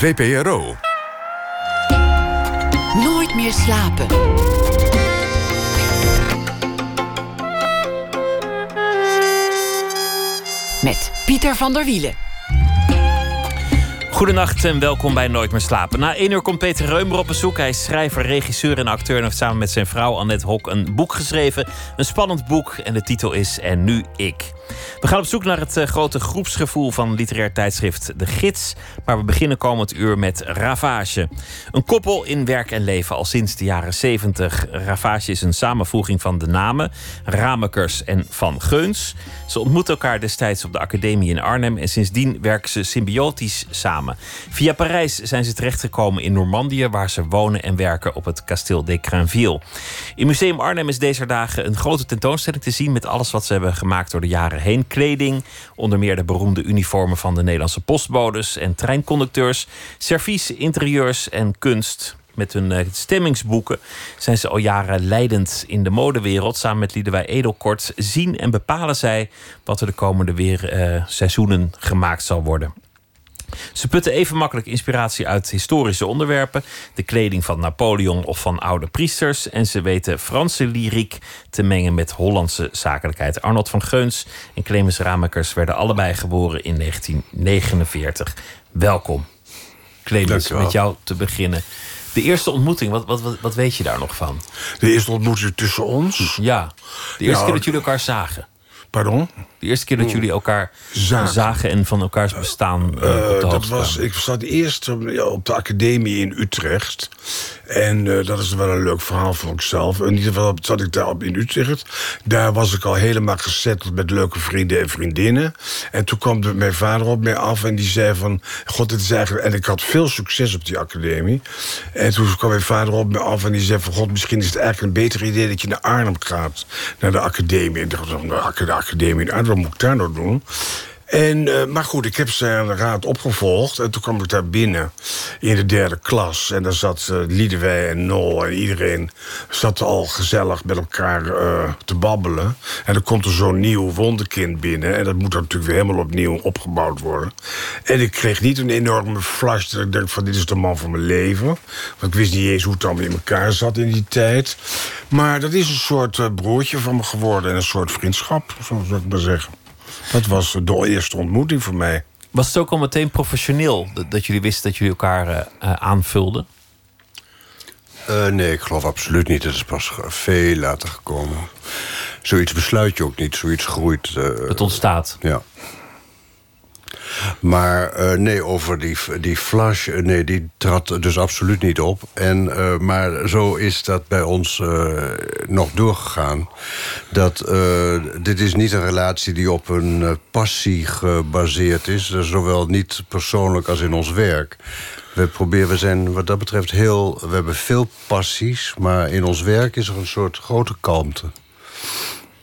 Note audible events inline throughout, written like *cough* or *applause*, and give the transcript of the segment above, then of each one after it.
VPRO. Nooit meer slapen. Met Pieter van der Wielen. Goedenacht en welkom bij Nooit meer slapen. Na één uur komt Peter Reumer op bezoek. Hij is schrijver, regisseur en acteur en heeft samen met zijn vrouw Annette Hok een boek geschreven. Een spannend boek en de titel is En nu ik. We gaan op zoek naar het eh, grote groepsgevoel van literair tijdschrift De Gids. Maar we beginnen komend uur met Ravage. Een koppel in werk en leven al sinds de jaren 70. Ravage is een samenvoeging van de namen Ramekers en Van Geuns. Ze ontmoeten elkaar destijds op de academie in Arnhem en sindsdien werken ze symbiotisch samen. Via Parijs zijn ze terechtgekomen in Normandië, waar ze wonen en werken op het kasteel de Crainville. In Museum Arnhem is deze dagen een grote tentoonstelling te zien met alles wat ze hebben gemaakt door de jaren heen. Kleding, onder meer de beroemde uniformen van de Nederlandse postbodes en treinconducteurs, servies, interieurs en kunst. Met hun eh, stemmingsboeken zijn ze al jaren leidend in de modewereld. Samen met Liedewij Edelkort zien en bepalen zij wat er de komende weer, eh, seizoenen gemaakt zal worden. Ze putten even makkelijk inspiratie uit historische onderwerpen, de kleding van Napoleon of van oude priesters. En ze weten Franse lyriek te mengen met Hollandse zakelijkheid. Arnold van Geuns en Clemens Ramekers werden allebei geboren in 1949. Welkom. Clemens, met jou te beginnen. De eerste ontmoeting, wat, wat, wat, wat, weet je daar nog van? De eerste ontmoeting tussen ons? Ja, de eerste keer dat jullie elkaar zagen. Pardon? De eerste keer dat jullie elkaar zagen, en van elkaars bestaan uh, op dat was, Ik zat eerst op de academie in Utrecht. En uh, dat is wel een leuk verhaal voor ikzelf. In ieder geval zat ik daar in Utrecht. Daar was ik al helemaal gezetteld met leuke vrienden en vriendinnen. En toen kwam mijn vader op mij af en die zei van... God, dit is eigenlijk... En ik had veel succes op die academie. En toen kwam mijn vader op mij af en die zei van... God, misschien is het eigenlijk een beter idee dat je naar Arnhem gaat. Naar de academie. En ik dacht, nou, de academie in Arnhem, wat moet En, uh, maar goed, ik heb zijn raad opgevolgd. En toen kwam ik daar binnen in de derde klas. En daar zat uh, en Nol en iedereen zat al gezellig met elkaar uh, te babbelen. En dan komt er zo'n nieuw wonderkind binnen. En dat moet natuurlijk weer helemaal opnieuw opgebouwd worden. En ik kreeg niet een enorme flash dat ik dacht van dit is de man van mijn leven. Want ik wist niet eens hoe het allemaal in elkaar zat in die tijd. Maar dat is een soort broertje van me geworden. En een soort vriendschap, zo zou ik maar zeggen. Dat was de eerste ontmoeting voor mij. Was het ook al meteen professioneel dat, jullie wisten dat jullie elkaar uh, aanvulden? Uh, nee, ik geloof absoluut niet. Het is pas veel later gekomen. Zoiets besluit je ook niet, zoiets groeit. Uh, het ontstaat. Ja. Maar uh, nee, over die, die flash, uh, nee, die trad dus absoluut niet op. En, uh, maar zo is dat bij ons nog doorgegaan. Dat dit is niet een relatie die op een passie gebaseerd is. Zowel niet persoonlijk als in ons werk. We proberen, we zijn wat dat betreft heel... We hebben veel passies, maar in ons werk is er een soort grote kalmte.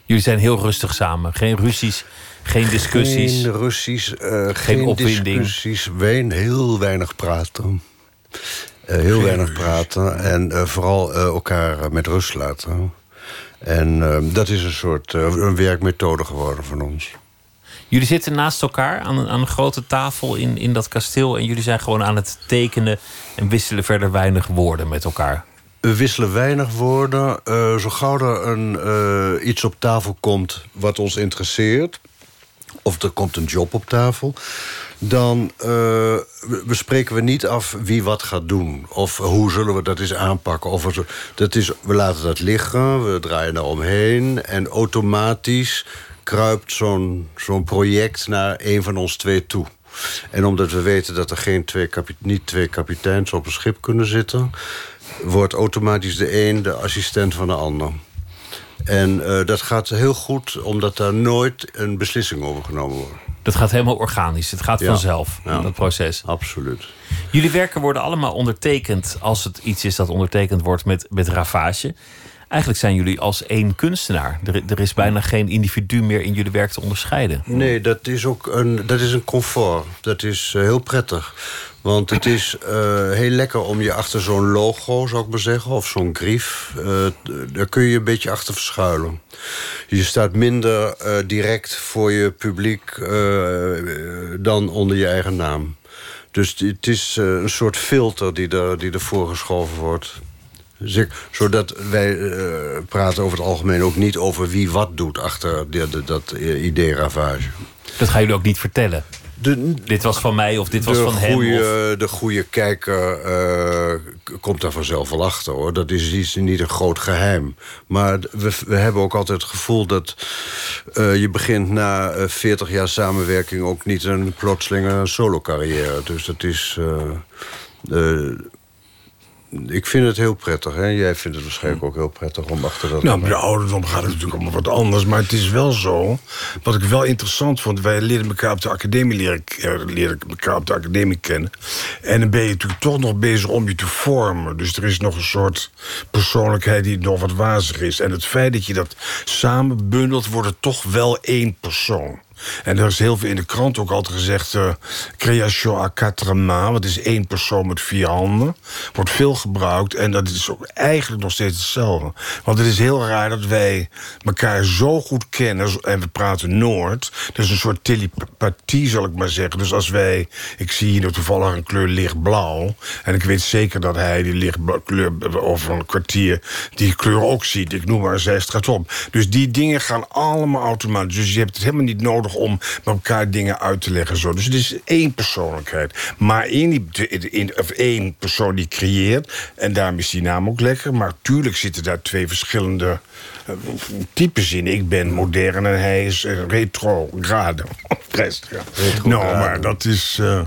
Jullie zijn heel rustig samen, geen ruzies... Geen discussies. Geen Russisch, uh, geen, geen opwinding. discussies. Wijn, heel weinig praten. Uh, heel weinig praten. En uh, vooral elkaar met rust laten. En dat is een soort een werkmethode geworden van ons. Jullie zitten naast elkaar aan, aan een grote tafel in, in dat kasteel. En jullie zijn gewoon aan het tekenen en wisselen verder weinig woorden met elkaar. We wisselen weinig woorden. zo gauw er een, iets op tafel komt wat ons interesseert of er komt een job op tafel... dan uh, bespreken we niet af wie wat gaat doen. Of hoe zullen we dat eens aanpakken. Of we, dat is, we laten dat liggen, we draaien er omheen... en automatisch kruipt zo'n zo'n project naar een van ons twee toe. En omdat we weten dat er geen twee niet twee kapiteins op een schip kunnen zitten... wordt automatisch de een de assistent van de ander. En uh, dat gaat heel goed, omdat daar nooit een beslissing over genomen wordt. Dat gaat helemaal organisch. Het gaat vanzelf, ja, dat proces. Absoluut. Jullie werken worden allemaal ondertekend... als het iets is dat ondertekend wordt met, met ravage. Eigenlijk zijn jullie als één kunstenaar. Er, er, is bijna geen individu meer in jullie werk te onderscheiden. Nee, dat is ook een, dat is een comfort. Dat is uh, heel prettig. Want het is uh, heel lekker om je achter zo'n logo, zou ik maar zeggen... of zo'n grief, uh, daar kun je een beetje achter verschuilen. Je staat minder uh, direct voor je publiek dan onder je eigen naam. Dus het is eh, een soort filter die, er, die ervoor geschoven wordt. Zodat wij eh, praten over het algemeen ook niet over wie wat doet achter de, dat eh, idee ravage. Dat gaan jullie ook niet vertellen. De, Dit was van mij of dit was van hem. goede, Of... de goede kijker eh, komt daar vanzelf wel achter hoor. Dat is iets, niet een groot geheim. Maar we, we hebben ook altijd het gevoel dat eh, je begint na eh, 40 jaar samenwerking ook niet een plotselinge solo carrière. Dus dat is. eh, eh, ik vind het heel prettig. Hè? Jij vindt het waarschijnlijk ook heel prettig om achter dat. Nou, bij de ouderdom gaat het natuurlijk allemaal wat anders. Maar het is wel zo. Wat ik wel interessant vond. Wij leren elkaar op de academie leren, eh, leren elkaar op de academie kennen. En dan ben je natuurlijk toch nog bezig om je te vormen. Dus er is nog een soort persoonlijkheid die nog wat wazig is. En het feit dat je dat samen bundelt, wordt het toch wel één persoon. En er is heel veel in de krant ook altijd gezegd... eh création à quatre mains, wat is één persoon met vier handen. Wordt veel gebruikt en dat is ook eigenlijk nog steeds hetzelfde. Want het is heel raar dat wij elkaar zo goed kennen... en we praten Noord. Dat is een soort telepathie, zal ik maar zeggen. Dus als wij... Ik zie hier toevallig een kleur lichtblauw... en ik weet zeker dat hij die lichtblauw kleur over een kwartier... die kleur ook ziet. Ik noem maar een zijstraat op. Dus die dingen gaan allemaal automatisch. Dus je hebt het helemaal niet nodig om met elkaar dingen uit te leggen. Zo. Dus het is één persoonlijkheid. Maar in die, in, of één persoon die creëert. En daarom is die naam ook lekker. Maar tuurlijk zitten daar twee verschillende eh, types in. Ik ben modern en hij is eh, retrograde. *laughs* Rest, ja. Nou, maar dat is... eh,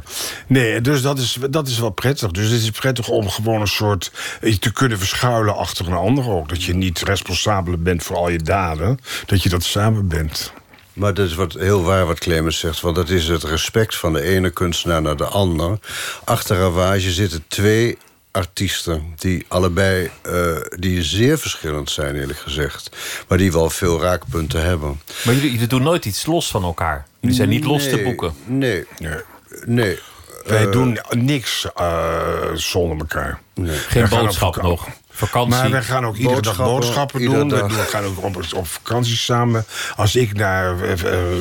nee, dus dat is, dat is wel prettig. Dus het is prettig om gewoon een soort... te kunnen verschuilen achter een ander ook. Dat je niet responsabel bent voor al je daden. Dat je dat samen bent. Maar dat is wat heel waar wat Clemens zegt. Want dat is het respect van de ene kunstenaar naar de ander. Achter Ravage zitten twee artiesten die allebei eh, die zeer verschillend zijn, eerlijk gezegd. Maar die wel veel raakpunten hebben. Maar jullie, jullie doen nooit iets los van elkaar. Jullie zijn niet los te Nee, boeken. Nee, Nee. nee. Wij doen niks eh, zonder elkaar. Geen Wij gaan boodschap nog. Vakantie. Maar wij gaan ook iedere dag Boodschappen, doen. We dag. we gaan ook op, op vakantie samen. Als ik naar eh,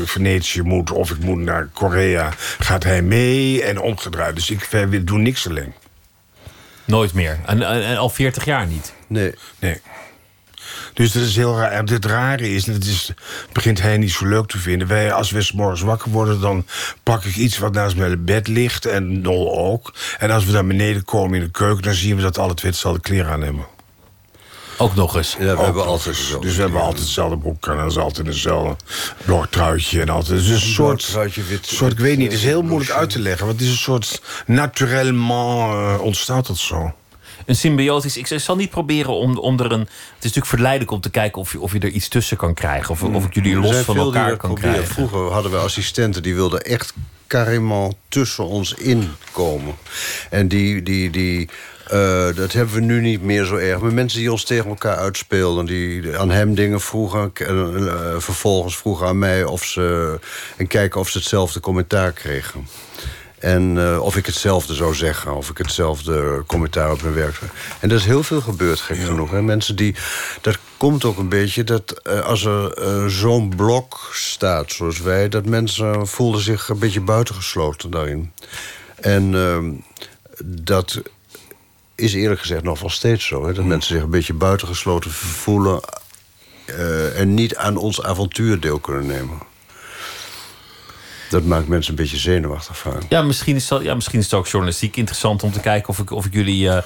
Venetië moet of ik moet naar Korea, gaat hij mee en omgedraaid. Dus ik doen niks alleen. Nooit meer. En, en, en al 40 jaar niet. nee. Nee. Dus dat is heel raar. En het rare is, en dat is, begint hij niet zo leuk te vinden. Wij, als we 's morgens wakker worden, dan pak ik iets wat naast mijn bed ligt. En Nol ook. En als we naar beneden komen in de keuken, dan zien we dat alle twee hetzelfde kleren aan hebben. Ook nog eens. Ja, we Ook hebben nog altijd eens. Dus we hebben altijd hetzelfde broek aan. En dat is altijd hetzelfde blauw truitje. En altijd. Dus een soort, truitje, wit- soort, ik weet niet, het is heel moeilijk uit te leggen. Want het is een soort, naturellement eh, ontstaat dat zo. Een symbiotisch. Ik zal niet proberen om, om er een. Het is natuurlijk verleidelijk om te kijken of je, of je er iets tussen kan krijgen. Of, of ik jullie Er los van elkaar kan proberen. krijgen. Vroeger hadden we assistenten die wilden echt carrément tussen ons inkomen. En die, die, die, eh, dat hebben we nu niet meer zo erg. Maar mensen die ons tegen elkaar uitspeelden, die aan hem dingen vroegen, eh, eh, vervolgens vroegen aan mij of ze. en kijken of ze hetzelfde commentaar kregen. En eh, of ik hetzelfde zou zeggen, of ik hetzelfde commentaar op mijn werk zou. En dat is heel veel gebeurd, gek genoeg. Hè? Mensen die. Dat komt ook een beetje dat eh, als er eh, zo'n blok staat zoals wij, dat mensen voelden zich een beetje buitengesloten daarin. En ehm, dat is eerlijk gezegd nog wel steeds zo. Hè? Dat mensen zich een beetje buitengesloten voelen en niet aan ons avontuur deel kunnen nemen. Dat maakt mensen een beetje zenuwachtig vaak. Ja, misschien is, dat, ja, misschien is het ook journalistiek interessant om te kijken of ik, of ik jullie eh,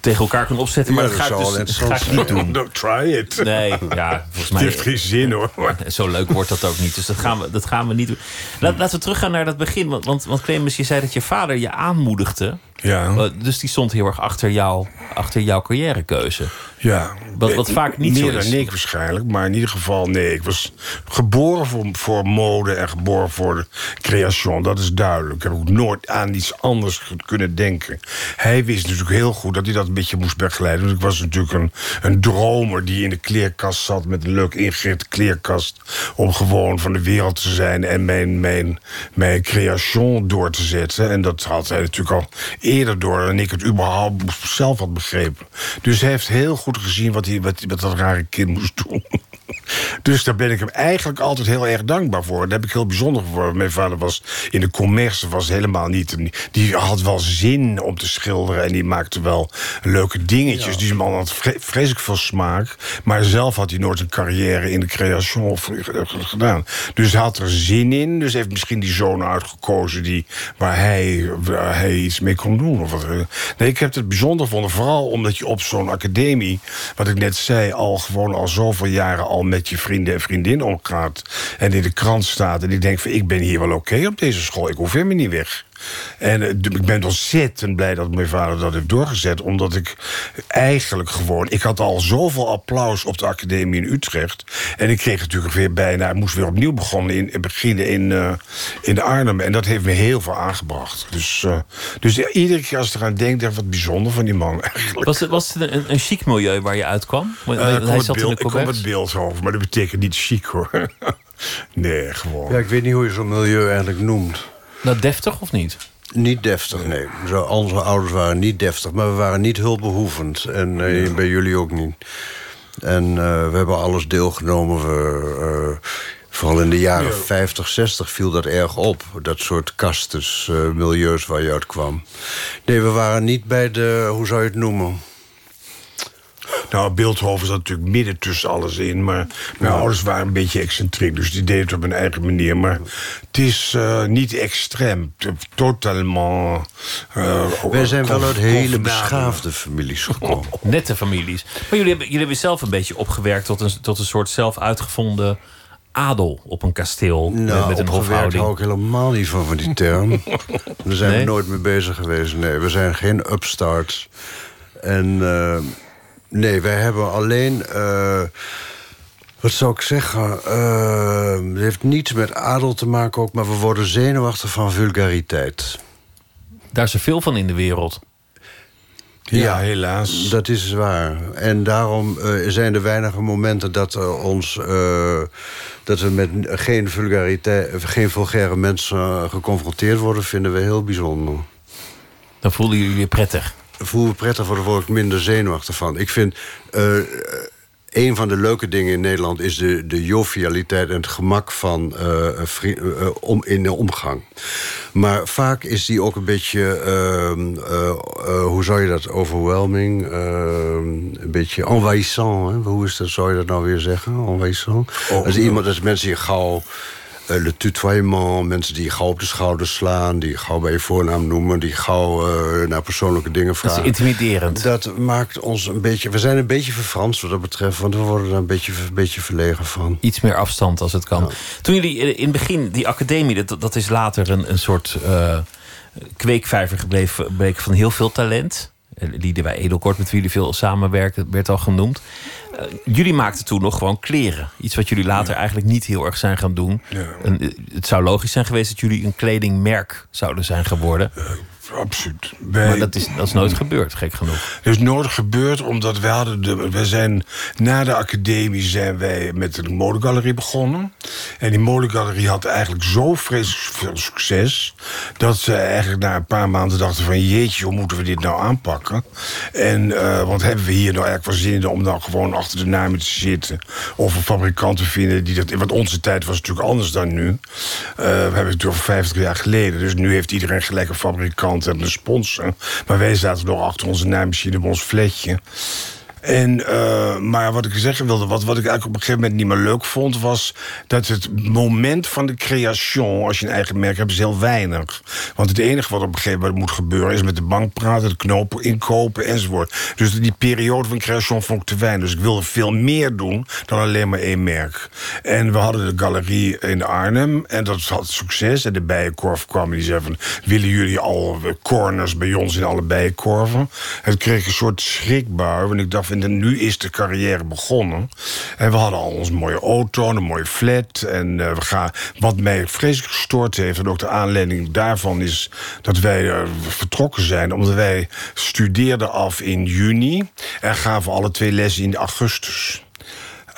tegen elkaar kan opzetten. Maar Ja, dat dat ga ik dus dat ga ik interessant niet doen. *laughs* No, try it. Nee, ja, *laughs* volgens Het mij. heeft geen zin hoor. Zo leuk wordt dat ook niet. Dus dat gaan we, dat gaan we niet doen. Laat, laten we teruggaan naar dat begin. Want, want, want Clemens, je zei dat je vader je aanmoedigde. Ja, Eh, Dus die stond heel erg achter, jou, achter jouw carrièrekeuze. ja. Wat- wat vaak niet Meer zo is. dan ik waarschijnlijk, maar in ieder geval nee. Ik was geboren voor, voor mode en geboren voor de creation. Dat is duidelijk. Ik heb ook nooit aan iets anders kunnen denken. Hij wist natuurlijk heel goed dat hij dat een beetje moest begeleiden. Want ik was natuurlijk een, een dromer die in de kleerkast zat... met een leuk ingerichte kleerkast... om gewoon van de wereld te zijn en mijn, mijn, mijn creation door te zetten. En dat had hij natuurlijk al eerder door dan ik het überhaupt zelf had begrepen. Dus hij heeft heel goed gezien wat, hij, wat, wat dat rare kind moest doen. *laughs* Dus daar ben ik hem eigenlijk altijd heel erg dankbaar voor. Daar heb ik heel bijzonder voor. Mijn vader was in de commerce, was helemaal niet... Die had wel zin om te schilderen en die maakte wel leuke dingetjes. Die man had vreselijk veel smaak. Maar zelf had hij nooit een carrière in de creation gedaan. Dus hij had er zin in. Dus heeft misschien die zoon uitgekozen die, waar, hij, waar hij iets mee kon Of wat. Nee, ik heb het bijzonder gevonden. Vooral omdat je op zo'n academie, wat ik net zei... al gewoon al zoveel jaren al met je vrienden en vriendinnen omgaat... en in de krant staat en ik denk van ik ben hier wel oké op deze school. Ik hoef helemaal niet weg. En uh, ik ben ontzettend blij dat mijn vader dat heeft doorgezet. Omdat ik eigenlijk gewoon... Ik had al zoveel applaus op de academie in Utrecht. En ik kreeg natuurlijk weer bijna... Ik moest weer opnieuw begonnen in, beginnen in, uh, in Arnhem. En dat heeft me heel veel aangebracht. Dus, uh, dus iedere keer als ik eraan denk... denk ik wat bijzonder van die man *laughs* eigenlijk. Was het, was het een, een chic milieu waar je uitkwam? Hij zat beeld, in de ik kom het beeld over, maar dat betekent niet chic hoor. *laughs* nee, gewoon. Ja, ik weet niet hoe je zo'n milieu eigenlijk noemt. Nou, deftig of niet? Niet deftig, nee. Zo, onze ouders waren niet deftig, maar we waren niet hulpbehoevend. En uh, bij jullie ook niet. En uh, we hebben alles deelgenomen. We, uh, vooral in de jaren 50, 60 viel dat erg op. Dat soort kastes, milieus waar je uit kwam. Nee, we waren niet bij de, hoe zou je het noemen... Nou, Beeldhoven zat natuurlijk midden tussen alles in. Maar mijn ouders waren een beetje excentriek. Dus die deden het op een eigen manier. Maar het is uh, niet extreem. Totalement... Uh, Wij zijn wel uit hele beschaafde families gekomen. *laughs* Nette families. Maar jullie hebben, jullie hebben zelf een beetje opgewerkt... tot een, tot een soort zelf uitgevonden adel op een kasteel nou, met een hofhouding. Hou ik helemaal niet van, van die term. *laughs* Daar zijn nee? we nooit mee bezig geweest. Nee, we zijn geen upstarts. En... Uh, Nee, wij hebben alleen... Uh, wat zou ik zeggen? Uh, het heeft niets met adel te maken ook... maar we worden zenuwachtig van vulgariteit. Daar is er veel van in de wereld. Ja, ja, helaas. Dat is waar. En daarom uh, zijn er weinige momenten dat ons... Uh, dat we met geen, vulgariteit, geen vulgaire mensen geconfronteerd worden... vinden we heel bijzonder. Dan voelen jullie je prettig? Voel me prettig, daar word ik minder zenuwachtig van. Ik vind... Uh, een van de leuke dingen in Nederland is de, de jovialiteit en het gemak van uh, vri- uh, om, in de omgang. Maar vaak is die ook een beetje, uh, hoe zou je dat, overwhelming, een beetje envahissant. Hè? Hoe is dat, zou je dat nou weer zeggen, envahissant? Oh, als iemand, als mensen je gauw uh, le tutoiement, mensen die gauw op de schouders slaan... die gauw bij je voornaam noemen, die gauw uh, naar persoonlijke dingen vragen. Dat is intimiderend. Dat maakt ons een beetje... We zijn een beetje verfranst wat dat betreft... want we worden er een beetje, een beetje verlegen van. Iets meer afstand als het kan. Ja. Toen jullie in het begin, die academie... dat, dat is later een, een soort uh, kweekvijver gebleven bleek van heel veel talent... Liedewij Edelkort, met wie jullie veel samenwerken, werd al genoemd. Uh, jullie maakten toen nog gewoon kleren. Iets wat jullie later ja. eigenlijk niet heel erg zijn gaan doen. Ja. En, het zou logisch zijn geweest dat jullie een kledingmerk zouden zijn geworden. Absoluut. Wij, maar dat is, dat is nooit gebeurd, gek genoeg. Dat is nooit gebeurd, omdat wij hadden de, wij zijn na de academie zijn wij met de modegalerie begonnen. En die modegalerie had eigenlijk zo vreselijk veel succes dat ze eigenlijk na een paar maanden dachten van jeetje, hoe moeten we dit nou aanpakken? En uh, want hebben we hier nou eigenlijk wel zin in om dan gewoon achter de namen te zitten of een fabrikant te vinden die dat. Want onze tijd was natuurlijk anders dan nu. Uh, we hebben het over 50 jaar geleden, dus nu heeft iedereen gelijk een fabrikant en een sponsor. Maar wij zaten nog achter onze naaimachine op ons fletje. En, uh, maar wat ik zeggen wilde, wat, wat ik eigenlijk op een gegeven moment niet meer leuk vond, was dat het moment van de creation, als je een eigen merk hebt, is heel weinig. Want het enige wat op een gegeven moment moet gebeuren, is met de bank praten, de knopen inkopen enzovoort. Dus die periode van creation vond ik te weinig. Dus ik wilde veel meer doen dan alleen maar één merk. En we hadden de galerie in Arnhem en dat had succes. En de bijenkorf kwam en die zei van, willen jullie al corners bij ons in alle bijenkorven? Het kreeg een soort schrikbui, want ik dacht en nu is de carrière begonnen. En we hadden al onze mooie auto, een mooie flat. En uh, we gaan, wat mij vreselijk gestoord heeft, en ook de aanleiding daarvan is dat wij uh, vertrokken zijn, omdat wij studeerden af in juni en gaven alle twee lessen in augustus.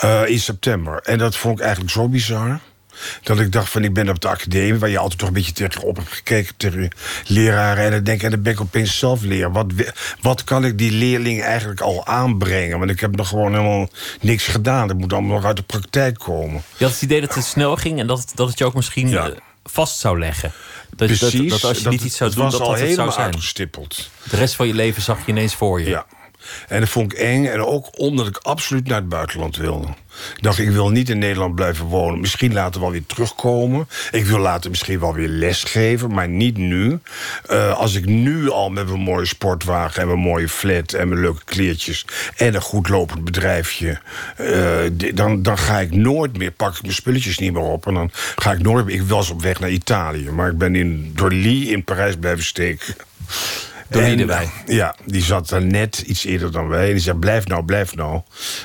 Uh, in september. En dat vond ik eigenlijk zo bizar. Dat ik dacht van, ik ben op de academie... waar je altijd toch een beetje tegenop hebt gekeken... tegen leraren. En dan denk ik, en dan ben ik opeens zelf leren. Wat, wat kan ik die leerling eigenlijk al aanbrengen? Want ik heb nog gewoon helemaal niks gedaan. Dat moet allemaal nog uit de praktijk komen. Je had het idee dat het snel ging... en dat, dat het je ook misschien Ja. eh, vast zou leggen. Dat, Precies. dat, dat als je niet iets zou doen, dat al dat het zou zijn. uitgestippeld. De rest van je leven zag je ineens voor je. Ja. En dat vond ik eng. En ook omdat ik absoluut naar het buitenland wilde. Ik dacht, ik wil niet in Nederland blijven wonen. Misschien later wel weer terugkomen. Ik wil later misschien wel weer lesgeven, maar niet nu. Eh, als ik nu al met mijn mooie sportwagen en mijn mooie flat... en mijn leuke kleertjes en een goed lopend bedrijfje... eh, dan, dan ga ik nooit meer, pak ik mijn spulletjes niet meer op... en dan ga ik nooit meer... Ik was op weg naar Italië, maar ik ben in Dorly in Parijs blijven steken. De Wij. Ja, die zat daar net iets eerder dan wij. En die zei, blijf nou, blijf nou.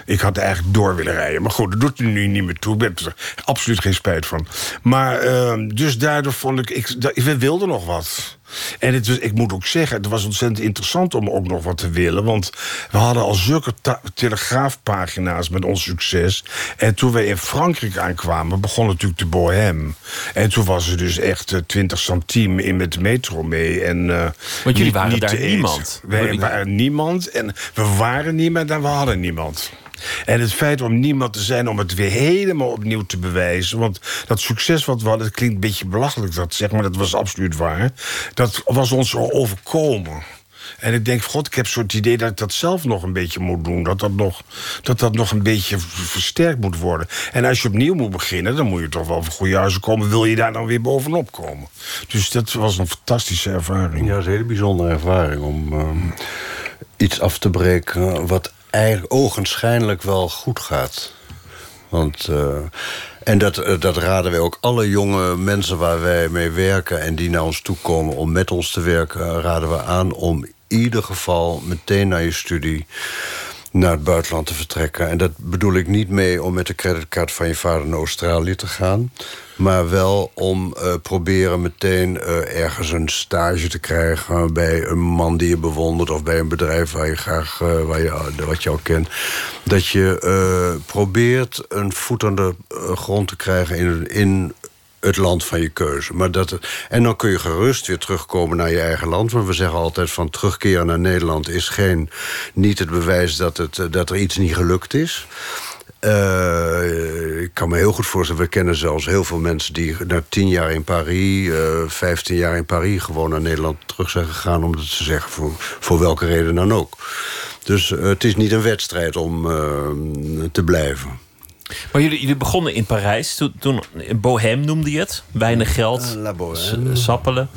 Ik had eigenlijk door willen rijden. Maar goed, dat doet er nu niet meer toe. Ik ben er absoluut geen spijt van. Maar ehm, dus daardoor vond ik... ik we wilden nog wat. En het was, ik moet ook zeggen, het was ontzettend interessant om ook nog wat te willen. Want we hadden al zulke telegraafpagina's met ons succes. En toen wij in Frankrijk aankwamen, begon natuurlijk de bohème. En toen was er dus echt eh, 20 centime in met de metro mee. En, eh, Want jullie niet- waren niet daar niemand. Wij waren niemand en we waren niemand en we hadden niemand. En het feit om niemand te zijn, om het weer helemaal opnieuw te bewijzen. Want dat succes wat we hadden, het klinkt een beetje belachelijk dat zeg, maar dat was absoluut waar. Dat was ons overkomen. En ik denk, god, ik heb zo'n idee dat ik dat zelf nog een beetje moet doen. Dat dat nog, dat dat nog een beetje versterkt moet worden. En als je opnieuw moet beginnen, dan moet je toch wel voor goede huizen komen. Wil je daar dan weer bovenop komen? Dus dat was een fantastische ervaring. Ja, dat is een hele bijzondere ervaring om ehm, iets af te breken wat eigenlijk ogenschijnlijk wel goed gaat. Want, eh, en dat, eh, dat raden wij ook alle jonge mensen waar wij mee werken en die naar ons toe komen om met ons te werken, raden we aan om in ieder geval meteen naar je studie naar het buitenland te vertrekken. En dat bedoel ik niet mee om met de creditcard van je vader naar Australië te gaan. Maar wel om eh, proberen meteen eh, ergens een stage te krijgen bij een man die je bewondert of bij een bedrijf waar je graag eh, waar je, wat je al kent. Dat je probeert een voet aan de grond te krijgen in, in het land van je keuze. Maar dat, en dan kun je gerust weer terugkomen naar je eigen land. Want we zeggen altijd van terugkeren naar Nederland is geen, niet het bewijs dat, het, dat er iets niet gelukt is. Eh, ik kan me heel goed voorstellen, we kennen zelfs heel veel mensen die na tien jaar in Parijs, eh 15 jaar in Parijs, gewoon naar Nederland terug zijn gegaan, omdat ze zeggen voor, voor welke reden dan ook. Dus eh, het is niet een wedstrijd om te blijven. Maar jullie, jullie begonnen in Parijs. Toen, toen Bohem noemde je het. Weinig geld. Eh, La Sappelen.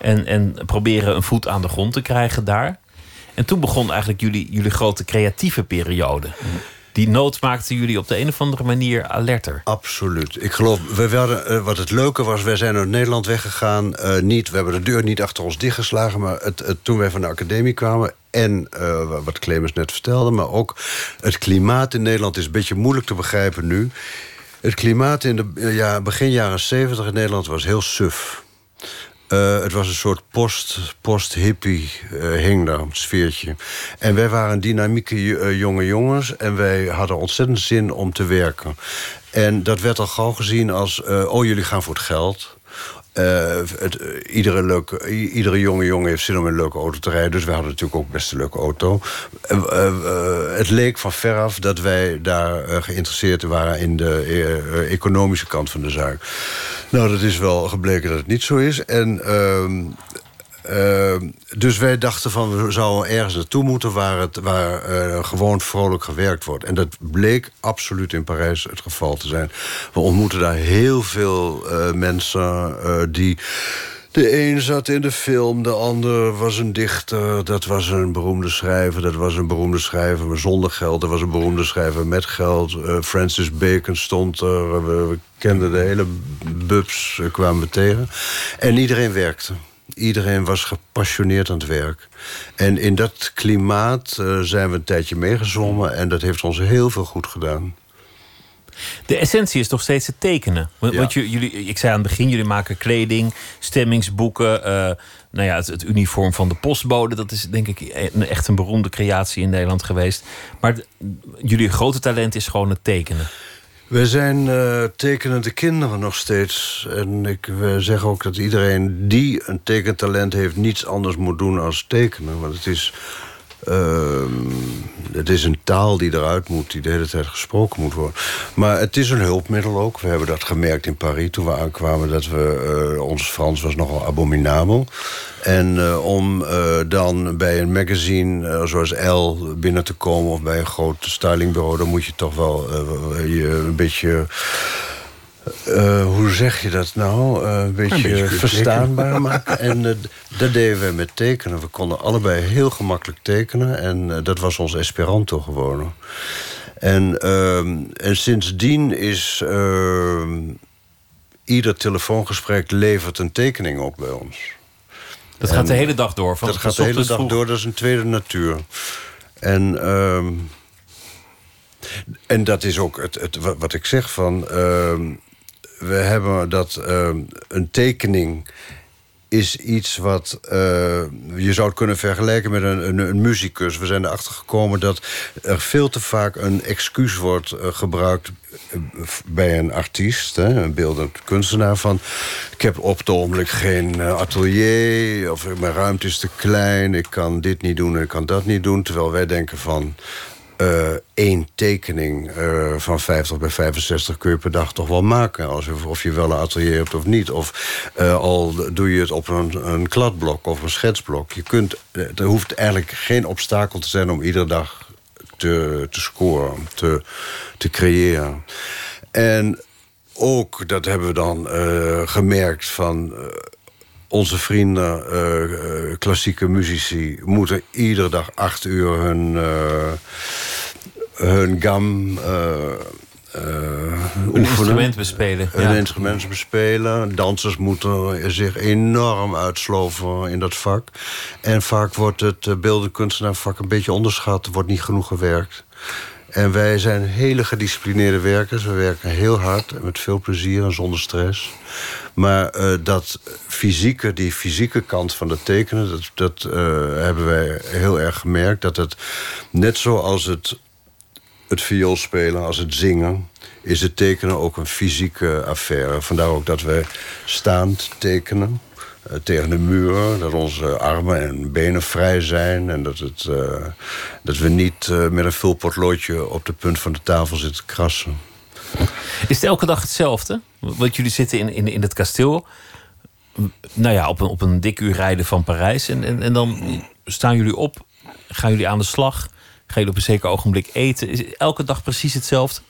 En, en proberen een voet aan de grond te krijgen daar. En toen begon eigenlijk jullie, jullie grote creatieve periode. Die nood maakte jullie op de een of andere manier alerter. Absoluut. Ik geloof, we werden, eh, wat het leuke was, wij zijn uit Nederland weggegaan. eh, niet, we hebben de deur niet achter ons dichtgeslagen, maar het, toen wij van de academie kwamen. En eh, wat Clemens net vertelde, maar ook het klimaat in Nederland is een beetje moeilijk te begrijpen nu. Het klimaat in de ja, begin jaren 70 in Nederland was heel suf. Eh, het was een soort post, post-hippie, eh, sfeertje. En wij waren dynamieke eh, jonge jongens... en wij hadden ontzettend zin om te werken. En dat werd al gauw gezien als... oh, jullie gaan voor het geld... Eh, eh, iedere, leuke, iedere jonge jongen heeft zin om een leuke auto te rijden. Dus wij hadden natuurlijk ook best een leuke auto. Eh, het leek van veraf dat wij daar geïnteresseerd waren... in de economische kant van de zaak. Nou, dat is wel gebleken dat het niet zo is. En... ehm, dus wij dachten van we zouden ergens naartoe moeten waar, het, waar eh, gewoon vrolijk gewerkt wordt. En dat bleek absoluut in Parijs het geval te zijn. We ontmoetten daar heel veel eh, mensen eh, die. De een zat in de film, de ander was een dichter, dat was een beroemde schrijver, dat was een beroemde schrijver zonder geld, dat was een beroemde schrijver met geld. Francis Bacon stond er, we, we kenden de hele bubs, kwamen we tegen. En iedereen werkte. Iedereen was gepassioneerd aan het werk. En in dat klimaat eh, zijn we een tijdje meegezwommen... en dat heeft ons heel veel goed gedaan. De essentie is toch steeds het tekenen. Want, Ja. want ju- jullie, ik zei aan het begin, jullie maken kleding, stemmingsboeken. eh, nou ja, het, het uniform van de postbode. Dat is denk ik een, echt een beroemde creatie in Nederland geweest. Maar jullie grote talent is gewoon het tekenen. We zijn uh, tekenende kinderen nog steeds. En ik zeggen ook dat iedereen die een tekentalent heeft... niets anders moet doen als tekenen. Want het is het is een taal die eruit moet, die de hele tijd gesproken moet worden. Maar het is een hulpmiddel ook. We hebben dat gemerkt in Paris toen we aankwamen... dat we, uh, ons Frans was nogal abominabel. En uh, om uh, dan bij een magazine zoals Elle binnen te komen... of bij een groot stylingbureau... dan moet je toch wel je een beetje uh, hoe zeg je dat nou? Uh, een beetje, een beetje verstaanbaar maken. En uh, dat deden we met tekenen. We konden allebei heel gemakkelijk tekenen. En dat was ons Esperanto geworden. En, ehm, en sindsdien is ehm, ieder telefoongesprek levert een tekening op bij ons. Dat gaat de hele dag door? Van, dat gaat de hele dag door, dat is een tweede natuur. En... Ehm, en dat is ook het, het, wat ik zeg van we hebben dat uh, een tekening is iets wat uh, je zou kunnen vergelijken met een, een, muzikus. We zijn erachter gekomen dat er veel te vaak een excuus wordt uh, gebruikt bij een artiest, hè, een beeldend kunstenaar, van ik heb op het ogenblik geen atelier, of mijn ruimte is te klein, ik kan dit niet doen en ik kan dat niet doen. Terwijl wij denken van uh, één tekening uh, van 50 bij 65 kun je per dag toch wel maken. Of je wel een atelier hebt of niet. Of uh, al doe je het op een, een kladblok of een schetsblok. Je kunt, er hoeft eigenlijk geen obstakel te zijn om iedere dag te, te scoren, te, te creëren. En ook, dat hebben we dan gemerkt van onze vrienden, uh, klassieke muzici, moeten iedere dag acht uur hun, uh, hun gam een instrument bespelen. Een instrument bespelen. Dansers moeten zich enorm uitsloven in dat vak. En vaak wordt het beeldend kunstenaarvak een beetje onderschat. Er wordt niet genoeg gewerkt. En wij zijn hele gedisciplineerde werkers. We werken heel hard en met veel plezier en zonder stress. Maar uh, dat fysieke, die fysieke kant van het tekenen... dat, dat uh, hebben wij heel erg gemerkt. Dat het net zoals het, het viool spelen, als het zingen... is het tekenen ook een fysieke affaire. Vandaar ook dat wij staand tekenen. Uh, tegen de muur, dat onze armen en benen vrij zijn... en dat, het, dat we niet met een vulpotloodje op de punt van de tafel zitten krassen. Is het elke dag hetzelfde? Want jullie zitten in, in, in het kasteel. Nou ja, op een, op een dik uur rijden van Parijs. En, en, en dan staan jullie op, gaan jullie aan de slag. Gaan jullie op een zeker ogenblik eten. Is elke dag precies hetzelfde?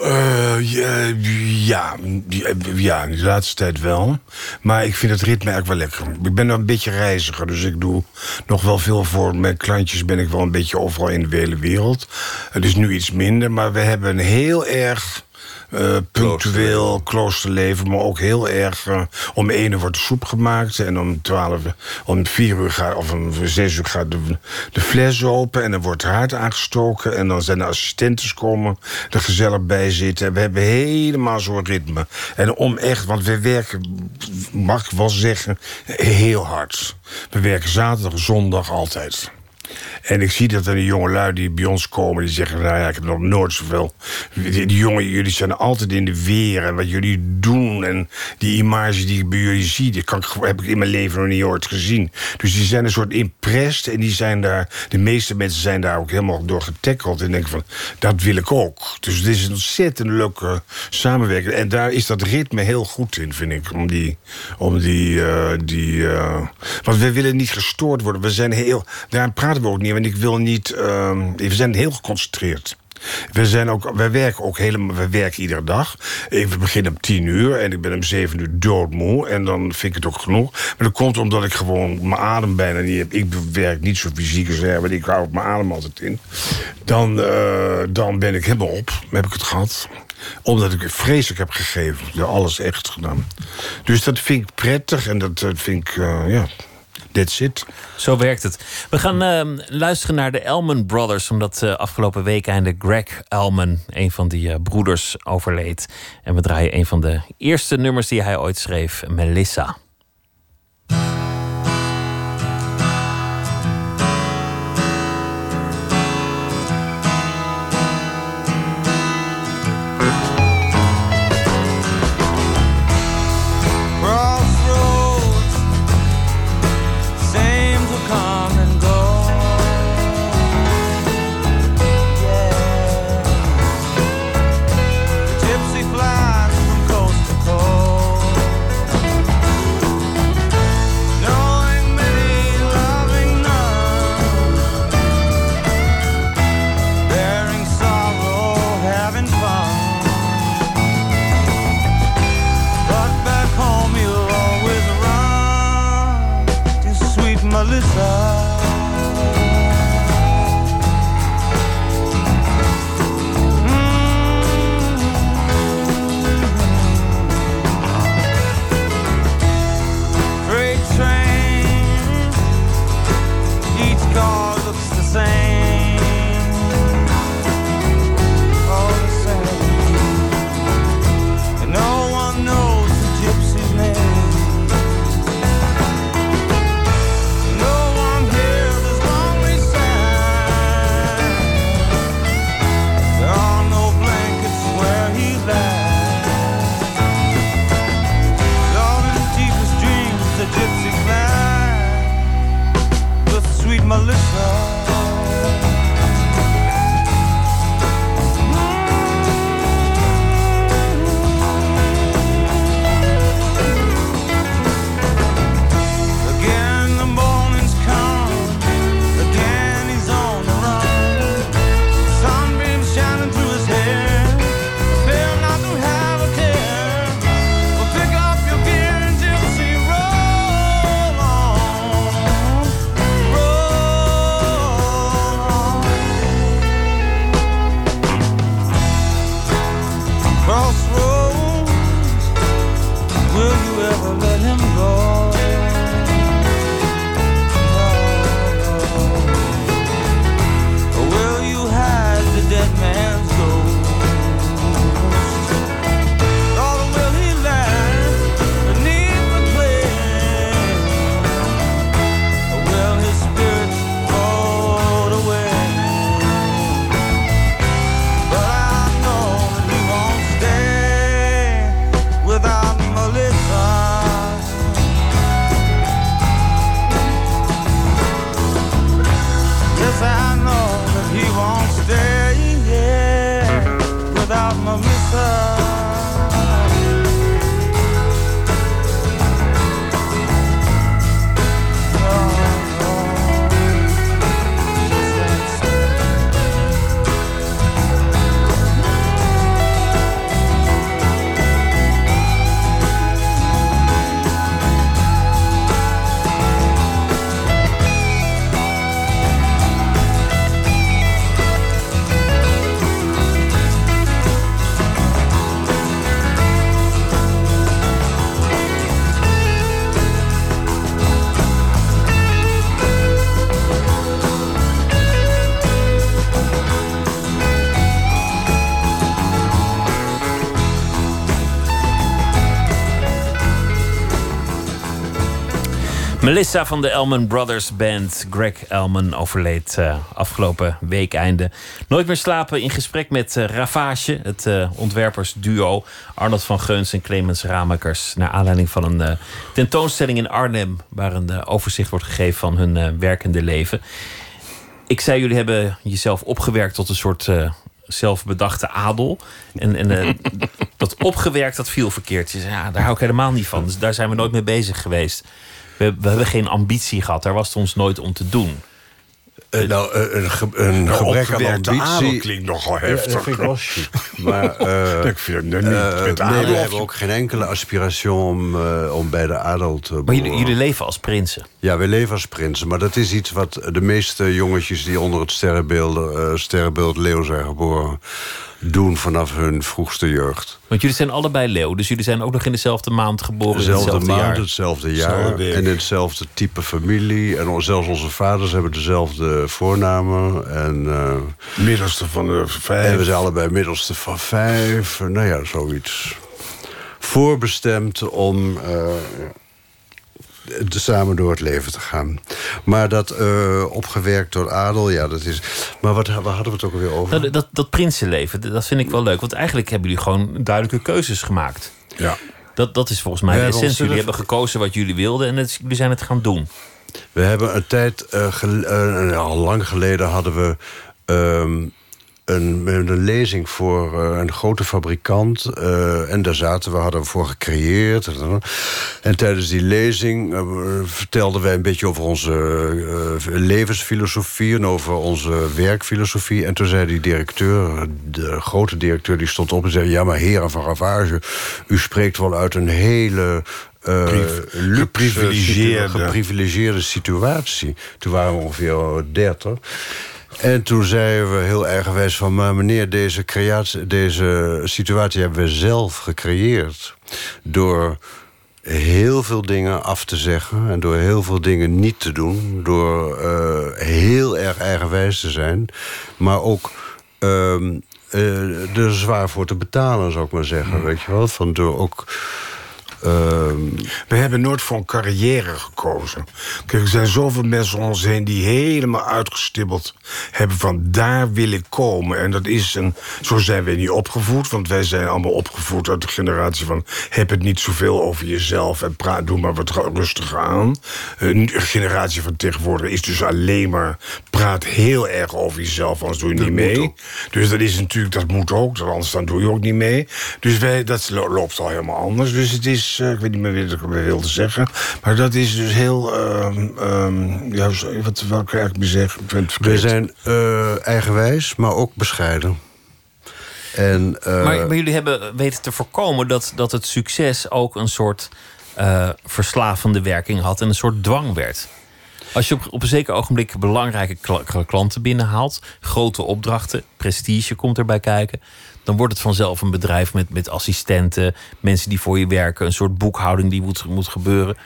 Uh, ja, ja, ja, de laatste tijd wel. Maar ik vind het ritme eigenlijk wel lekker. Ik ben een beetje reiziger, dus ik doe nog wel veel voor mijn klantjes. Ben ik wel een beetje overal in de hele wereld. Het is nu iets minder, maar we hebben een heel erg uh, punctueel kloosterleven, maar ook heel erg. Uh, om één uur wordt de soep gemaakt en om twaalf, om vier uur gaat, of om zes uur gaat de, de fles open en dan wordt het haard aangestoken en dan zijn de assistenten komen er gezellig bij zitten. En we hebben helemaal zo'n ritme. En om echt, want we werken, mag ik wel zeggen, heel hard. We werken zaterdag, zondag altijd. En ik zie dat er die jonge lui die bij ons komen, die zeggen: Nou ja, ik heb nog nooit zoveel. Die, die jongen, jullie zijn altijd in de weer en wat jullie doen. En die image die ik bij jullie zie, die heb ik in mijn leven nog niet ooit gezien. Dus die zijn een soort impressed en die zijn daar, de meeste mensen zijn daar ook helemaal door getackeld. En denken van: Dat wil ik ook. Dus het is een ontzettend leuke samenwerking. En daar is dat ritme heel goed in, vind ik. Om die. Om die, uh, die uh, want we willen niet gestoord worden. We zijn heel. Daar praten we ook niet. Want ik wil niet. Uh, we zijn heel geconcentreerd. We, zijn ook, wij werken ook helemaal, we werken iedere dag. We beginnen om tien uur en ik ben om zeven uur doodmoe. En dan vind ik het ook genoeg. Maar dat komt omdat ik gewoon mijn adem bijna niet heb. Ik werk niet zo fysiek als maar ik hou mijn adem altijd in. Dan, uh, dan ben ik helemaal op, heb ik het gehad omdat ik vreselijk heb gegeven. Alles echt gedaan. Dus dat vind ik prettig en dat vind ik, uh, ja, That's. Zo werkt het. We gaan uh, luisteren naar de Elman Brothers. Omdat uh, afgelopen week einde Greg Elman, een van die uh, broeders, overleed. En we draaien een van de eerste nummers die hij ooit schreef. Melissa. Melissa van de Elman Brothers Band. Greg Elman overleed uh, afgelopen weekeinde. Nooit meer slapen in gesprek met uh, Ravage, het uh, ontwerpersduo. Arnold van Geuns en Clemens Ramakers. Naar aanleiding van een tentoonstelling in Arnhem. Waar een overzicht wordt gegeven van hun werkende leven. Ik zei, jullie hebben jezelf opgewerkt tot een soort zelfbedachte adel. En, en *laughs* dat opgewerkt, dat viel verkeerd. Ja, daar hou ik helemaal niet van. Dus daar zijn we nooit mee bezig geweest. We, we hebben geen ambitie gehad. Daar was het ons nooit om te doen. Uh, nou, een, ge een gebrek aan ambitie... klinkt nogal heftig. Ja, dat vind ik wel. *laughs* Maar, uh, *laughs* ik vind het niet. Uh, nee, we hebben ook geen enkele aspiratie om, om bij de adel te Maar jullie, jullie, leven als prinsen? Ja, we leven als prinsen. Maar dat is iets wat de meeste jongetjes... die onder het sterrenbeeld, sterrenbeeld Leeuw zijn geboren doen vanaf hun vroegste jeugd. Want jullie zijn allebei leeuw, dus jullie zijn ook nog in dezelfde maand geboren. Dezelfde in maand, jaar. hetzelfde jaar. en in hetzelfde type familie. En zelfs onze vaders hebben dezelfde voornamen. En, uh, middelste van de vijf. En we zijn allebei middelste van vijf. Nou ja, zoiets. Voorbestemd om. Uh, samen door het leven te gaan. Maar dat uh, opgewerkt door adel, ja, dat is. Maar wat, waar hadden we het ook alweer over? Nou, dat, dat prinsenleven, dat vind ik wel leuk. Want eigenlijk hebben jullie gewoon duidelijke keuzes gemaakt. Ja. Dat, dat is volgens mij de essentie. Jullie hebben gekozen wat jullie wilden en het, jullie zijn het gaan doen. We hebben een tijd, uh, al lang geleden hadden we. Uh, een, een lezing voor uh, een grote fabrikant. Uh, en daar zaten we, hadden we voor gecreëerd. En tijdens die lezing uh, vertelden wij een beetje over onze levensfilosofie... en over onze werkfilosofie. En toen zei die directeur, de grote directeur, die stond op en zei... ja, maar heren van Ravage, u spreekt wel uit een hele uh, luxe, geprivilegeerde. geprivilegeerde situatie. Toen waren we ongeveer 30. En toen zeiden we heel eigenwijs van... maar meneer, deze, creatie, deze situatie hebben we zelf gecreëerd... door heel veel dingen af te zeggen... en door heel veel dingen niet te doen... door uh, heel erg eigenwijs te zijn... maar ook uh, uh, er zwaar voor te betalen, zou ik maar zeggen. Weet je wel? Van door ook we hebben nooit voor een carrière gekozen. Kijk, er zijn zoveel mensen om ons heen die helemaal uitgestibbeld hebben van daar wil ik komen. En dat is een. Zo zijn wij niet opgevoed, want wij zijn allemaal opgevoed uit de generatie van heb het niet zoveel over jezelf en praat, doe maar wat rustiger aan. Een generatie van tegenwoordig is dus alleen maar praat heel erg over jezelf, anders doe je niet mee. Dus dat is natuurlijk, dat moet ook, anders dan doe je ook niet mee. Dus wij, dat loopt al helemaal anders. Dus het is eh, ik weet niet meer wat ik wilde zeggen. Maar dat is dus heel... Uh, ja, wat wil ik eigenlijk zeggen? We zijn uh, eigenwijs, maar ook bescheiden. En, maar, maar, jullie hebben weten te voorkomen dat, dat het succes ook een soort verslavende werking had en een soort dwang werd. Als je op, op een zeker ogenblik belangrijke klanten binnenhaalt, grote opdrachten, prestige komt erbij kijken, dan wordt het vanzelf een bedrijf met, met assistenten, mensen die voor je werken, een soort boekhouding die moet, moet gebeuren.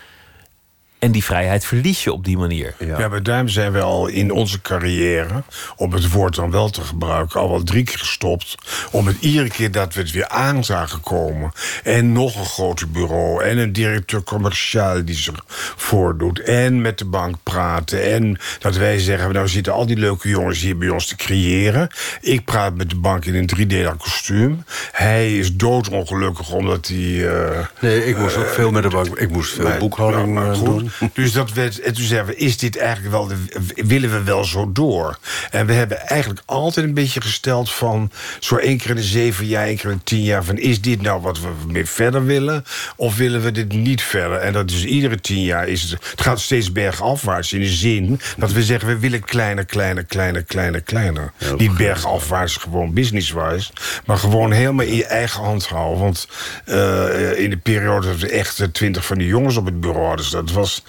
En die vrijheid verlies je op die manier. Ja, ja maar daarom zijn we al in onze carrière, om het woord dan wel te gebruiken, al wel drie keer gestopt. Om het iedere keer dat we het weer aan zagen komen. En nog een groter bureau. En een directeur commerciaal die zich voordoet. En met de bank praten. En dat wij zeggen, nou zitten al die leuke jongens hier bij ons te creëren. Ik praat met de bank in een driedelig kostuum. Hij is doodongelukkig omdat hij... Uh, nee, ik moest ook veel met de bank. Ik moest veel boekhouding nou, nou, doen. *laughs* Dus dat werd, en toen zeiden we, is dit eigenlijk wel, de, willen we wel zo door? En we hebben eigenlijk altijd een beetje gesteld van, zo één keer in de zeven jaar, één keer in de tien jaar, van is dit nou wat we meer verder willen? Of willen we dit niet verder? En dat is iedere tien jaar, is het, het gaat steeds bergafwaarts in de zin dat we zeggen, we willen kleiner, kleiner, kleiner, kleiner, kleiner. niet bergafwaarts gewoon business-wise, maar gewoon helemaal in je eigen hand houden. Want uh, in de periode dat we echt twintig van die jongens op het bureau hadden, dat was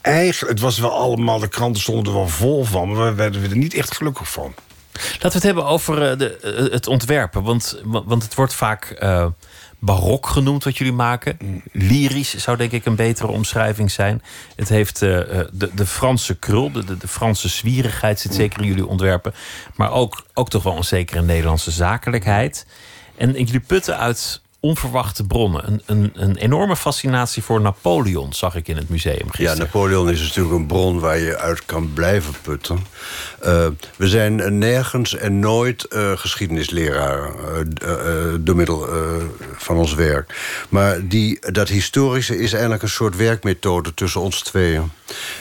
eigenlijk, het was wel allemaal, de kranten stonden er wel vol van, maar we werden er niet echt gelukkig van. Laten we het hebben over uh, de, uh, het ontwerpen. Want, want het wordt vaak uh, barok genoemd wat jullie maken. Lyrisch zou denk ik een betere omschrijving zijn. Het heeft de, de Franse krul, de, de, Franse zwierigheid zit zeker in jullie ontwerpen. Maar ook, ook toch wel een zekere Nederlandse zakelijkheid. En jullie putten uit onverwachte bronnen. Een, een, een, enorme fascinatie voor Napoleon zag ik in het museum gisteren. Ja, Napoleon is natuurlijk een bron waar je uit kan blijven putten. Uh, we zijn nergens en nooit uh, geschiedenisleraar uh, door middel van ons werk. Maar die, dat historische is eigenlijk een soort werkmethode tussen ons tweeën.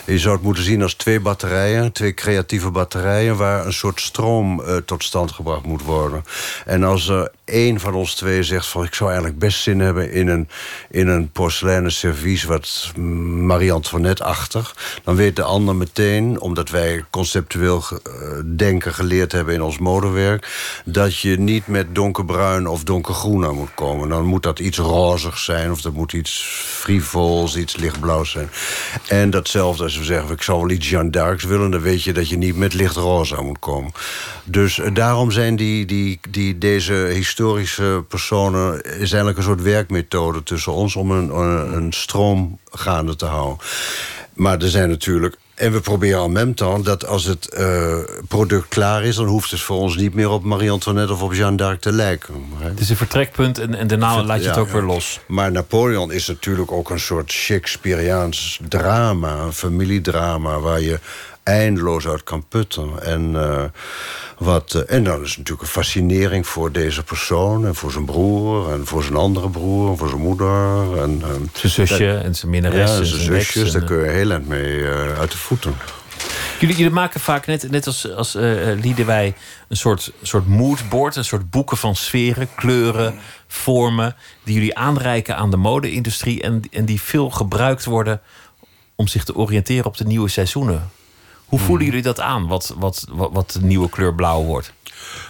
Je zou het moeten zien als twee batterijen, twee creatieve batterijen... waar een soort stroom tot stand gebracht moet worden. En als er één van ons twee zegt van... ik zou eigenlijk best zin hebben in een, in een porseleinen servies... wat Marie-Antoinette-achtig... dan weet de ander meteen, omdat wij conceptueel uh, denken geleerd hebben... in ons modewerk, dat je niet met donkerbruin of donkergroen aan moet komen. Dan moet dat iets rozig zijn of dat moet iets frivols, iets lichtblauws zijn. En datzelfde als we zeggen, ik zou wel iets Jeanne d'Arc's willen... dan weet je dat je niet met lichtroze aan moet komen. Dus uh, daarom zijn die, die, die, deze historische personen is eigenlijk een soort werkmethode tussen ons om een, een stroom gaande te houden. Maar er zijn natuurlijk en we proberen al temps dat als het uh, product klaar is... dan hoeft het voor ons niet meer op Marie-Antoinette of op Jeanne d'Arc te lijken. Het is een vertrekpunt en, en daarna laat je het ook weer los. Maar Napoleon is natuurlijk ook een soort Shakespeareaans drama. Een familiedrama waar je eindeloos uit kan putten. En... Uh, wat, uh, en dan is natuurlijk een fascinering voor deze persoon... en voor zijn broer, en voor zijn andere broer, en voor zijn moeder. En, uh, zijn zusje en zijn minnares. Ja, zijn zusjes, daar kun je heel eind mee uit de voeten. Jullie, jullie maken vaak, net, net als, als uh, wij een soort, soort moodboard... een soort boeken van sferen, kleuren, vormen... die jullie aanreiken aan de mode-industrie... En, en die veel gebruikt worden om zich te oriënteren op de nieuwe seizoenen. Hoe voelen hmm. jullie dat aan, wat, wat, wat, wat de nieuwe kleur blauw wordt?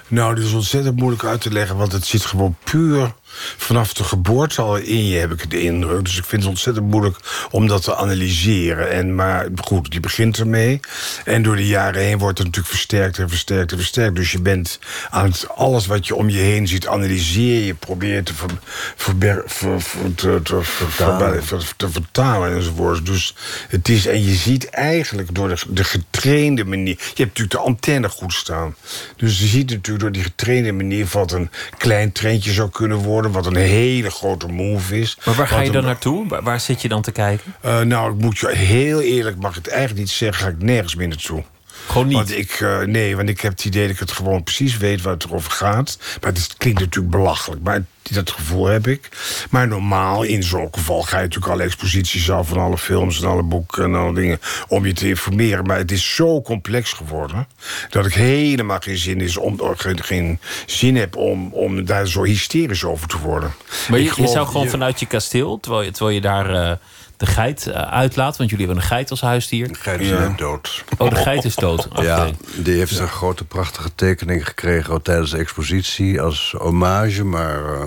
Nou, dit is ontzettend moeilijk uit te leggen, want het zit gewoon puur vanaf de geboorte al in je, heb ik de indruk. Dus ik vind het ontzettend moeilijk om dat te analyseren. En, maar goed, die begint ermee. En door de jaren heen wordt het natuurlijk versterkt en versterkt en versterkt. Dus je bent aan het, alles wat je om je heen ziet, analyseer je, probeert te, ver, verber, ver, ver, te, te, vertalen. te vertalen enzovoort. Dus het is, en je ziet eigenlijk door de, de getrainde manier. Je hebt natuurlijk de antenne goed staan. Dus je ziet natuurlijk door die getrainde manier wat een klein treintje zou kunnen worden wat een hele grote move is. Maar waar ga je dan naartoe? Waar, waar, zit je dan te kijken? Uh, nou, ik moet je heel eerlijk, mag ik het eigenlijk niet zeggen, ga ik nergens meer naartoe. Gewoon niet? Want ik, uh, nee, want ik heb het idee dat ik het gewoon precies weet waar het erover gaat. Maar het klinkt natuurlijk belachelijk. Maar dat gevoel heb ik. Maar normaal, in zo'n geval, ga je natuurlijk alle exposities af van alle films en alle boeken en alle dingen om je te informeren. Maar het is zo complex geworden dat ik helemaal geen zin, is om, geen, geen zin heb om, om daar zo hysterisch over te worden. Maar je, geloof, je zou gewoon je, vanuit je kasteel, terwijl je, terwijl je daar. Uh, de geit uitlaat? Want jullie hebben een geit als huisdier. De geit is ja. dood. Oh, de geit is dood. Okay. *laughs* Ja, die heeft ja. een grote prachtige tekening gekregen tijdens de expositie als hommage, maar.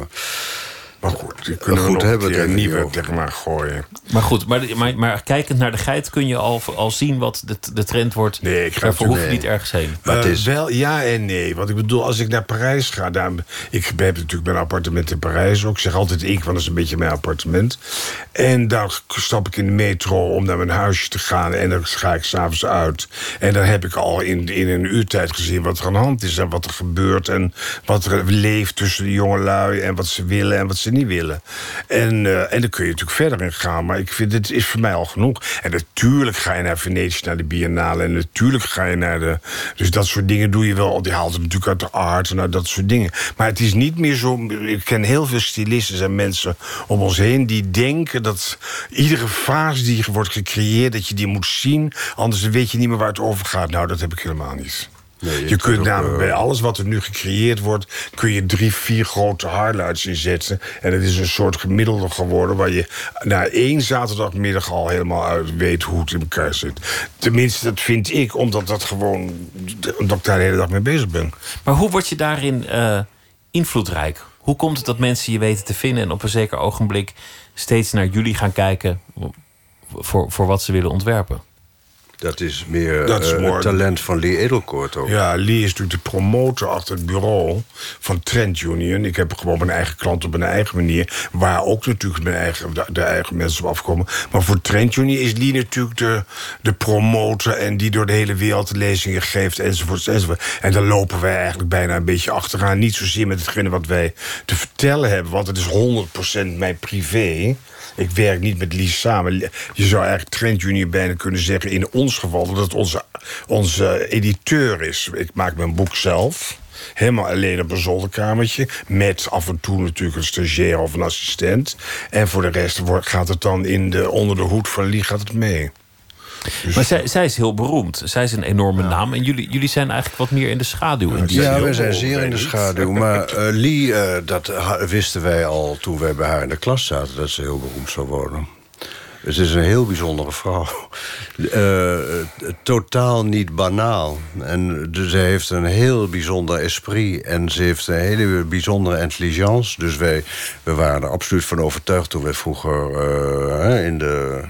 Maar goed, die kunnen goed we hebben het niet weer tegen maar gooien. Maar goed, maar, maar, maar, kijkend naar de geit kun je al, al zien wat de, de trend wordt. Nee, ik ga Daarvoor hoef je niet ergens heen. Maar uh, het is wel ja en nee. Want ik bedoel, als ik naar Parijs ga, daar, ik heb natuurlijk mijn appartement in Parijs ook. Ik zeg altijd ik, want dat is een beetje mijn appartement. En dan stap ik in de metro om naar mijn huisje te gaan. En dan ga ik s'avonds uit. En dan heb ik al in, in een uurtijd gezien wat er aan de hand is. En wat er gebeurt. En wat er leeft tussen de jongelui. En wat ze willen en wat ze niet willen. En, uh, en dan kun je natuurlijk verder in gaan. Maar ik vind, dit is voor mij al genoeg. En natuurlijk ga je naar Venetië, naar de Biennale. En natuurlijk ga je naar de... Dus dat soort dingen doe je wel. Die haalt het natuurlijk uit de art en dat soort dingen. Maar het is niet meer zo... Ik ken heel veel stylisten en mensen om ons heen... die denken dat iedere fase die wordt gecreëerd... dat je die moet zien, anders weet je niet meer waar het over gaat. Nou, dat heb ik helemaal niet. Nee, je, je kunt namelijk uh... bij alles wat er nu gecreëerd wordt... kun je drie, vier grote highlights inzetten. En het is een soort gemiddelde geworden... waar je na één zaterdagmiddag al helemaal uit weet hoe het in elkaar zit. Tenminste, dat vind ik, omdat dat gewoon... omdat ik daar de hele dag mee bezig ben. Maar hoe word je daarin uh, invloedrijk? Hoe komt het dat mensen je weten te vinden... en op een zeker ogenblik steeds naar jullie gaan kijken... voor, voor wat ze willen ontwerpen? Dat is meer dat is uh, het talent van Lee Edelkoort ook. Ja, Lee is natuurlijk de promotor achter het bureau van Trend Union. Ik heb gewoon mijn eigen klant op mijn eigen manier. Waar ook natuurlijk mijn eigen, de, de eigen mensen op afkomen. Maar voor Trend Union is Lee natuurlijk de, de promotor... en die door de hele wereld de lezingen geeft, enzovoort, enzovoort. En dan lopen wij eigenlijk bijna een beetje achteraan. Niet zozeer met hetgene wat wij te vertellen hebben... want het is 100% mijn privé... Ik werk niet met Lies samen. Je zou eigenlijk Trend Union bijna kunnen zeggen... in ons geval dat het onze, onze editeur is. Ik maak mijn boek zelf. Helemaal alleen op een zolderkamertje. Met af en toe natuurlijk een stagiair of een assistent. En voor de rest gaat het dan in de, onder de hoed van Lie gaat het mee. Dus maar zij, zij, is heel beroemd. Zij is een enorme ja. naam. En jullie, jullie zijn eigenlijk wat meer in de schaduw. In ja, ja wij zijn zeer in de schaduw. Maar uh, Lee, uh, dat wisten wij al toen wij bij haar in de klas zaten... dat ze heel beroemd zou worden. Dus het is een heel bijzondere vrouw. Uh, totaal niet banaal. En dus ze heeft een heel bijzonder esprit. En ze heeft een hele bijzondere intelligence. Dus wij, we waren er absoluut van overtuigd toen we vroeger uh, in de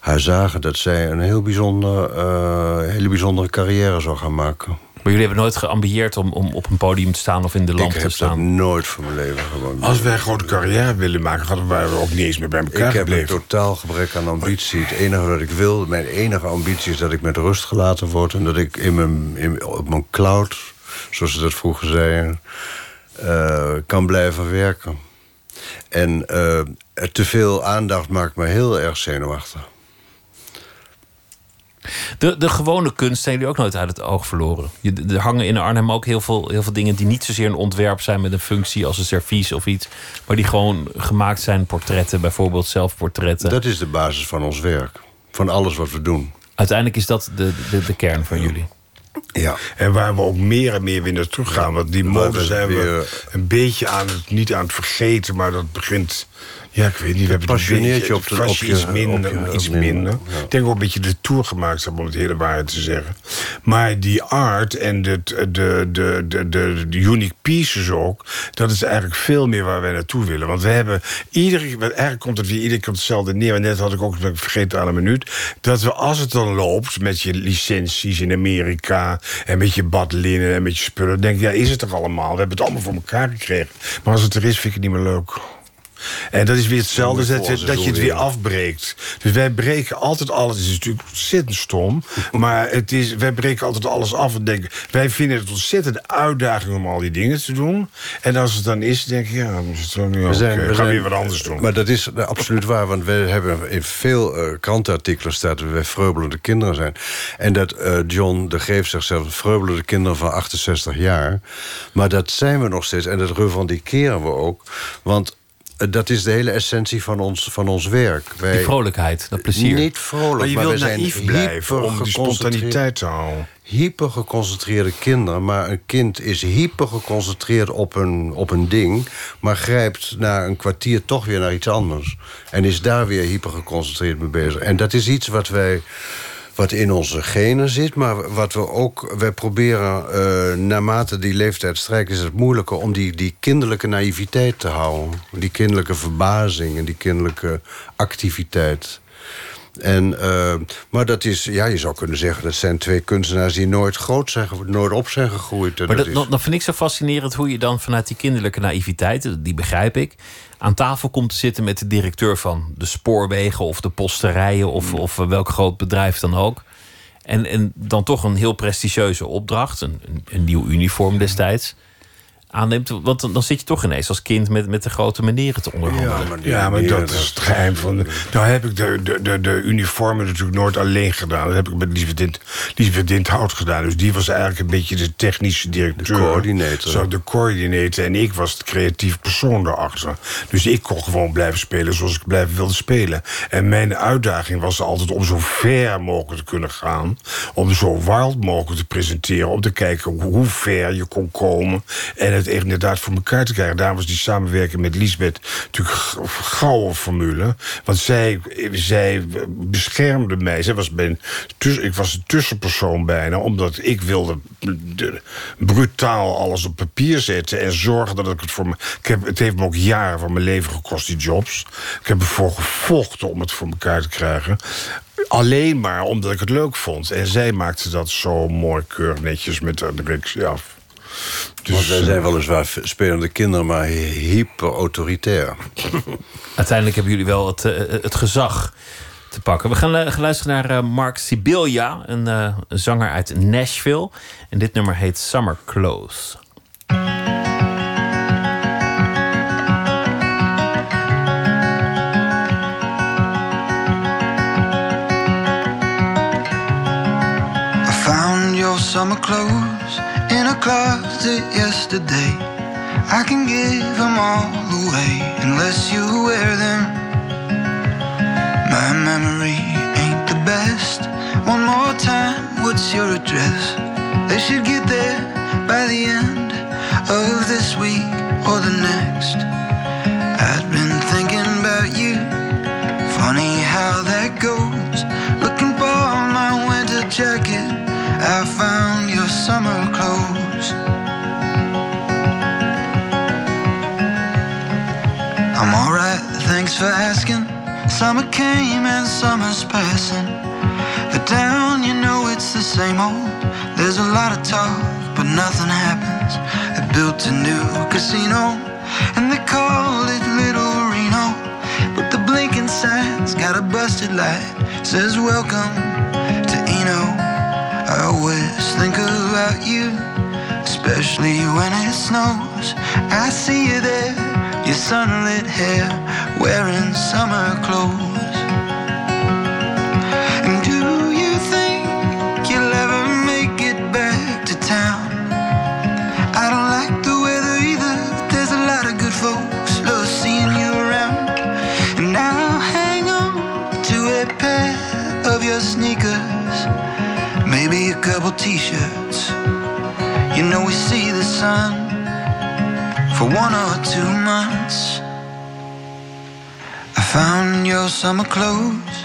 haar zagen dat zij een heel bijzonder, uh, hele bijzondere carrière zou gaan maken. Maar jullie hebben nooit geambieerd om, om op een podium te staan of in de lamp te staan? Ik heb dat nooit van mijn leven gewoon. Als wij een grote carrière willen maken, hadden wij ook niet eens meer bij elkaar Ik heb gebleven. een totaal gebrek aan ambitie. Het enige wat ik wil, mijn enige ambitie is dat ik met rust gelaten word... en dat ik in mijn, in, op mijn cloud, zoals ze dat vroeger zeiden, uh, kan blijven werken. En uh, te veel aandacht maakt me heel erg zenuwachtig. De, de gewone kunst zijn jullie ook nooit uit het oog verloren. Je, er hangen in Arnhem ook heel veel, heel veel dingen die niet zozeer een ontwerp zijn met een functie als een servies of iets. Maar die gewoon gemaakt zijn, portretten, bijvoorbeeld zelfportretten. Dat is de basis van ons werk. Van alles wat we doen. Uiteindelijk is dat de, de, de kern van jullie. Ja, en waar we ook meer en meer weer naar terug gaan. Want die mode zijn we een beetje aan het, niet aan het vergeten, maar dat begint Ja, ik weet niet. We hebben Passioneert je een op de- op je- iets minder. op je- iets minder, minder. ja. Ik denk ook een beetje de tour gemaakt hebben, om het hele waarheid te zeggen. Maar die art en de, de, de, de, de, unique pieces ook... dat is eigenlijk veel meer waar wij naartoe willen. Want we hebben iedere... Eigenlijk komt het weer iedere keer op hetzelfde neer. En net had ik ook, vergeten aan een minuut... dat we als het dan loopt met je licenties in Amerika... en met je badlinnen en met je spullen... denk je, ja, is het er allemaal? We hebben het allemaal voor elkaar gekregen. Maar als het er is, vind ik het niet meer leuk. En dat is weer hetzelfde dat, je- dat je het weer afbreekt. Dus wij breken altijd alles. Het is natuurlijk ontzettend stom. *laughs* Maar het is, wij breken altijd alles af en denken... wij vinden het ontzettend uitdaging om al die dingen te doen. En als het dan is, denk je... ja, dan is het dan nu We oké. zijn- we gaan weer wat anders doen. Maar dat is absoluut waar, want we hebben in veel eh, krantenartikelen staat dat wij vreubelende kinderen zijn. En dat eh, John de Greef zegt zelf vreubelende kinderen van 68 jaar. Maar dat zijn we nog steeds en dat revendikeren we ook. Want dat is de hele essentie van ons, van ons werk. Wij, Die vrolijkheid, dat plezier. Niet vrolijk, maar je maar wilt we zijn naïef blijven om die spontaniteit te houden. hypergeconcentreerde kinderen. Maar een kind is hypergeconcentreerd op een, op een ding... maar grijpt na een kwartier toch weer naar iets anders. En is daar weer hypergeconcentreerd mee bezig. En dat is iets wat wij... Wat in onze genen zit, maar wat we ook... Wij proberen, eh, naarmate die leeftijd strijkt... is het moeilijker om die, die kinderlijke naïviteit te houden. Die kinderlijke verbazing en die kinderlijke activiteit. En, eh, maar dat is, ja, je zou kunnen zeggen... dat zijn twee kunstenaars die nooit groot zijn, nooit op zijn gegroeid. En Maar dat dat, is- vind ik zo fascinerend hoe je dan vanuit die kinderlijke naïviteit, die begrijp ik, aan tafel komt te zitten met de directeur van de spoorwegen of de posterijen of, Hmm. of welk groot bedrijf dan ook. En, en dan toch een heel prestigieuze opdracht, een, een, een nieuw uniform destijds, aanneemt. Want dan, dan zit je toch ineens als kind met, met de grote meneren te onderhandelen. die Ja, maar dat is het geheim van... De, nou heb ik de, de, de, de uniformen natuurlijk nooit alleen gedaan. Dat heb ik met Liesbeth Dint, Liesbeth Dinthout gedaan. Dus die was eigenlijk een beetje de technische directeur. De coördinator. Zo, de coördinator. En ik was de creatieve persoon daarachter. Dus ik kon gewoon blijven spelen zoals ik blijven wilde spelen. En mijn uitdaging was altijd om zo ver mogelijk te kunnen gaan. Om zo wild mogelijk te presenteren. Om te kijken hoe ver je kon komen. En het inderdaad voor elkaar te krijgen. Daarom was die samenwerking met Lisbeth natuurlijk gouden formule. Want zij, zij beschermde mij. Zij was ik was een tussenpersoon bijna. Omdat ik wilde de- brutaal alles op papier zetten. En zorgen dat ik het voor me... Ik heb, het heeft me ook jaren van mijn leven gekost, die jobs. Ik heb ervoor gevochten om het voor elkaar te krijgen. Alleen maar omdat ik het leuk vond. En zij maakte dat zo mooi, keurig netjes met de directie af. Dus, Want wij zijn weliswaar spelende kinderen, maar hyper autoritair. *laughs* Uiteindelijk hebben jullie wel het, eh, het gezag te pakken. We gaan, eh, gaan luisteren naar eh, Mark Sibilia, een, eh, een zanger uit Nashville. En dit nummer heet Summer Clothes. I found your summer clothes closet yesterday. I can give them all away unless you wear them. My memory ain't the best. One more time, what's your address? They should get there by the end of this week or the next. I'd been thinking about you. Funny how that goes. Looking for my winter jacket. I found your summer for asking. Summer came and summer's passing. The town, you know it's the same old. There's a lot of talk, but nothing happens. They built a new casino, and they call it Little Reno. But the blinking signs got a busted light. Says welcome to Eno. I always think about you, especially when it snows. I see you there, your sunlit hair, wearing summer clothes. And do you think you'll ever make it back to town? I don't like the weather either. but There's a lot of good folks love seeing you around. And I'll hang on to a pair of your sneakers, maybe a couple t-shirts. You know we see the sun for one or two months. Found your summer clothes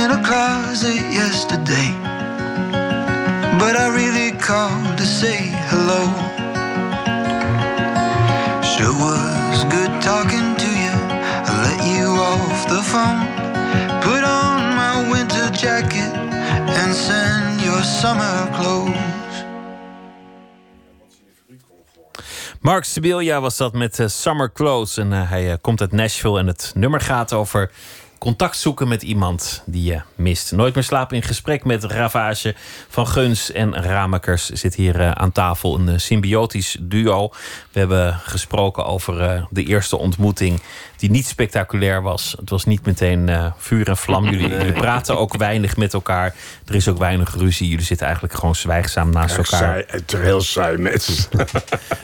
in a closet yesterday. But I really called to say hello. Sure was good talking to you. I let you off the phone. Put on my winter jacket and send your summer clothes. Mark Sibilia was dat met uh, Summer Clothes. En uh, hij uh, komt uit Nashville en het nummer gaat over contact zoeken met iemand die je mist. Nooit meer slapen in gesprek met Ravage van Guns en Ramekers zit hier aan tafel. Een symbiotisch duo. We hebben gesproken over de eerste ontmoeting die niet spectaculair was. Het was niet meteen uh, vuur en vlam. *laughs* Jullie, praten ook weinig met elkaar. Er is ook weinig ruzie. Jullie zitten eigenlijk gewoon zwijgzaam naast elkaar. Saai, het heel saai *laughs*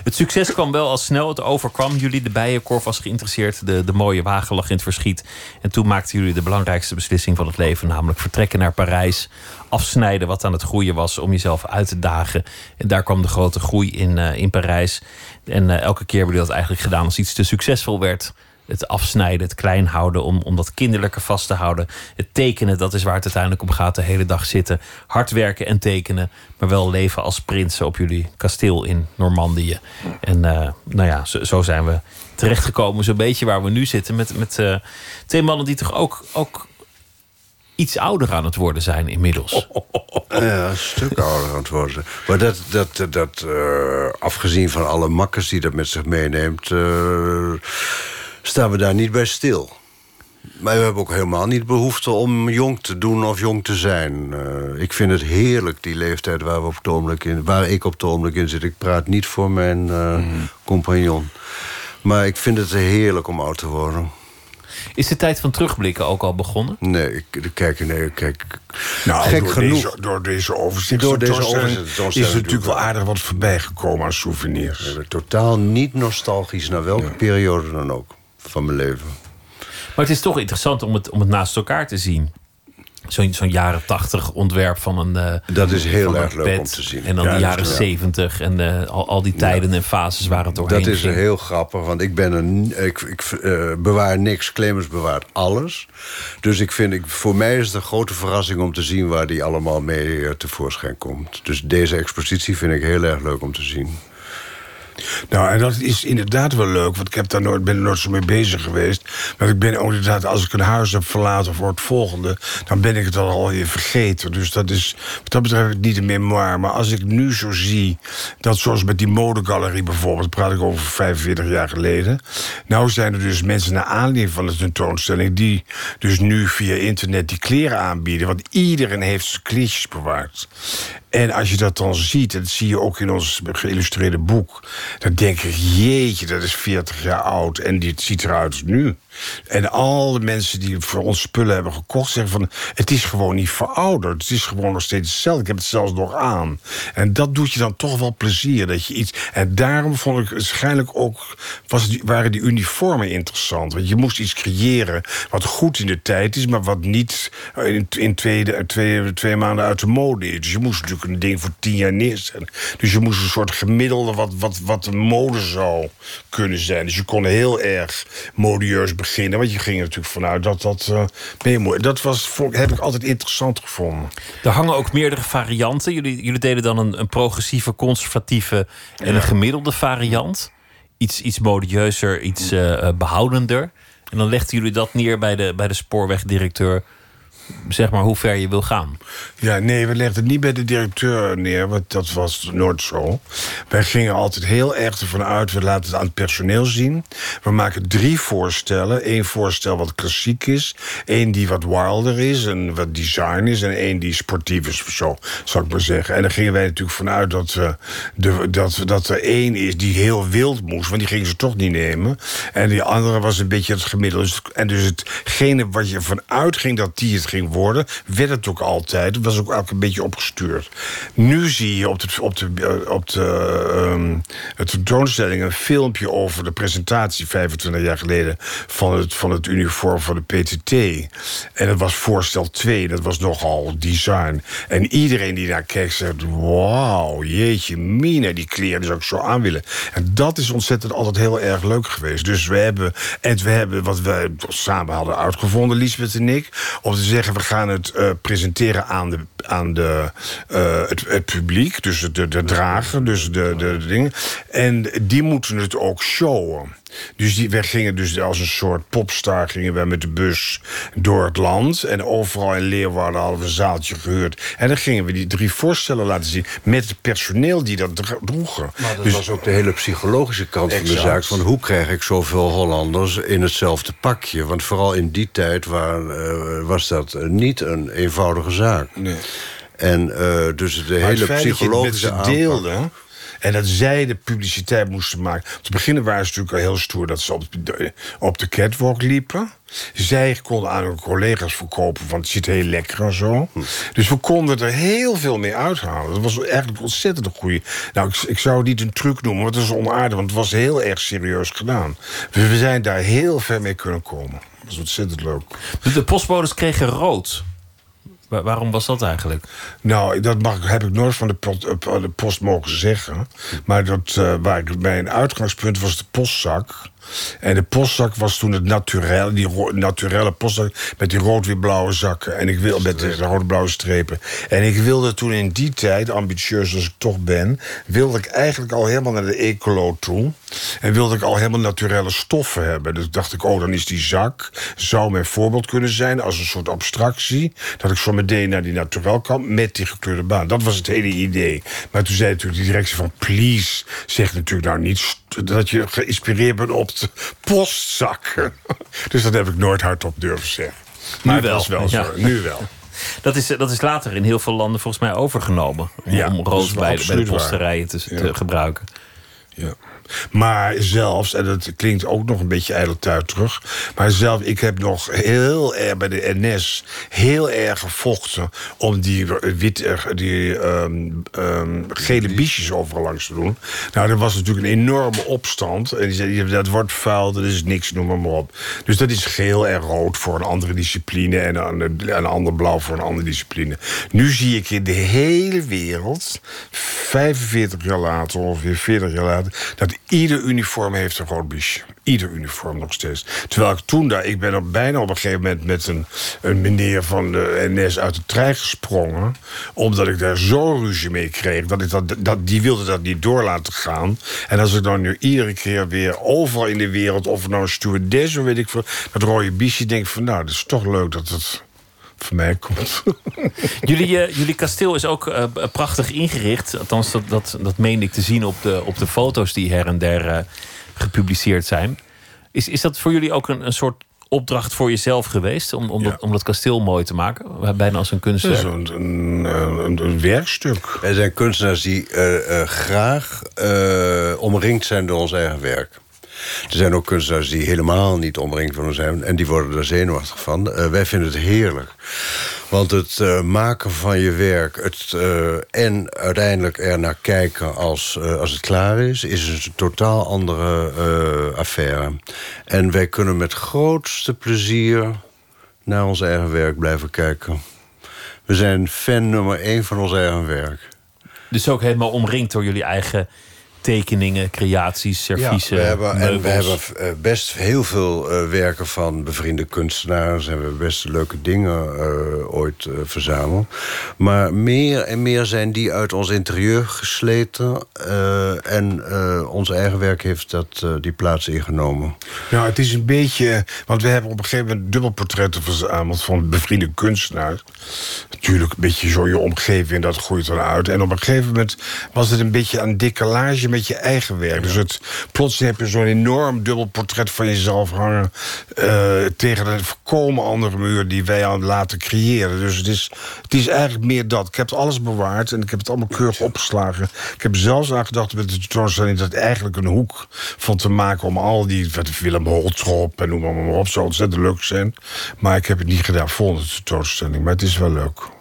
het succes kwam wel al snel. Het overkwam jullie. De bijenkorf was geïnteresseerd. De, de mooie wagen lag in het verschiet. En toen maakten jullie de belangrijkste beslissing van het leven. Namelijk vertrekken naar Parijs. Afsnijden wat aan het groeien was om jezelf uit te dagen. En daar kwam de grote groei in, uh, in Parijs. En uh, elke keer hebben jullie dat eigenlijk gedaan als iets te succesvol werd het afsnijden, het klein houden, om, om dat kinderlijke vast te houden. Het tekenen, dat is waar het uiteindelijk om gaat. De hele dag zitten, hard werken en tekenen. Maar wel leven als prinsen op jullie kasteel in Normandië. En uh, nou ja, zo, zijn we terechtgekomen, zo'n beetje waar we nu zitten. Met, met uh, twee mannen die toch ook, ook iets ouder aan het worden zijn inmiddels. *laughs* Ja, een stuk ouder aan het worden. Maar dat, dat, dat uh, afgezien van alle makkers die dat met zich meeneemt staan we daar niet bij stil. Maar we hebben ook helemaal niet behoefte om jong te doen of jong te zijn. Uh, ik vind het heerlijk, die leeftijd waar, we op het in, waar ik op het ogenblik in zit. Ik praat niet voor mijn uh, mm. compagnon. Maar ik vind het heerlijk om oud te worden. Is de tijd van terugblikken ook al begonnen? Nee, ik kijk, nee, kijk. Nou, gek door genoeg. Deze, door deze overzicht Door deze overzicht is er natuurlijk wel aardig wat voorbij gekomen aan souvenirs. Totaal niet nostalgisch naar welke ja. periode dan ook van mijn leven. Maar het is toch interessant om het, om het naast elkaar te zien. Zo'n zo'n jaren tachtig ontwerp van een. Uh, dat is heel erg leuk om te zien. En dan ja, de jaren zeventig en uh, al, al die tijden ja. en fases waar het doorheen Dat is ging. heel grappig, want ik, ben een, ik, ik uh, bewaar niks. Clemens bewaart alles. Dus ik vind, ik, voor mij is het een grote verrassing om te zien waar die allemaal mee tevoorschijn komt. Dus deze expositie vind ik heel erg leuk om te zien. Nou, en dat is inderdaad wel leuk, want ik heb daar nooit, ben er nooit zo mee bezig geweest. Maar ik ben ook inderdaad, als ik een huis heb verlaten voor het volgende, dan ben ik het al alweer vergeten. Dus dat is, wat dat betreft, niet een memoir. Maar als ik nu zo zie, dat zoals met die modegalerie bijvoorbeeld, praat ik over 45 jaar geleden. Nou zijn er dus mensen naar aanleiding van de tentoonstelling, die dus nu via internet die kleren aanbieden. Want iedereen heeft zijn kleertjes bewaard. En als je dat dan ziet, en dat zie je ook in ons geïllustreerde boek, dan denk ik, jeetje, dat is 40 jaar oud en dit ziet eruit nu. En al de mensen die voor ons spullen hebben gekocht, zeggen van het is gewoon niet verouderd. Het is gewoon nog steeds hetzelfde. Ik heb het zelfs nog aan. En dat doet je dan toch wel plezier. Dat je iets. En daarom vond ik waarschijnlijk ook. Was waren die uniformen interessant. Want je moest iets creëren wat goed in de tijd is, maar wat niet in, in twee, twee, twee maanden uit de mode is. Dus je moest natuurlijk een ding voor tien jaar neerzetten. Dus je moest een soort gemiddelde wat, wat, wat een mode zou kunnen zijn. Dus je kon heel erg modieus beginnen. Want je ging er natuurlijk vanuit dat dat uh, mee moet. Dat was, heb ik altijd interessant gevonden. Er hangen ook meerdere varianten. Jullie, jullie deden dan een, een progressieve, conservatieve en een gemiddelde variant. Iets, iets modieuzer, iets uh, behoudender. En dan legden jullie dat neer bij de, bij de spoorwegdirecteur zeg maar hoe ver je wil gaan. Ja, nee, we legden het niet bij de directeur neer, want dat was nooit zo. Wij gingen altijd heel erg ervan uit, we laten het aan het personeel zien. We maken drie voorstellen. Eén voorstel wat klassiek is, één die wat wilder is en wat design is, en één die sportief is, zo zou ik maar zeggen. En dan gingen wij natuurlijk vanuit dat, uh, de, dat, dat er één is die heel wild moest, want die gingen ze toch niet nemen. En die andere was een beetje het gemiddelde. En dus hetgene wat je vanuit ging dat die het ging ging worden, werd het ook altijd. Het was ook elke een beetje opgestuurd. Nu zie je op de, op de, eh, op de, ehm, de tentoonstelling een filmpje over de presentatie 25 jaar geleden van het, van het uniform van de PTT. En dat was voorstel 2, dat was nogal design. En iedereen die daar kijkt zegt: Wauw, jeetje, Mina, die kleren zou ik zo aan willen. En dat is ontzettend altijd heel erg leuk geweest. Dus we hebben, en we hebben wat we samen hadden uitgevonden, Lisbeth en ik, om te zeggen: we gaan het uh, presenteren aan, de, aan de, uh, het, het, publiek, dus de, de drager, dus de, de, de dingen. En die moeten het ook showen. Dus die, wij gingen dus als een soort popstar gingen wij met de bus door het land. En overal in Leeuwarden hadden we een zaaltje gehuurd. En dan gingen we die drie voorstellen laten zien met het personeel die dat droegen. Maar dat dus, was ook de hele psychologische kant van de zaak. Van hoe krijg ik zoveel Hollanders in hetzelfde pakje? Want vooral in die tijd uh, was dat niet een eenvoudige zaak. Nee. En uh, dus de hele psychologische aanpak... deelden, en dat zij de publiciteit moesten maken. Te beginnen waren ze natuurlijk al heel stoer dat ze op de, op de catwalk liepen. Zij konden aan hun collega's verkopen, want het zit heel lekker en zo. Hm. Dus we konden er heel veel mee uithalen. Dat was eigenlijk ontzettend een goede. Nou, ik, ik, zou het niet een truc noemen, want het is onaardig, want het was heel erg serieus gedaan. Dus we zijn daar heel ver mee kunnen komen. Dat is ontzettend leuk. De postbodes kregen rood. Waarom was dat eigenlijk? Nou, dat mag, heb ik nooit van de, eh, de post mogen zeggen. Maar dat, uh, waar ik, mijn uitgangspunt was de postzak. En de postzak was toen het naturel, die naturelle postzak met die rood-wit-blauwe zakken. En ik wil met de rood-blauwe strepen. En ik wilde toen in die tijd, ambitieus als ik toch ben, wilde ik eigenlijk al helemaal naar de ecolo toe. En wilde ik al helemaal naturelle stoffen hebben. Dus dacht ik, oh, dan is die zak, zou mijn voorbeeld kunnen zijn als een soort abstractie. Dat ik zo meteen naar die naturel kan met die gekleurde baan. Dat was het hele idee. Maar toen zei natuurlijk die directie van, please, zeg natuurlijk nou niet dat je geïnspireerd bent op de postzakken. Dus dat heb ik nooit hardop durven zeggen. Maar nu wel. was wel zo. Nu wel. Dat is, dat is later in heel veel landen volgens mij overgenomen. Om, ja, bij, bij de posterijen te, te gebruiken. Ja. Maar zelfs, en dat klinkt ook nog een beetje ijdeltuit terug... maar zelf, ik heb nog heel erg bij de NS... heel erg gevochten om die, wit, die um, um, gele biesjes overal langs te doen. Nou, er was natuurlijk een enorme opstand. En die zei, dat wordt vuil, dat is niks, noem maar, maar op. Dus dat is geel en rood voor een andere discipline... en een, een ander blauw voor een andere discipline. Nu zie ik in de hele wereld, 45 jaar later, ongeveer 40 jaar later... dat Ieder uniform heeft een rood biesje. Ieder uniform nog steeds. Terwijl ik toen daar, ik ben op bijna op een gegeven moment met een, een meneer van de NS uit de trein gesprongen. Omdat ik daar zo ruzie mee kreeg. Dat ik dat, dat, die wilde dat niet door laten gaan. En als ik dan nu iedere keer weer overal in de wereld, of nou een stewardess weet ik veel, dat rode biesje, denk van nou, dat is toch leuk dat het voor mij komt. *laughs* Jullie, uh, jullie kasteel is ook uh, prachtig ingericht. Althans, dat, dat, dat meen ik te zien op de, op de foto's die her en der uh, gepubliceerd zijn. Is, is dat voor jullie ook een, een soort opdracht voor jezelf geweest om, om, dat, om dat kasteel mooi te maken? Bijna als een kunstwerk. Een, een, een, een, werkstuk. Wij zijn kunstenaars die graag omringd zijn door ons eigen werk. Er zijn ook kunstenaars die helemaal niet omringd van zijn... en die worden er zenuwachtig van. Uh, wij vinden het heerlijk. Want het uh, maken van je werk het, uh, en uiteindelijk er naar kijken als, als het klaar is... is een totaal andere affaire. En wij kunnen met grootste plezier naar ons eigen werk blijven kijken. We zijn fan nummer één van ons eigen werk. Dus ook helemaal omringd door jullie eigen tekeningen, creaties, serviezen. Ja, we hebben, en we hebben eh, best heel veel uh, werken van bevriende kunstenaars. En we hebben best leuke dingen uh, ooit uh, verzameld. Maar meer en meer zijn die uit ons interieur gesleten. en ons eigen werk heeft dat, die plaats ingenomen. Nou, het is een beetje. Want we hebben op een gegeven moment dubbelportretten verzameld van bevriende kunstenaars. Natuurlijk een beetje zo je omgeving, dat groeit dan uit. En op een gegeven moment was het een beetje een decalage je met je eigen werk. Dus het, plotseling heb je zo'n enorm dubbel portret van jezelf hangen... Uh, tegen een volkomen andere muur die wij aan laten creëren. Dus het is, het is eigenlijk meer dat. Ik heb alles bewaard en ik heb het allemaal keurig opgeslagen. Ik heb zelfs aan gedacht met de tentoonstelling... dat eigenlijk een hoek van te maken om al die... Willem Holtrop en noem maar op, zo ontzettend leuk zijn. Maar ik heb het niet gedaan voor de tentoonstelling. Maar het is wel leuk.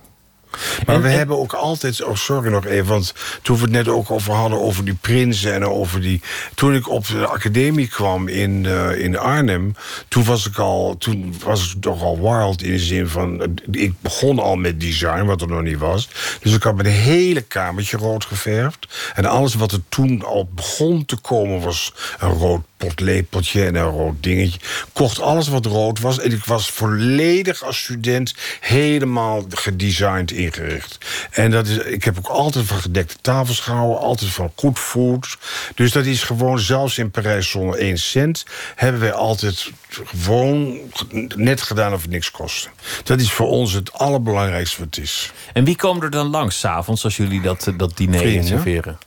Maar we hebben ook altijd... Oh, sorry nog even, want toen we het net ook over hadden... over die prinsen en over die... Toen ik op de academie kwam in, uh, in Arnhem... toen was ik al... toen was ik toch al wild in de zin van... ik begon al met design, wat er nog niet was. Dus ik had mijn hele kamertje rood geverfd. En alles wat er toen al begon te komen... was een rood potlepeltje en een rood dingetje. Kocht alles wat rood was. En ik was volledig als student helemaal gedesigned ingericht. En dat is, ik heb ook altijd van gedekte tafels gehouden. Altijd van goed food. Dus dat is gewoon, zelfs in Parijs zonder één cent... hebben wij altijd gewoon net gedaan of het niks kostte. Dat is voor ons het allerbelangrijkste wat het is. En wie komen er dan langs s'avonds als jullie dat, dat diner serveren?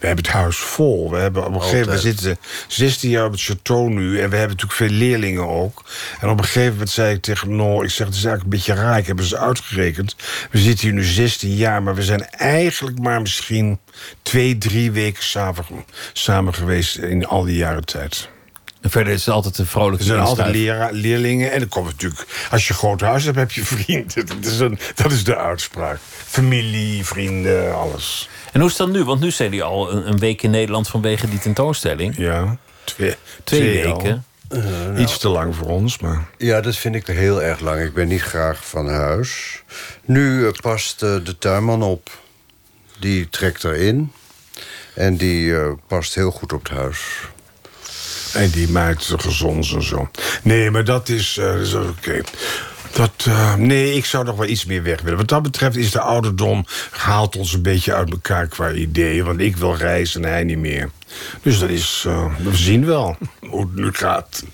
We hebben het huis vol. We, hebben op een gegeven moment zitten 16 jaar op het château nu. En we hebben natuurlijk veel leerlingen ook. En op een gegeven moment zei ik tegen No... ik zeg, het is eigenlijk een beetje raar. Ik heb eens uitgerekend. We zitten hier nu 16 jaar. Maar we zijn eigenlijk maar misschien twee, drie weken samen, samen geweest... in al die jaren tijd. En verder is het altijd een vrolijke Er zijn altijd leerlingen. En dan komt natuurlijk... Als je een groot huis hebt, heb je *laughs* vrienden. Dat is, een, dat is de uitspraak. Familie, vrienden, alles. En hoe is dat nu? Want nu zijn die al een, een week in Nederland vanwege die tentoonstelling. Ja, twee, twee, weken. Uh, Iets te lang voor ons, maar... Ja, dat vind ik heel erg lang. Ik ben niet graag van huis. Nu uh, past uh, de tuinman op. Die trekt erin. En die past heel goed op het huis. En die maakt ze gezond en zo. Nee, maar dat is, is oké. Dat, uh, nee, ik zou nog wel iets meer weg willen. Wat dat betreft is de ouderdom... haalt ons een beetje uit elkaar qua ideeën. Want ik wil reizen en hij niet meer. Dus dat is... Uh, we zien wel *laughs* hoe het nu gaat.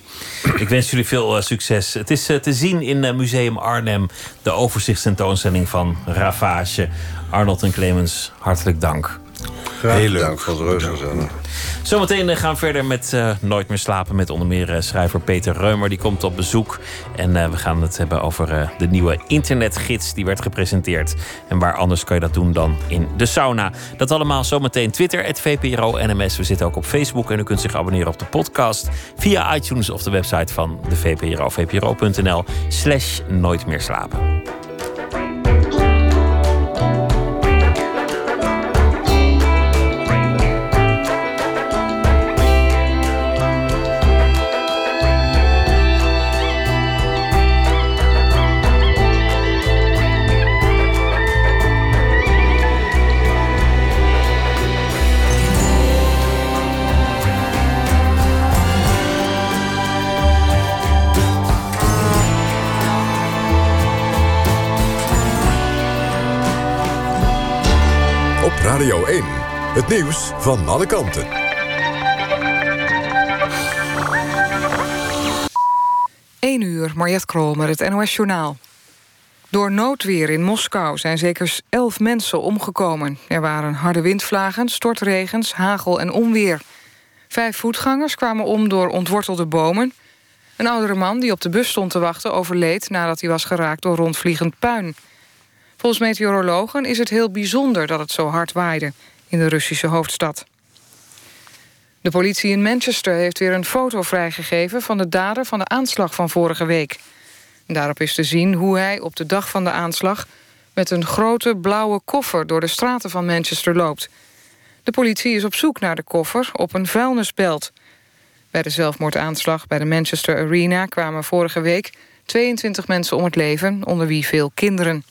Ik wens jullie veel uh, succes. Het is te zien in Museum Arnhem... de overzichtstentoonstelling van Ravage. Arnold en Clemens, hartelijk dank. Graag Heel leuk. voor de rust Zometeen gaan we verder met uh, Nooit meer slapen met onder meer uh, schrijver Peter Reumer. Die komt op bezoek. En uh, we gaan het hebben over de nieuwe internetgids die werd gepresenteerd. En waar anders kan je dat doen dan in de sauna. Dat allemaal zometeen Twitter, het VPRO NMS. We zitten ook op Facebook en u kunt zich abonneren op de podcast via iTunes of de website van de VPRO. VPRO.nl slash Nooit meer slapen. Radio 1. Het nieuws van alle kanten. Eén uur, Mariette Krol met het NOS Journaal. Door noodweer in Moskou zijn zeker elf mensen omgekomen. Er waren harde windvlagen, stortregens, hagel en onweer. Vijf voetgangers kwamen om door ontwortelde bomen. Een oudere man die op de bus stond te wachten overleed... nadat hij was geraakt door rondvliegend puin. Volgens meteorologen is het heel bijzonder dat het zo hard waaide in de Russische hoofdstad. De politie in Manchester heeft weer een foto vrijgegeven van de dader van de aanslag van vorige week. Daarop is te zien hoe hij op de dag van de aanslag met een grote blauwe koffer door de straten van Manchester loopt. De politie is op zoek naar de koffer op een vuilnisbelt. Bij de zelfmoordaanslag bij de Manchester Arena kwamen vorige week 22 mensen om het leven, onder wie veel kinderen.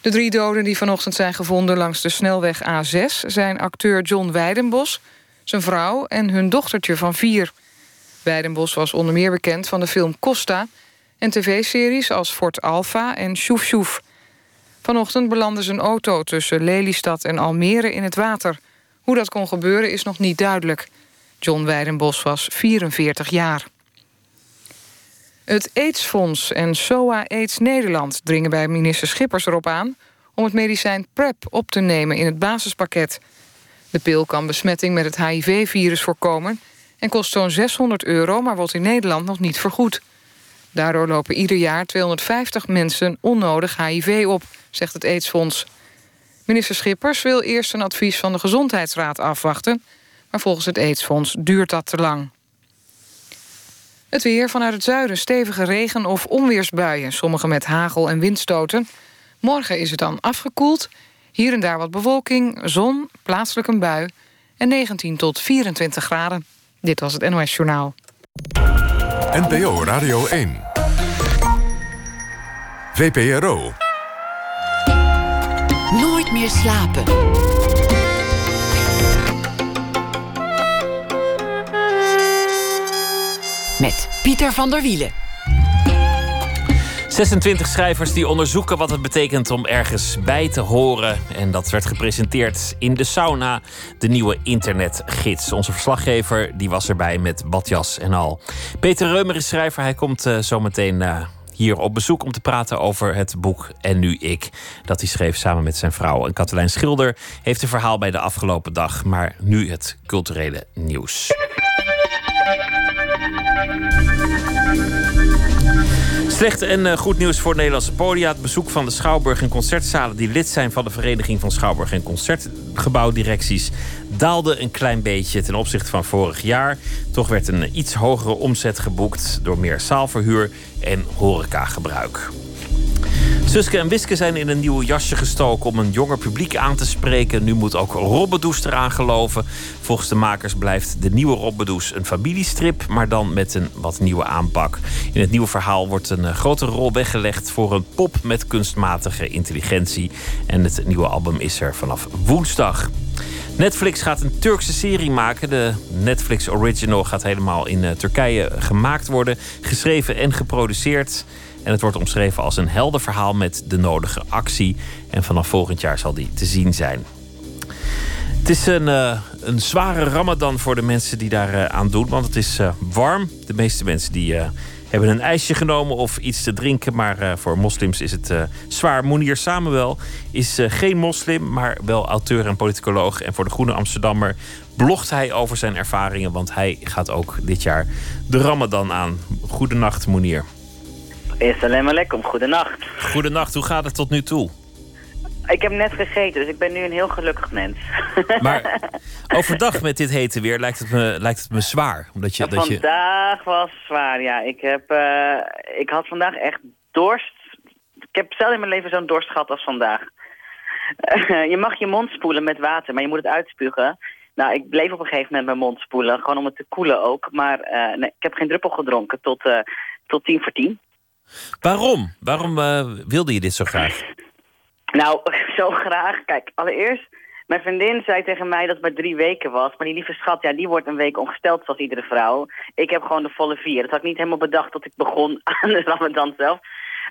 De drie doden die vanochtend zijn gevonden langs de snelweg A6... zijn acteur John Weidenbos, zijn vrouw en hun dochtertje van vier. Weidenbos was onder meer bekend van de film Costa... en tv-series als Fort Alpha en Sjoef Sjoef. Vanochtend belandde zijn auto tussen Lelystad en Almere in het water. Hoe dat kon gebeuren is nog niet duidelijk. John Weidenbos was 44 jaar. Het AIDS-fonds en SOA AIDS Nederland dringen bij minister Schippers erop aan... om het medicijn PrEP op te nemen in het basispakket. De pil kan besmetting met het HIV-virus voorkomen... en kost zo'n 600 euro, maar wordt in Nederland nog niet vergoed. Daardoor lopen ieder jaar 250 mensen onnodig HIV op, zegt het AIDS-fonds. Minister Schippers wil eerst een advies van de Gezondheidsraad afwachten... maar volgens het AIDS-fonds duurt dat te lang. Het weer vanuit het zuiden stevige regen- of onweersbuien... sommige met hagel en windstoten. Morgen is het dan afgekoeld. Hier en daar wat bewolking, zon, plaatselijk een bui... en 19 tot 24 graden. Dit was het NOS Journaal. NPO Radio 1. VPRO. Nooit meer slapen. Met Pieter van der Wielen. 26 schrijvers die onderzoeken wat het betekent om ergens bij te horen. En dat werd gepresenteerd in de sauna, de nieuwe internetgids. Onze verslaggever die was erbij met badjas en al. Peter Reumer is schrijver. Hij komt uh, zo meteen uh, hier op bezoek om te praten over het boek En Nu Ik. Dat hij schreef samen met zijn vrouw. En Katelijn Schilder heeft een verhaal bij de afgelopen dag. Maar nu het culturele nieuws. Slecht en uh, goed nieuws voor Nederlandse podia. Het bezoek van de Schouwburg en concertzalen die lid zijn van de Vereniging van Schouwburg en Concertgebouwdirecties daalde een klein beetje ten opzichte van vorig jaar. Toch werd een iets hogere omzet geboekt door meer zaalverhuur en horecagebruik. Suske en Wiske zijn in een nieuw jasje gestoken om een jonger publiek aan te spreken. Nu moet ook Robbedoes eraan geloven. Volgens de makers blijft de nieuwe Robbedoes een familiestrip, maar dan met een wat nieuwe aanpak. In het nieuwe verhaal wordt een grotere rol weggelegd voor een pop met kunstmatige intelligentie. En het nieuwe album is er vanaf woensdag. Netflix gaat een Turkse serie maken. De Netflix Original gaat helemaal in Turkije gemaakt worden, geschreven en geproduceerd. En het wordt omschreven als een helder verhaal met de nodige actie. En vanaf volgend jaar zal die te zien zijn. Het is een, uh, een zware ramadan voor de mensen die daar uh, aan doen. Want het is uh, warm. De meeste mensen die hebben een ijsje genomen of iets te drinken. Maar voor moslims is het zwaar. Mounir Samuel is geen moslim, maar wel auteur en politicoloog. En voor de Groene Amsterdammer blogt hij over zijn ervaringen. Want hij gaat ook dit jaar de ramadan aan. Goedenacht, Mounir. Assalamu alaikum, goedenacht. Goedenacht, hoe gaat het tot nu toe? Ik heb net gegeten, dus ik ben nu een heel gelukkig mens. *laughs* Maar overdag met dit hete weer lijkt het me, lijkt het me zwaar. Omdat je, dat vandaag je... was zwaar, ja. Ik, heb, uh, ik had vandaag echt dorst. Ik heb zelden in mijn leven zo'n dorst gehad als vandaag. *laughs* Je mag je mond spoelen met water, maar je moet het uitspugen. Nou, ik bleef op een gegeven moment mijn mond spoelen, gewoon om het te koelen ook. Maar uh, nee, ik heb geen druppel gedronken tot, tot tien voor tien. Waarom? Waarom uh, wilde je dit zo graag? Nou, *laughs* zo graag. Kijk, allereerst, mijn vriendin zei tegen mij dat het maar drie weken was. Maar die lieve schat, ja, die wordt een week ongesteld zoals iedere vrouw. Ik heb gewoon de volle vier. Dat had ik niet helemaal bedacht dat ik begon *laughs* aan de Ramadan zelf.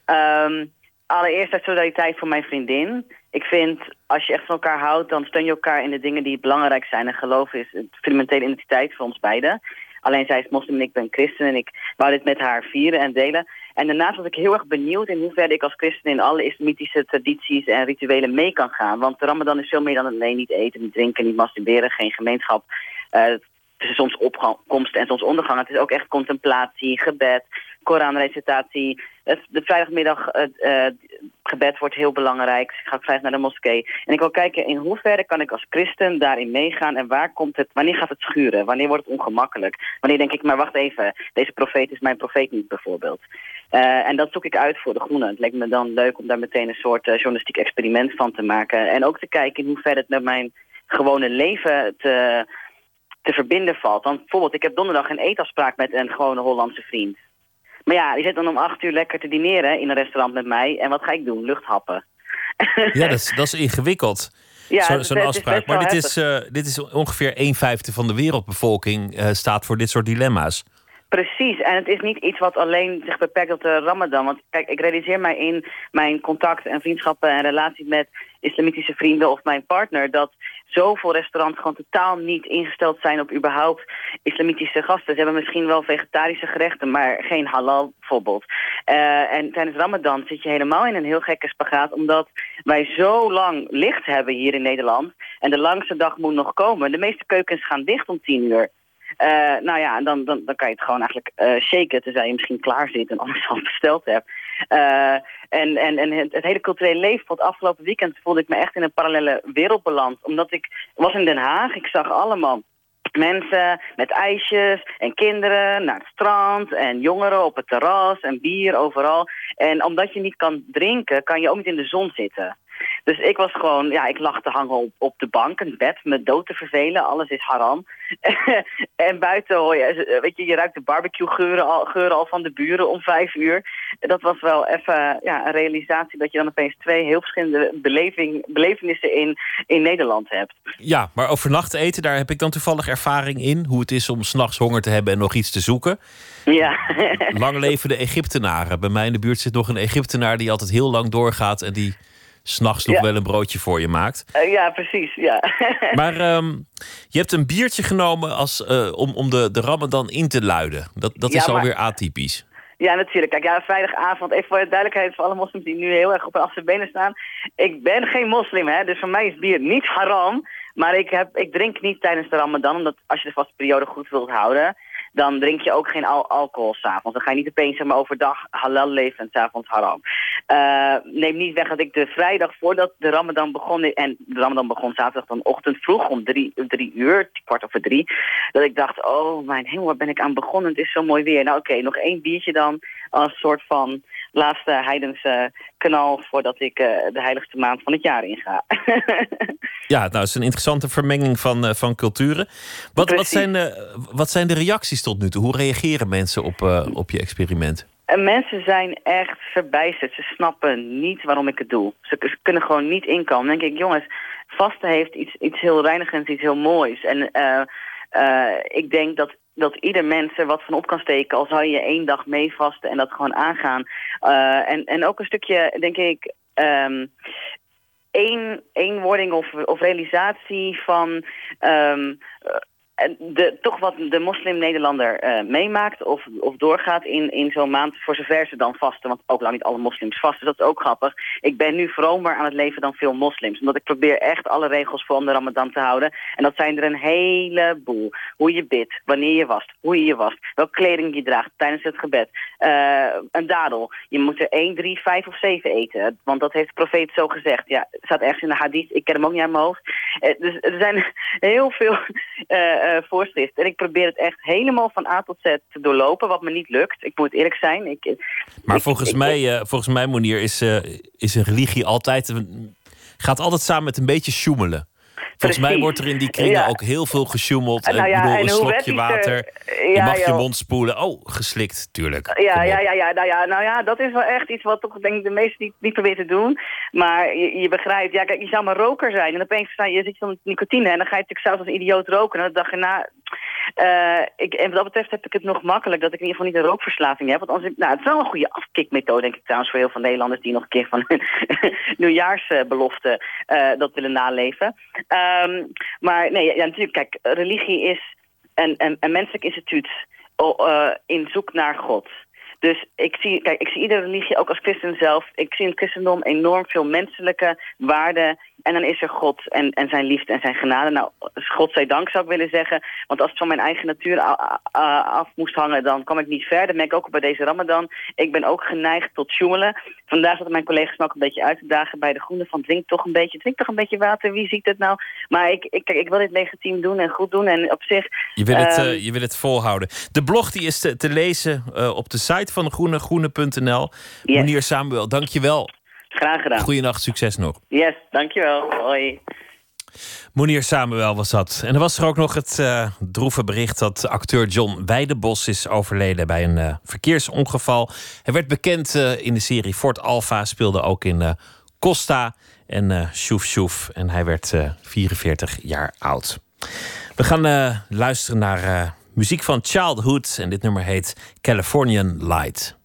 Um, allereerst uit solidariteit voor mijn vriendin. Ik vind, als je echt van elkaar houdt, dan steun je elkaar in de dingen die belangrijk zijn. En geloof is een fundamentele identiteit voor ons beiden. Alleen zij is moslim en ik ben christen en ik wou dit met haar vieren en delen. En daarnaast was ik heel erg benieuwd in hoeverre ik als christen in alle islamitische tradities en rituelen mee kan gaan. Want Ramadan is veel meer dan alleen niet eten, niet drinken, niet masturberen, geen gemeenschap. Uh, tussen zonsopkomst en zonsondergang. Het is ook echt contemplatie, gebed, Koranrecitatie. De vrijdagmiddag uh, gebed wordt heel belangrijk. Ik ga ook vrijdag naar de moskee. En ik wil kijken in hoeverre kan ik als christen daarin meegaan... en waar komt het, wanneer gaat het schuren? Wanneer wordt het ongemakkelijk? Wanneer denk ik, maar wacht even, deze profeet is mijn profeet niet bijvoorbeeld. Uh, en dat zoek ik uit voor de Groene. Het lijkt me dan leuk om daar meteen een soort journalistiek experiment van te maken. En ook te kijken in hoeverre het met mijn gewone leven te, te verbinden valt. Want bijvoorbeeld, ik heb donderdag een eetafspraak met een gewone Hollandse vriend. Maar ja, die zit dan om acht uur lekker te dineren in een restaurant met mij. En wat ga ik doen? Luchthappen. Ja, dat is, dat is ingewikkeld. *laughs* Ja, Zo'n zo afspraak. Maar dit is, uh, dit is ongeveer een vijfde van de wereldbevolking uh, staat voor dit soort dilemma's. Precies, en het is niet iets wat alleen zich beperkt tot de ramadan. Want kijk, ik realiseer mij in mijn contact en vriendschappen en relaties met islamitische vrienden of mijn partner... dat zoveel restaurants gewoon totaal niet ingesteld zijn op überhaupt islamitische gasten. Ze hebben misschien wel vegetarische gerechten, maar geen halal bijvoorbeeld. Uh, en tijdens Ramadan zit je helemaal in een heel gekke spagaat, omdat wij zo lang licht hebben hier in Nederland. En de langste dag moet nog komen. De meeste keukens gaan dicht om tien uur. Uh, nou ja, dan, dan, dan kan je het gewoon eigenlijk uh, shaken, tenzij je misschien klaar zit en *laughs* anders al besteld hebt. Uh, en en, en het, het, hele culturele leven van het afgelopen weekend voelde ik me echt in een parallele wereld beland. Omdat ik was in Den Haag, ik zag allemaal mensen met ijsjes en kinderen naar het strand en jongeren op het terras en bier overal. En omdat je niet kan drinken, kan je ook niet in de zon zitten. Dus ik was gewoon, ja, ik lag te hangen op, op de bank, een bed, me dood te vervelen. Alles is haram. *laughs* en buiten hoor je, weet je, je ruikt de barbecue geuren al, geuren al van de buren om vijf uur. Dat was wel even ja, een realisatie dat je dan opeens twee heel verschillende beleving, belevenissen in, in Nederland hebt. Ja, maar overnacht eten, daar heb ik dan toevallig ervaring in. Hoe het is om s'nachts honger te hebben en nog iets te zoeken. Ja. lang leven de Egyptenaren. Bij mij in de buurt zit nog een Egyptenaar die altijd heel lang doorgaat en die s'nachts nog wel een broodje voor je maakt. Uh, ja, precies. Ja. *laughs* maar um, je hebt een biertje genomen als, uh, om, om de, de Ramadan in te luiden. Dat, dat is alweer atypisch. Ja, natuurlijk. Kijk, ja, vrijdagavond, even voor de duidelijkheid voor alle moslims die nu heel erg op hun afzet benen staan. Ik ben geen moslim, hè, dus voor mij is bier niet haram. Maar ik, heb, ik drink niet tijdens de Ramadan, omdat als je de vaste periode goed wilt houden dan drink je ook geen al alcohol s'avonds. Dan ga je niet opeens zeg maar, overdag halal leven en s'avonds haram. Uh, neem niet weg dat ik de vrijdag voordat de ramadan begon... en de ramadan begon zaterdag dan ochtend vroeg om drie, drie uur, kwart over drie... dat ik dacht, oh mijn hemel, waar ben ik aan begonnen? Het is zo mooi weer. Nou oké, nog één biertje dan als soort van laatste heidense kanaal voordat ik uh, de heiligste maand van het jaar inga. *laughs* ja, nou, het is een interessante vermenging van, uh, van culturen. Wat, wat, zijn, uh, wat zijn de reacties tot nu toe? Hoe reageren mensen op, op je experiment? En mensen zijn echt verbijsterd. Ze snappen niet waarom ik het doe. Ze, ze kunnen gewoon niet inkomen. Dan denk ik, jongens, vasten heeft iets, iets heel reinigends, iets heel moois. En ik denk dat dat ieder mens er wat van op kan steken... al zou je één dag meevasten en dat gewoon aangaan. En, en ook een stukje, denk ik... Um, één, eenwording of, of realisatie van... Um, toch wat de moslim-Nederlander uh, meemaakt of, of doorgaat in, in zo'n maand, voor zover ze dan vasten, want ook lang niet alle moslims vasten, dus dat is ook grappig. Ik ben nu vromer aan het leven dan veel moslims, omdat ik probeer echt alle regels voor om de ramadan te houden. En dat zijn er een heleboel. Hoe je bidt, wanneer je wast, hoe je je wast, welke kleding je draagt tijdens het gebed. Uh, een dadel, je moet er 1, 3, 5 of 7 eten, want dat heeft de profeet zo gezegd. Ja, staat ergens in de hadith, ik ken hem ook niet aan mijn hoofd. Uh, dus er zijn *laughs* heel veel voorschrift. En ik probeer het echt helemaal van A tot Z te doorlopen, wat me niet lukt. Ik moet eerlijk zijn. Ik, maar ik, volgens, ik, mij, volgens mij, Monier, is, is een religie altijd... gaat altijd samen met een beetje sjoemelen. Volgens mij wordt er in die kringen ook heel veel gesjoemeld. Nou ja, ik bedoel, een slokje water. Ja, je mag joh. je mond spoelen. Oh, geslikt, tuurlijk. Ja, ja, ja, ja, nou ja, nou ja, dat is wel echt iets wat toch denk ik de meesten niet, niet proberen te doen. Maar je, je, begrijpt, ja, kijk, je zou maar roker zijn. En opeens sta je, zit je met nicotine en dan ga je natuurlijk zelfs als idioot roken. En dan dacht je, nou, uh, ik, en wat dat betreft heb ik het nog makkelijk dat ik in ieder geval niet een rookverslaving heb. Want als ik, nou, het is wel een goede afkikmethode, denk ik trouwens, voor heel veel Nederlanders die nog een keer van *laughs* hun nieuwjaarsbelofte uh, dat willen naleven. Um, maar nee, ja, natuurlijk, kijk, religie is een, een, een menselijk instituut uh, in zoek naar God. Dus ik zie, kijk, ik zie iedere religie ook als christen zelf. Ik zie in het christendom enorm veel menselijke waarden en dan is er God en, en zijn liefde en zijn genade. Nou, God zij dank zou ik willen zeggen. Want als het van mijn eigen natuur af moest hangen, dan kwam ik niet verder. Dat merk ik ook bij deze ramadan. Ik ben ook geneigd tot sjoemelen. Vandaag zat mijn collega's me ook een beetje uit te dagen bij de groene van drink toch een beetje, drink toch een beetje water, wie ziet het nou? Maar ik, ik, kijk, ik wil dit legitiem doen en goed doen en op zich... Je wil het, uh, je wil het volhouden. De blog die is te, te lezen uh, op de site van de Groene, groene.nl. Yes. Meneer Samuel, dank je wel. Graag gedaan. Goedenacht, succes nog. Yes, dankjewel. Hoi. Monier Samuel was dat. En er was er ook nog het uh, droeve bericht dat acteur John Weidebos is overleden bij een uh, verkeersongeval. Hij werd bekend uh, in de serie Fort Alpha, speelde ook in Costa en Shoef Shoef. En hij werd 44 jaar oud. We gaan luisteren naar muziek van Childhood en dit nummer heet Californian Light.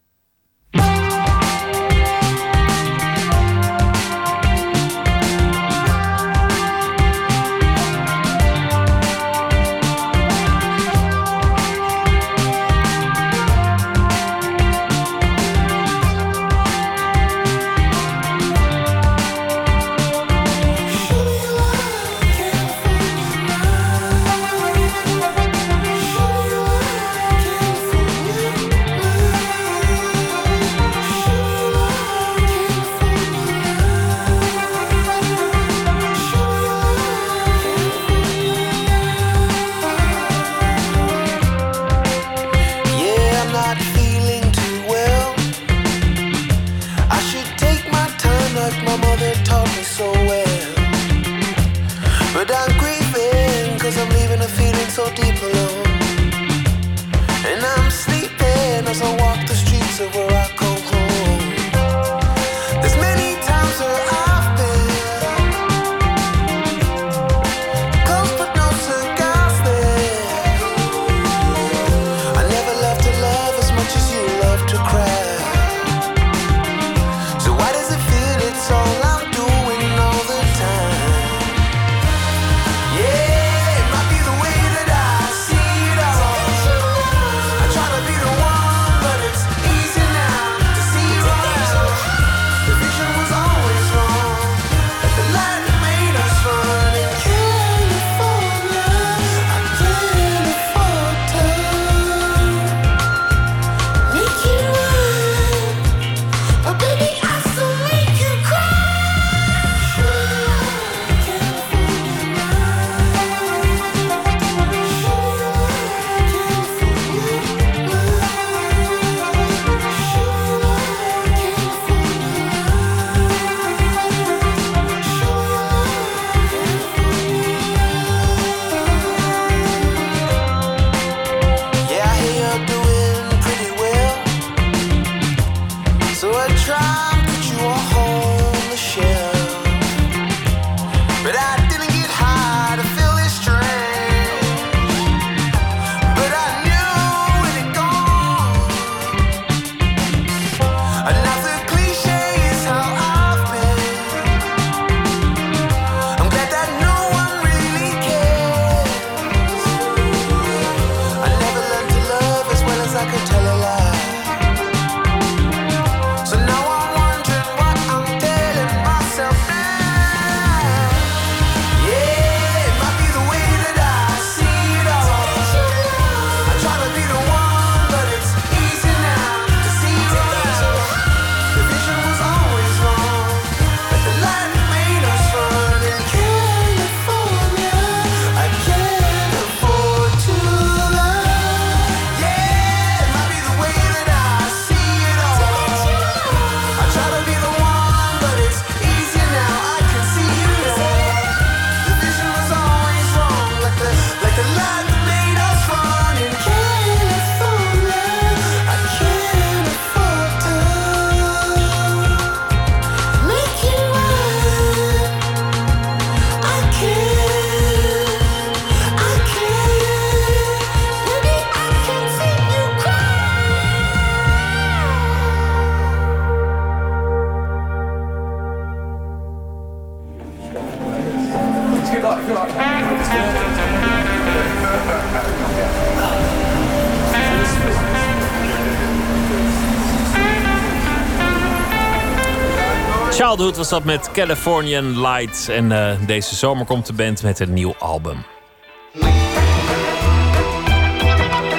Childhood was dat met Californian Light. En eh, deze zomer komt de band met een nieuw album.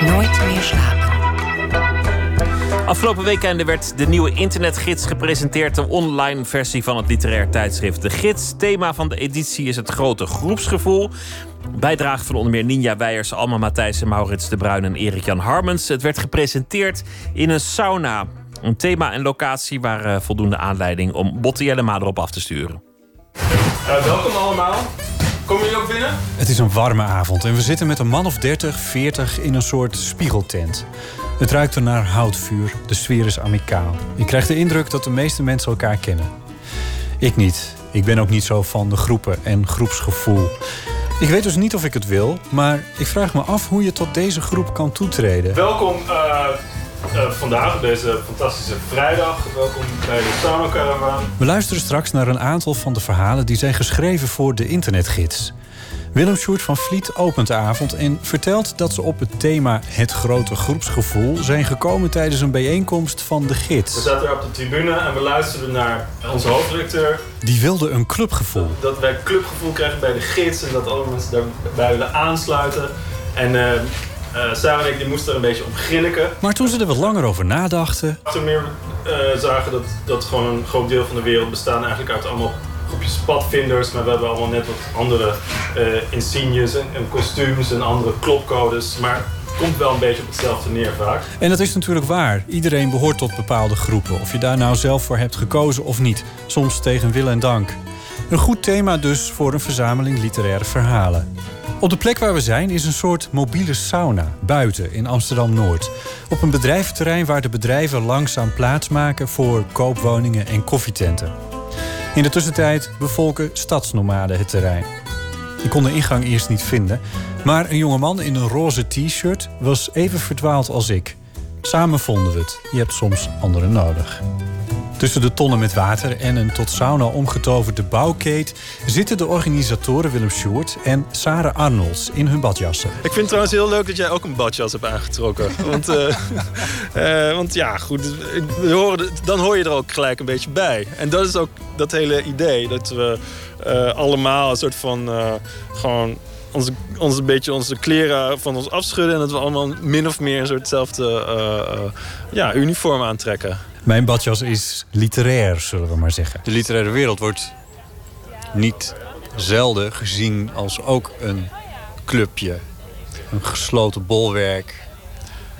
Nooit meer slapen. Afgelopen weekend werd de nieuwe internetgids gepresenteerd. De online versie van het literair tijdschrift De Gids. Thema van de editie is het grote groepsgevoel. Bijdrage van onder meer Ninja Weijers, Alma Matthijssen, Maurits de Bruin en Erik-Jan Harmens. Het werd gepresenteerd in een sauna. Een thema en locatie waar eh, voldoende aanleiding om Botte Jellema erop af te sturen. welkom allemaal. Kom jullie ook binnen? Het is een warme avond en we zitten met een man of 30, 40 in een soort spiegeltent. Het ruikt er naar houtvuur, de sfeer is amicaal. Je krijgt de indruk dat de meeste mensen elkaar kennen. Ik niet. Ik ben ook niet zo van de groepen en groepsgevoel. Ik weet dus niet of ik het wil, maar ik vraag me af hoe je tot deze groep kan toetreden. Welkom eh, eh, vandaag op deze fantastische vrijdag. Welkom bij de Sauna Caravan. We luisteren straks naar een aantal van de verhalen die zijn geschreven voor de internetgids. Willem Sjoerd van Vliet opent de avond en vertelt dat ze op het thema het grote groepsgevoel zijn gekomen tijdens een bijeenkomst van de We gids. zaten er op de tribune en we luisterden naar onze hoofdredacteur. Die wilde een clubgevoel. Dat wij clubgevoel krijgen bij de gids en dat alle mensen daarbij willen aansluiten. En eh, eh, Sarah en ik die moesten er een beetje om grinniken. Maar toen ze er wat langer over nadachten, Toen meer eh, zagen dat, dat gewoon een groot deel van de wereld bestaan eigenlijk uit allemaal groepjes padvinders. Maar we hebben allemaal net wat andere eh insignes en, en kostuums en andere klopcodes. Maar het komt wel een beetje op hetzelfde neer vaak. En dat is natuurlijk waar. Iedereen behoort tot bepaalde groepen. Of je daar nou zelf voor hebt gekozen of niet. Soms tegen wil en dank. Een goed thema dus voor een verzameling literaire verhalen. Op de plek waar we zijn is een soort mobiele sauna buiten in Amsterdam Noord. Op een bedrijventerrein waar de bedrijven langzaam plaatsmaken voor koopwoningen en koffietenten. In de tussentijd bevolken stadsnomaden het terrein. Ik kon de ingang eerst niet vinden, maar een jongeman in een roze t-shirt was even verdwaald als ik. Samen vonden we het. Je hebt soms anderen nodig. Tussen de tonnen met water en een tot sauna omgetoverde bouwkeet zitten de organisatoren Willem Sjoerd en Sarah Arnolds in hun badjassen. Ik vind het trouwens heel leuk dat jij ook een badjas hebt aangetrokken. *laughs* Want, uh, want ja, goed, dan hoor je er ook gelijk een beetje bij. En dat is ook dat hele idee. Dat we uh, allemaal een soort van gewoon onze, onze, beetje onze kleren van ons afschudden... en dat we allemaal min of meer een soort hetzelfde ja, uniform aantrekken. Mijn badjas is literair, zullen we maar zeggen. De literaire wereld wordt niet zelden gezien als ook een clubje. Een gesloten bolwerk.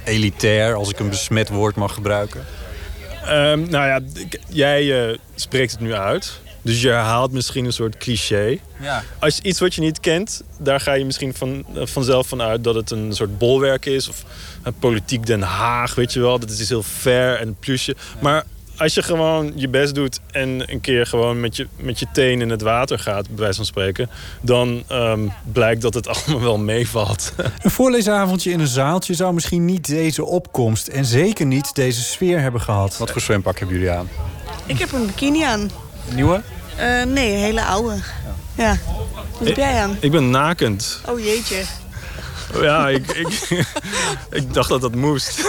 Elitair, als ik een besmet woord mag gebruiken. Um, nou ja, jij uh, spreekt het nu uit. Dus je herhaalt misschien een soort cliché. Ja. Als iets wat je niet kent, daar ga je misschien van, vanzelf van uit dat het een soort bolwerk is. Of politiek Den Haag, weet je wel. Dat is heel fair en plusje. Maar als je gewoon je best doet en een keer gewoon met je, met je teen in het water gaat, bij wijze van spreken, dan um, blijkt dat het *laughs* allemaal wel meevalt. Een voorleesavondje in een zaaltje zou misschien niet deze opkomst en zeker niet deze sfeer hebben gehad. Wat voor zwempak hebben jullie aan? Ik heb een bikini aan. Nieuwe? Uh, nee, een hele oude. Ja. ja. Wat heb jij aan? Ik ben nakend. Oh jeetje. Ja, ik, ik, *laughs* ik dacht dat dat moest. *laughs*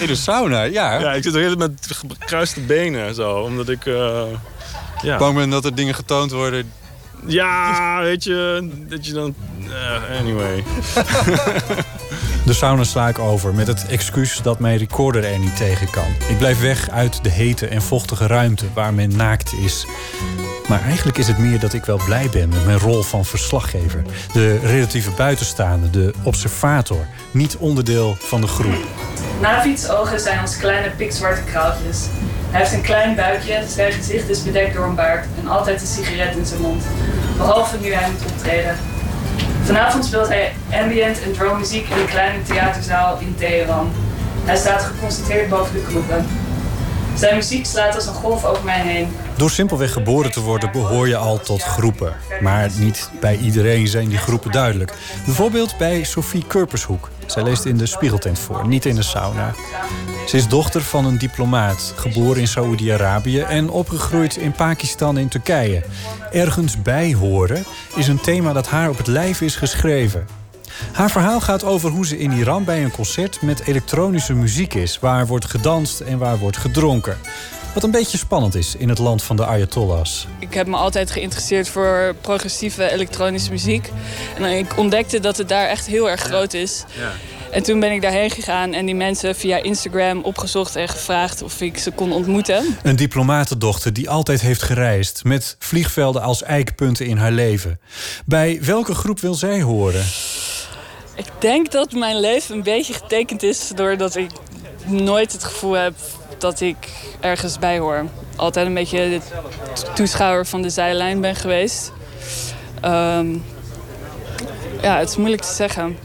In de sauna, ja. Ja, ik zit er heel met gekruiste benen zo, omdat ik... Uh, ja. Bang ben dat er dingen getoond worden ja, weet je, dat je dan... Uh, anyway. De sauna sla ik over met het excuus dat mijn recorder er niet tegen kan. Ik blijf weg uit de hete en vochtige ruimte waar men naakt is. Maar eigenlijk is het meer dat ik wel blij ben met mijn rol van verslaggever. De relatieve buitenstaande, de observator. Niet onderdeel van de groep. Navids ogen zijn als kleine pikzwarte kraaltjes. Hij heeft een klein buikje, zijn gezicht is bedekt door een baard en altijd een sigaret in zijn mond. Behalve nu hij moet optreden. Vanavond speelt hij ambient en drone muziek in een kleine theaterzaal in Teheran. Hij staat geconcentreerd boven de kroegen. Zijn muziek slaat als een golf over mij heen. Door simpelweg geboren te worden behoor je al tot groepen. Maar niet bij iedereen zijn die groepen duidelijk. Bijvoorbeeld bij Sophie Kurpershoek. Zij leest in de spiegeltent voor, niet in de sauna. Ze is dochter van een diplomaat, geboren in Saoedi-Arabië en opgegroeid in Pakistan en Turkije. Ergens bij horen is een thema dat haar op het lijf is geschreven. Haar verhaal gaat over hoe ze in Iran bij een concert met elektronische muziek is, waar wordt gedanst en waar wordt gedronken. Wat een beetje spannend is in het land van de Ayatollahs. Ik heb me altijd geïnteresseerd voor progressieve elektronische muziek. En ik ontdekte dat het daar echt heel erg groot is. Ja. En toen ben ik daarheen gegaan en die mensen via Instagram opgezocht en gevraagd of ik ze kon ontmoeten. Een diplomatendochter die altijd heeft gereisd met vliegvelden als eikpunten in haar leven. Bij welke groep wil zij horen? Ik denk dat mijn leven een beetje getekend is doordat ik nooit het gevoel heb dat ik ergens bij hoor. Altijd een beetje de toeschouwer van de zijlijn ben geweest. Um, ja, het is moeilijk te zeggen.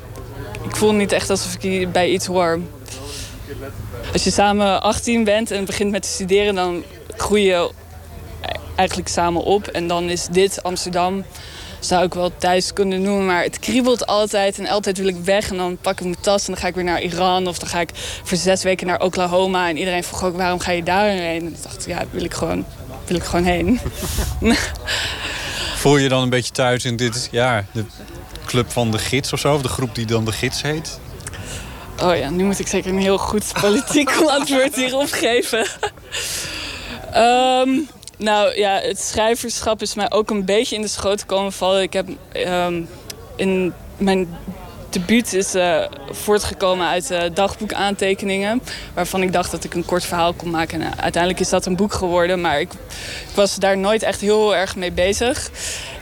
Ik voel niet echt alsof ik bij iets hoor. Als je samen 18 bent en begint met te studeren, dan groei je eigenlijk samen op. En dan is dit Amsterdam zou ik wel thuis kunnen noemen. Maar het kriebelt altijd en altijd wil ik weg. En dan pak ik mijn tas en dan ga ik weer naar Iran. Of dan ga ik voor zes weken naar Oklahoma. En iedereen vroeg ook, waarom ga je daarheen? En ik dacht, ja, wil ik gewoon, wil ik gewoon heen. Voel je dan een beetje thuis in dit, ja, de club van de gids of zo? Of de groep die dan de gids heet? Oh ja, nu moet ik zeker een heel goed politiek *laughs* antwoord hierop geven. um, Nou ja, het schrijverschap is mij ook een beetje in de schoot komen vallen. Ik heb um, in mijn debuut is uh, voortgekomen uit uh, dagboekaantekeningen. Waarvan ik dacht dat ik een kort verhaal kon maken. En uiteindelijk is dat een boek geworden. Maar ik, ik, was daar nooit echt heel erg mee bezig.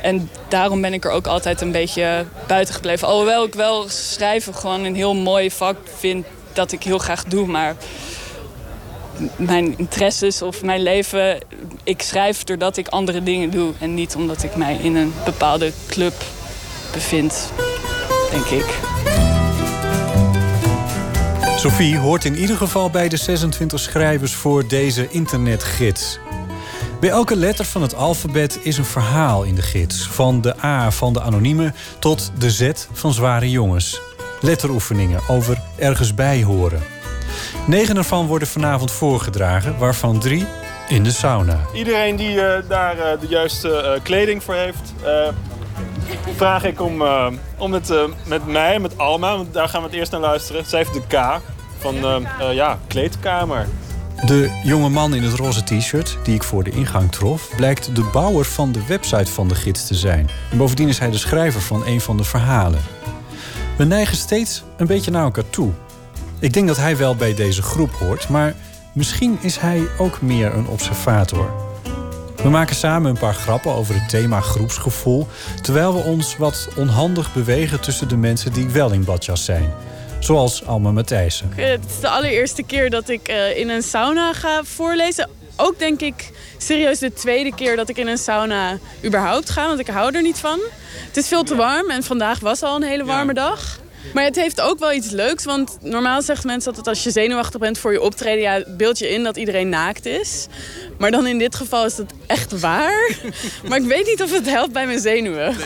En daarom ben ik er ook altijd een beetje buiten gebleven. Alhoewel ik wel schrijven gewoon een heel mooi vak vind dat ik heel graag doe. Maar mijn interesses of mijn leven. Ik schrijf doordat ik andere dingen doe en niet omdat ik mij in een bepaalde club bevind, denk ik. Sophie hoort in ieder geval bij de 26 schrijvers voor deze internetgids. Bij elke letter van het alfabet is een verhaal in de gids. Van de A van de anonieme tot de Z van zware jongens. Letteroefeningen over ergens bij horen. Negen ervan worden vanavond voorgedragen, waarvan drie in de sauna. Iedereen die eh, daar eh, de juiste eh, kleding voor heeft, eh, vraag ik om, eh, om het eh, met mij, met Alma, want daar gaan we het eerst naar luisteren. Zij heeft de K van ja, kleedkamer. De jonge man in het roze t-shirt, die ik voor de ingang trof, blijkt de bouwer van de website van de gids te zijn. En bovendien is hij de schrijver van een van de verhalen. We neigen steeds een beetje naar elkaar toe. Ik denk dat hij wel bij deze groep hoort, maar misschien is hij ook meer een observator. We maken samen een paar grappen over het thema groepsgevoel, terwijl we ons wat onhandig bewegen tussen de mensen die wel in badjas zijn. Zoals Alma Matthijssen. Het is de allereerste keer dat ik eh, in een sauna ga voorlezen. Ook denk ik serieus de tweede keer dat ik in een sauna überhaupt ga, want ik hou er niet van. Het is veel te warm en vandaag was al een hele warme dag. Maar het heeft ook wel iets leuks, want normaal zeggen mensen altijd als je zenuwachtig bent voor je optreden, ja, beeld je in dat iedereen naakt is. Maar dan in dit geval is dat echt waar. *laughs* Maar ik weet niet of het helpt bij mijn zenuwen. *laughs*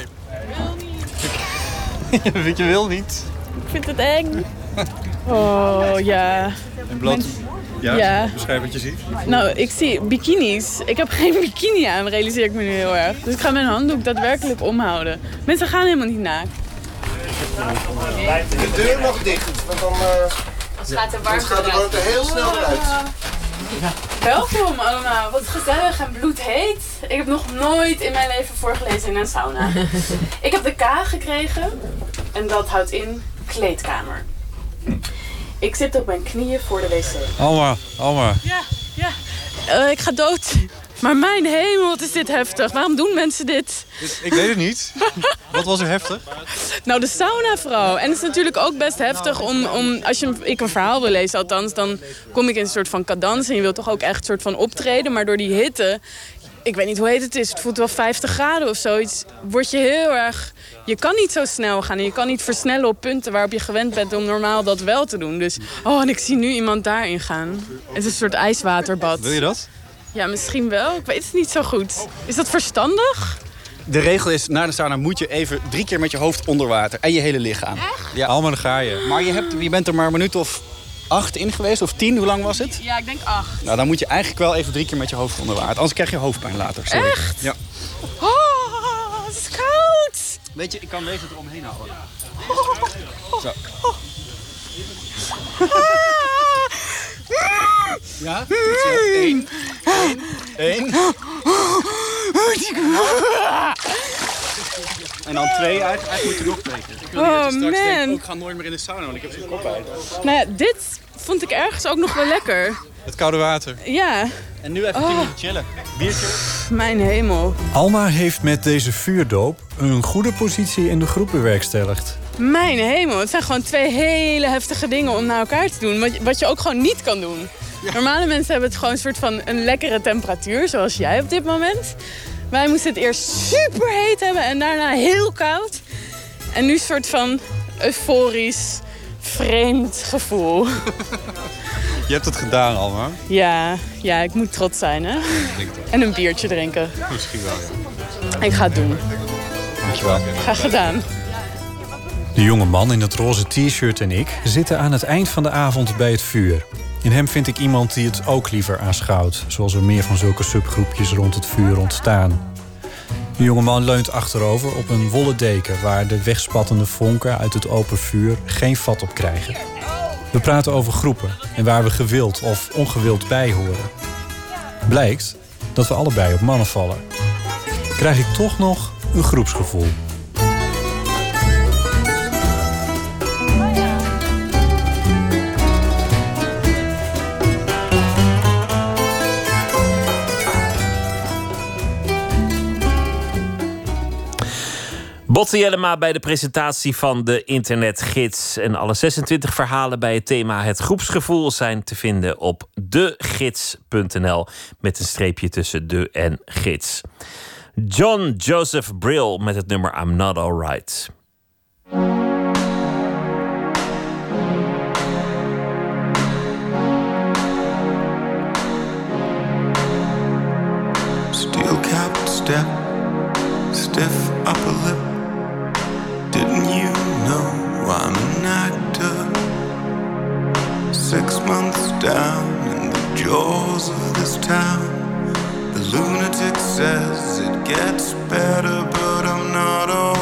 Weet je wil niet. Ik vind het eng. *laughs* Oh ja. En. Mensen- Ja, Ja. beschrijf wat je ziet. Nou, ik zie bikinis. Ik heb geen bikini aan, realiseer ik me nu heel erg. Dus ik ga mijn handdoek daadwerkelijk omhouden. Mensen gaan helemaal niet naakt. De deur nog dicht, want dan Het gaat de warmte gaat de warmte heel snel eruit. Welkom allemaal, wat gezellig en bloedheet. Ik heb nog nooit in mijn leven voorgelezen in een sauna. *laughs* ik heb de K gekregen en dat houdt in kleedkamer. Ik zit op mijn knieën voor de wc. Alma, Alma. Ja, ja. Eh, ik ga dood. Maar mijn hemel, wat is dit heftig. Waarom doen mensen dit? Ik weet het niet. *laughs* Wat was er heftig? Nou, de sauna vooral. En het is natuurlijk ook best heftig om, om als je, ik een verhaal wil lezen, althans, dan kom ik in een soort van cadans. En je wilt toch ook echt een soort van optreden. Maar door die hitte, ik weet niet hoe heet het is, het voelt wel 50 graden of zoiets, word je heel erg. Je kan niet zo snel gaan en je kan niet versnellen op punten waarop je gewend bent om normaal dat wel te doen. Dus, oh, en ik zie nu iemand daarin gaan. Het is een soort ijswaterbad. Wil je dat? Ja, misschien wel. Ik weet het niet zo goed. Is dat verstandig? De regel is, na de sauna moet je even drie keer met je hoofd onder water. En je hele lichaam. Ja. Alma, dan ga je. Maar je, hebt, je bent er maar een minuut of acht in geweest. Of tien, hoe lang was het? Ja, ik denk acht. Nou, dan moet je eigenlijk wel even drie keer met je hoofd onder water. Anders krijg je hoofdpijn later. Sorry. Echt? Ja. Oh, het is koud. Weet je, ik kan deze eromheen houden. Zo. Ja? Eén. Eén. En dan twee. Eigenlijk, eigenlijk moet je nog twee keer. Ik wil niet dat je Oh, straks man. denkt, oh, ik ga nooit meer in de sauna, want ik heb zo'n kop uit. Nou ja, dit vond ik ergens ook nog wel lekker. Het koude water. Ja. En nu even Oh. chillen. Biertje. Mijn hemel. Alma heeft met deze vuurdoop een goede positie in de groep bewerkstelligd. Mijn hemel. Het zijn gewoon twee hele heftige dingen om naar elkaar te doen. Wat, je- wat je ook gewoon niet kan doen. Normale mensen hebben het gewoon een soort van een lekkere temperatuur, zoals jij op dit moment. Wij moesten het eerst super heet hebben en daarna heel koud. En nu een soort van euforisch, vreemd gevoel. *laughs* Je hebt het gedaan, Alma. Ja, ja, ik moet trots zijn, hè? En een biertje drinken. Misschien wel, ja. Ik ga het doen. Dankjewel. Graag gedaan. De jonge man in het roze t-shirt en ik zitten aan het eind van de avond bij het vuur. In hem vind ik iemand die het ook liever aanschouwt, zoals er meer van zulke subgroepjes rond het vuur ontstaan. De jonge man leunt achterover op een wollen deken waar de wegspattende vonken uit het open vuur geen vat op krijgen. We praten over groepen en waar we gewild of ongewild bij horen. Blijkt dat we allebei op mannen vallen. Krijg ik toch nog een groepsgevoel. Botte Jellema bij de presentatie van de internetgids. En alle 26 verhalen bij het thema het groepsgevoel zijn te vinden op degids.nl met een streepje tussen de en gids. John Joseph Brill met het nummer I'm Not Alright. Steel capped step, stiff months down in the jaws of this town. The lunatic says it gets better, but I'm not alright.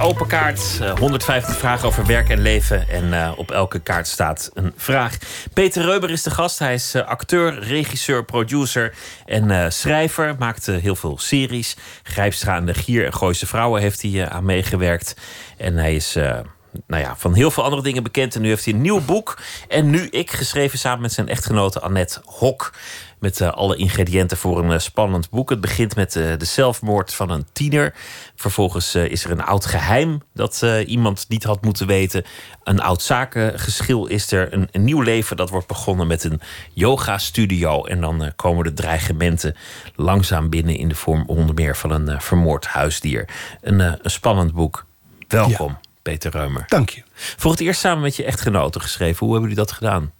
Open Kaart. Eh, 150 vragen over werk en leven. En eh, op elke kaart staat een vraag. Peter Reuber is de gast. Hij is eh, acteur, regisseur, producer en eh, schrijver. Maakt eh, heel veel series. Grijpstra en de Gier en Gooise Vrouwen heeft hij eh, aan meegewerkt. En hij is... eh, nou ja, van heel veel andere dingen bekend. En nu heeft hij een nieuw boek. En nu ik, geschreven samen met zijn echtgenote Annette Hok. Met eh, alle ingrediënten voor een eh, spannend boek. Het begint met eh, de zelfmoord van een tiener. Vervolgens is er een oud geheim dat iemand niet had moeten weten. Een oud zakengeschil is er. Een, een nieuw leven dat wordt begonnen met een yoga-studio. En dan komen de dreigementen langzaam binnen in de vorm onder meer van een vermoord huisdier. Een, een spannend boek. Welkom, Peter Reumer. Dank je. Voor het eerst samen met je echtgenoten geschreven. Hoe hebben jullie dat gedaan?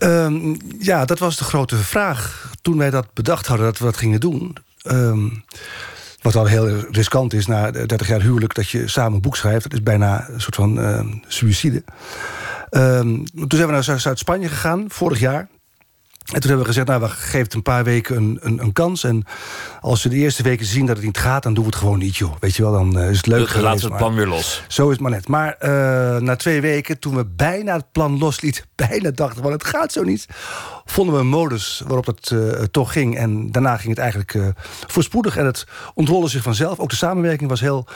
Ehm, ja, dat was de grote vraag. Toen wij dat bedacht hadden dat we dat gingen doen. Ehm, wat al heel riskant is na 30 jaar huwelijk... dat je samen een boek schrijft. Dat is bijna een soort van uh, suïcide. Toen zijn we naar Zu- Zuid-Spanje gegaan, vorig jaar. En toen hebben we gezegd, nou, we geven het een paar weken een, een, een kans. En als we de eerste weken zien dat het niet gaat... dan doen we het gewoon niet, joh. Weet je wel, dan eh, is het leuk Dan geweest. laten we het plan weer los. Zo is het maar net. Maar eh, na twee weken, toen we bijna het plan loslieten... *laughs* bijna dachten van, het gaat zo niet... vonden we een modus waarop het eh, toch ging. En daarna ging het eigenlijk eh, voorspoedig. En het ontrolde zich vanzelf. Ook de samenwerking was heel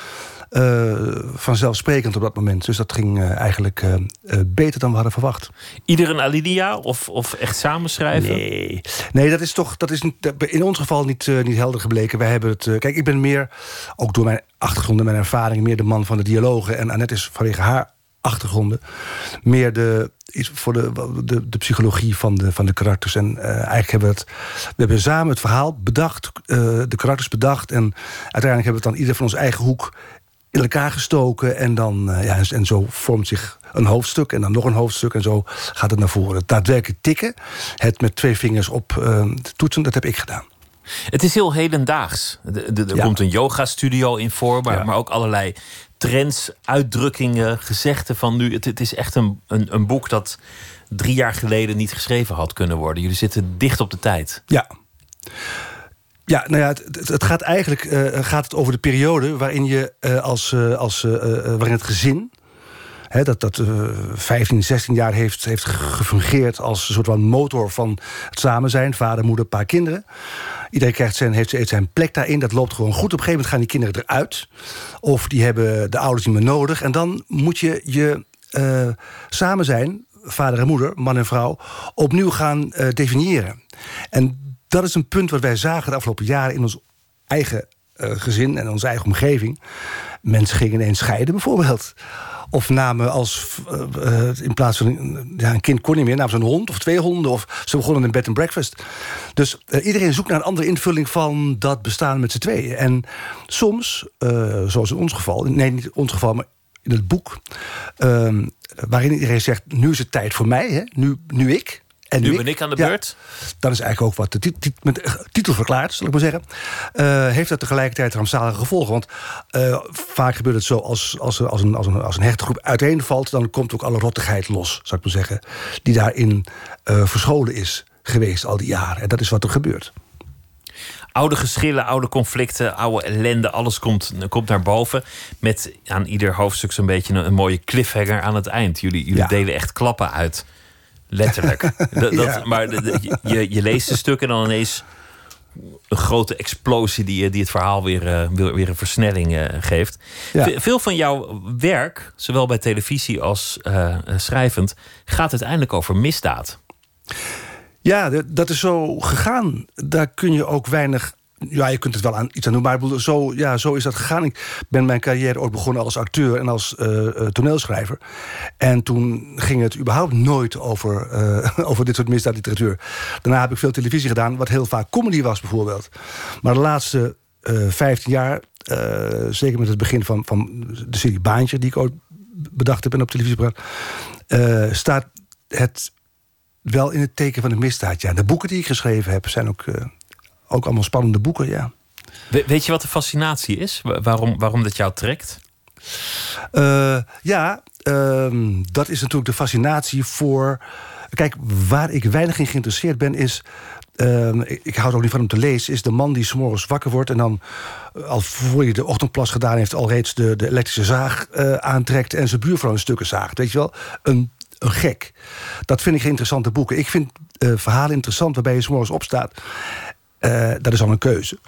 eh, vanzelfsprekend op dat moment. Dus dat ging eh, eigenlijk eh, beter dan we hadden verwacht. Ieder een alinea of, of echt samenschrijven? Nee. Nee, dat is toch dat is niet- in ons geval niet, niet helder gebleken. Wij hebben het. kijk, ik ben meer, ook door mijn achtergrond en mijn ervaring, meer de man van de dialogen. En Annette is vanwege haar achtergronden meer de, is voor de, de, de psychologie van de, van de karakters. En eigenlijk hebben we het. We hebben samen het verhaal bedacht, de karakters bedacht. En uiteindelijk hebben we het dan ieder van ons eigen hoek in elkaar gestoken. En, dan, eh, ja, en, zo vormt zich een hoofdstuk en dan nog een hoofdstuk. En zo gaat het naar voren. Het daadwerkelijk tikken, het met twee vingers op eh, toetsen, dat heb ik gedaan. Het is heel hedendaags. De- de- er komt een yoga-studio in voor, maar, maar ook allerlei trends, uitdrukkingen, gezegden van nu. Het, het is echt een, een, een boek dat drie jaar geleden niet geschreven had kunnen worden. Jullie zitten dicht op de tijd. Ja. Ja, nou ja, het, gaat eigenlijk eh, gaat het over de periode waarin je eh, als, eh, als waarin het gezin. Dat dat eh 15, 16 jaar heeft, heeft gefungeerd als een soort van motor van het samen zijn. Vader, moeder, paar kinderen. Iedereen krijgt zijn, heeft, zijn plek daarin. Dat loopt gewoon goed. Op een gegeven moment gaan die kinderen eruit. Of die hebben de ouders niet meer nodig. En dan moet je je samen zijn, vader en moeder, man en vrouw, opnieuw gaan definiëren. En dat is een punt wat wij zagen de afgelopen jaren in ons eigen eh, gezin en onze eigen omgeving. Mensen gingen ineens scheiden, bijvoorbeeld. Of namen als, eh, eh, in plaats van een- ja, een kind kon niet meer, namen ze een hond of twee honden. Of ze begonnen een bed and breakfast. Dus iedereen zoekt naar een andere invulling van dat bestaan met z'n tweeën. En soms, zoals in ons geval, nee, niet in ons geval, maar in het boek, ehm, waarin iedereen zegt: nu is het tijd voor mij, hè? Nu, nu ik. En Nu ben ik aan de Ja, beurt. dat is eigenlijk ook wat de tit- tit- met de titel verklaart, zal ik maar zeggen. Eh, heeft dat tegelijkertijd rampzalige gevolgen? Want eh, vaak gebeurt het zo als, als, er- als, een, als, een, als een hechte groep uiteenvalt... dan komt ook alle rottigheid los, zal ik maar zeggen... die daarin eh, verscholen is geweest al die jaren. En dat is wat er gebeurt. Oude geschillen, oude conflicten, oude ellende, alles komt, komt naar boven. Met aan ieder hoofdstuk zo'n beetje een, een mooie cliffhanger aan het eind. Jullie, jullie delen echt klappen uit. Letterlijk. *laughs* dat, dat, Ja. Maar de- de- je, je leest een stuk en dan ineens een grote explosie die, die het verhaal weer, eh, weer, weer een versnelling eh, geeft. Ja. Veel van jouw werk, zowel bij televisie als eh, eh, schrijvend, gaat uiteindelijk over misdaad. Ja, dat- dat is zo gegaan. Daar kun je ook weinig. Ja, je kunt het wel aan iets aan doen, maar zo, ja, zo is dat gegaan. Ik ben mijn carrière ooit begonnen als acteur en als eh, eh, toneelschrijver. En toen ging het überhaupt nooit over, eh, *laughs* over dit soort misdaadliteratuur. Daarna heb ik veel televisie gedaan, wat heel vaak comedy was bijvoorbeeld. Maar de laatste eh 15 jaar, zeker met het begin van, van de serie Baantje... die ik ooit bedacht heb en op televisie gebracht... staat het wel in het teken van de misdaad. Ja, de boeken die ik geschreven heb zijn ook, ook allemaal spannende boeken, ja. We- weet je wat de fascinatie is? Wa- Waarom, waarom dat jou trekt? Eh, ja, ehm, dat is natuurlijk de fascinatie voor... Kijk, waar ik weinig in geïnteresseerd ben is... ehm, ik, ik hou er ook niet van om te lezen... is de man die s'morgens wakker wordt... en dan, eh, al voor hij de ochtendplas gedaan heeft... al reeds de, de elektrische zaag eh, aantrekt... en zijn buurvrouw in stukken zaagt. Weet je wel? Een, een gek. Dat vind ik geen interessante boeken. Ik vind eh, verhalen interessant waarbij je s'morgens opstaat... Eh, dat is al een keuze.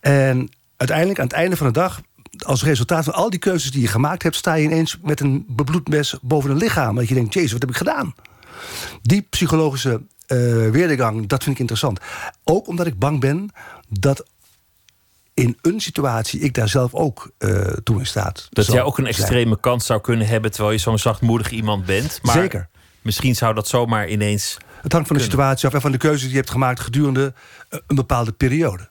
En uiteindelijk, aan het einde van de dag, als resultaat van al die keuzes die je gemaakt hebt, sta je ineens met een bebloed mes boven een lichaam. Dat je denkt, jezus, wat heb ik gedaan? Die psychologische eh weerdegang, dat vind ik interessant. Ook omdat ik bang ben dat in een situatie ik daar zelf ook eh toe in staat. Dat jij ook een zijn. extreme kans zou kunnen hebben terwijl je zo'n zachtmoedig iemand bent. Maar Zeker. Misschien zou dat zomaar ineens. Het hangt van de situatie af en van de keuzes die je hebt gemaakt gedurende eh, een bepaalde periode.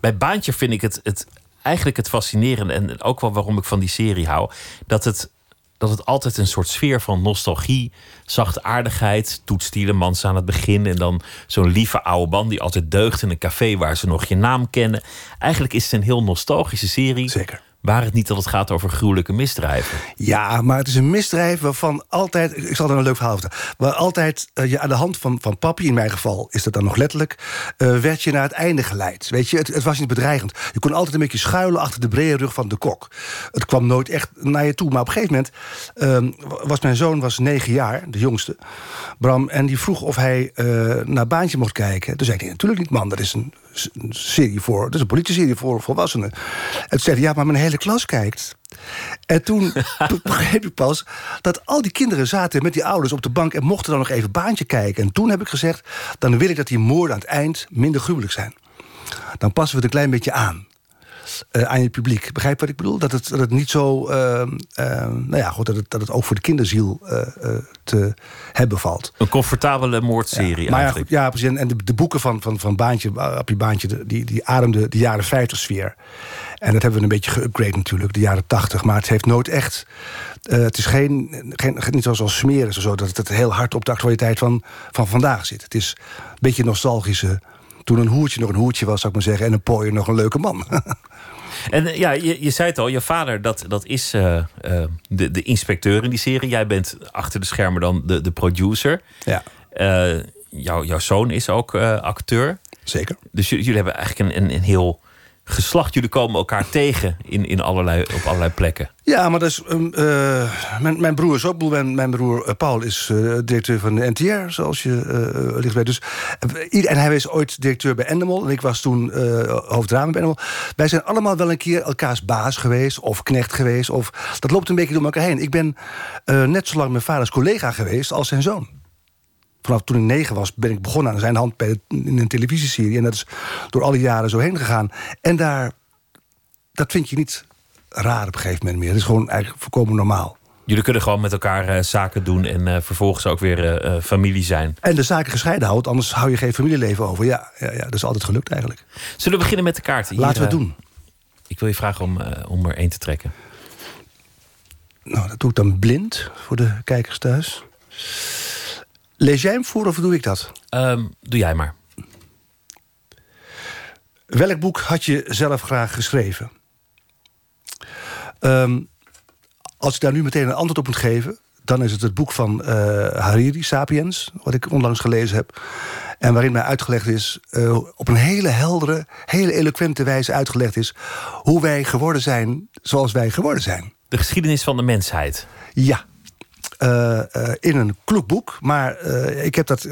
Bij Baantje vind ik het, het eigenlijk het fascinerende en ook wel waarom ik van die serie hou, dat het, dat het altijd een soort sfeer van nostalgie, zachtaardigheid, Toets Tielemans aan het begin en dan zo'n lieve oude man die altijd deugt in een café waar ze nog je naam kennen. Eigenlijk is het een heel nostalgische serie. Zeker. Waar het niet dat het gaat over gruwelijke misdrijven. Ja, maar het is een misdrijf waarvan altijd... Ik zal er een leuk verhaal vertellen. Waar altijd eh, je aan de hand van, van papi, in mijn geval is dat dan nog letterlijk... eh, werd je naar het einde geleid. Weet je, het, het was niet bedreigend. Je kon altijd een beetje schuilen achter de brede rug van de kok. Het kwam nooit echt naar je toe. Maar op een gegeven moment ehm, was mijn zoon was negen jaar, de jongste, Bram... en die vroeg of hij eh, naar Baantje mocht kijken. Toen zei ik, natuurlijk niet, man, dat is een serie voor... dat is een politieserie voor volwassenen. En toen zei hij, ja, maar mijn hele klas kijkt. En toen *laughs* be- begreep ik pas dat al die kinderen zaten met die ouders op de bank... en mochten dan nog even baantje kijken. En toen heb ik gezegd, dan wil ik dat die moorden aan het eind minder gruwelijk zijn. Dan passen we het een klein beetje aan. Eh, aan je publiek. Begrijp wat ik bedoel? Dat het, dat het niet zo... ehm, ehm, nou ja, goed, dat het, dat het ook voor de kinderziel eh, eh, te hebben valt. Een comfortabele moordserie maar ja, eigenlijk. goed, ja, precies. En- de, de boeken van, van, van Baantje, Appie Baantje, die, die ademden de jaren 50 sfeer. En dat hebben we een beetje geüpgrade natuurlijk, de jaren 80. Maar het heeft nooit echt... het is geen, geen, niet zoals als smeren of zo... dat het heel hard op de actualiteit van, van vandaag zit. Het is een beetje nostalgische... Toen een hoertje nog een hoertje was, zou ik maar zeggen... en een pooier nog een leuke man. *laughs* En eh, ja, je, je zei het al, je vader dat, dat is eh, eh, de, de inspecteur in die serie. Jij bent achter de schermen dan de, de producer. Ja. Eh, jouw, jouw zoon is ook acteur. Zeker. Dus j- jullie hebben eigenlijk een, een, een heel geslacht. Jullie komen elkaar *laughs* tegen in, in allerlei, op allerlei plekken. Ja, maar dat is, um, eh, mijn, mijn broer is ook. Mijn, mijn broer eh, Paul is eh, directeur van de NTR, zoals je eh ligt weet. Dus, en hij was ooit directeur bij Endemol. En ik was toen hoofddrama bij Endemol. Wij zijn allemaal wel een keer elkaars baas geweest. Of knecht geweest. Of, dat loopt een beetje door elkaar heen. Ik ben net zo lang mijn vaders collega geweest als zijn zoon. Vanaf toen ik negen was, ben ik begonnen aan zijn hand in een televisieserie. En dat is door alle jaren zo heen gegaan. En daar, dat vind je niet raar op een gegeven moment meer. Het is gewoon eigenlijk volkomen normaal. Jullie kunnen gewoon met elkaar eh, zaken doen en eh, vervolgens ook weer eh, familie zijn. En de zaken gescheiden houdt, anders hou je geen familieleven over. Ja, ja, ja dat is altijd gelukt eigenlijk. Zullen we beginnen met de kaarten? Laten we het doen. Ik wil je vragen om, om er één te trekken. Nou, dat doe ik dan blind voor de kijkers thuis. Lees jij hem voor of doe ik dat? Ehm, doe jij maar. Welk boek had je zelf graag geschreven? Ehm, als ik daar nu meteen een antwoord op moet geven... dan is het het boek van eh, Hariri, Sapiens... wat ik onlangs gelezen heb. En waarin mij uitgelegd is... eh, op een hele heldere, hele eloquente wijze uitgelegd is... hoe wij geworden zijn zoals wij geworden zijn. De geschiedenis van de mensheid. Ja. Eh, eh, in een kloek boek. Maar eh, ik heb dat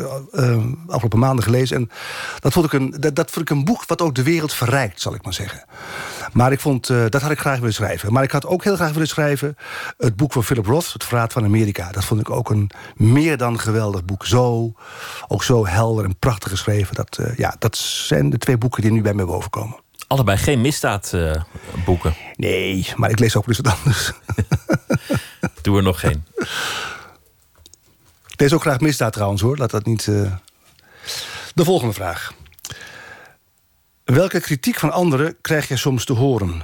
afgelopen maanden gelezen. En dat vond, ik een, dat, dat vond ik een boek wat ook de wereld verrijkt, zal ik maar zeggen. Maar ik vond, dat had ik graag willen schrijven. Maar ik had ook heel graag willen schrijven... het boek van Philip Roth, Het Verraad van Amerika. Dat vond ik ook een meer dan geweldig boek. Zo, ook zo helder en prachtig geschreven. Dat, ja, dat zijn de twee boeken die nu bij me bovenkomen. Allebei geen misdaadboeken. nee, maar ik lees ook eens wat anders. *laughs* Doe er nog geen. Ik lees ook graag misdaad trouwens hoor. Laat dat niet. eh. De volgende vraag. Welke kritiek van anderen krijg je soms te horen?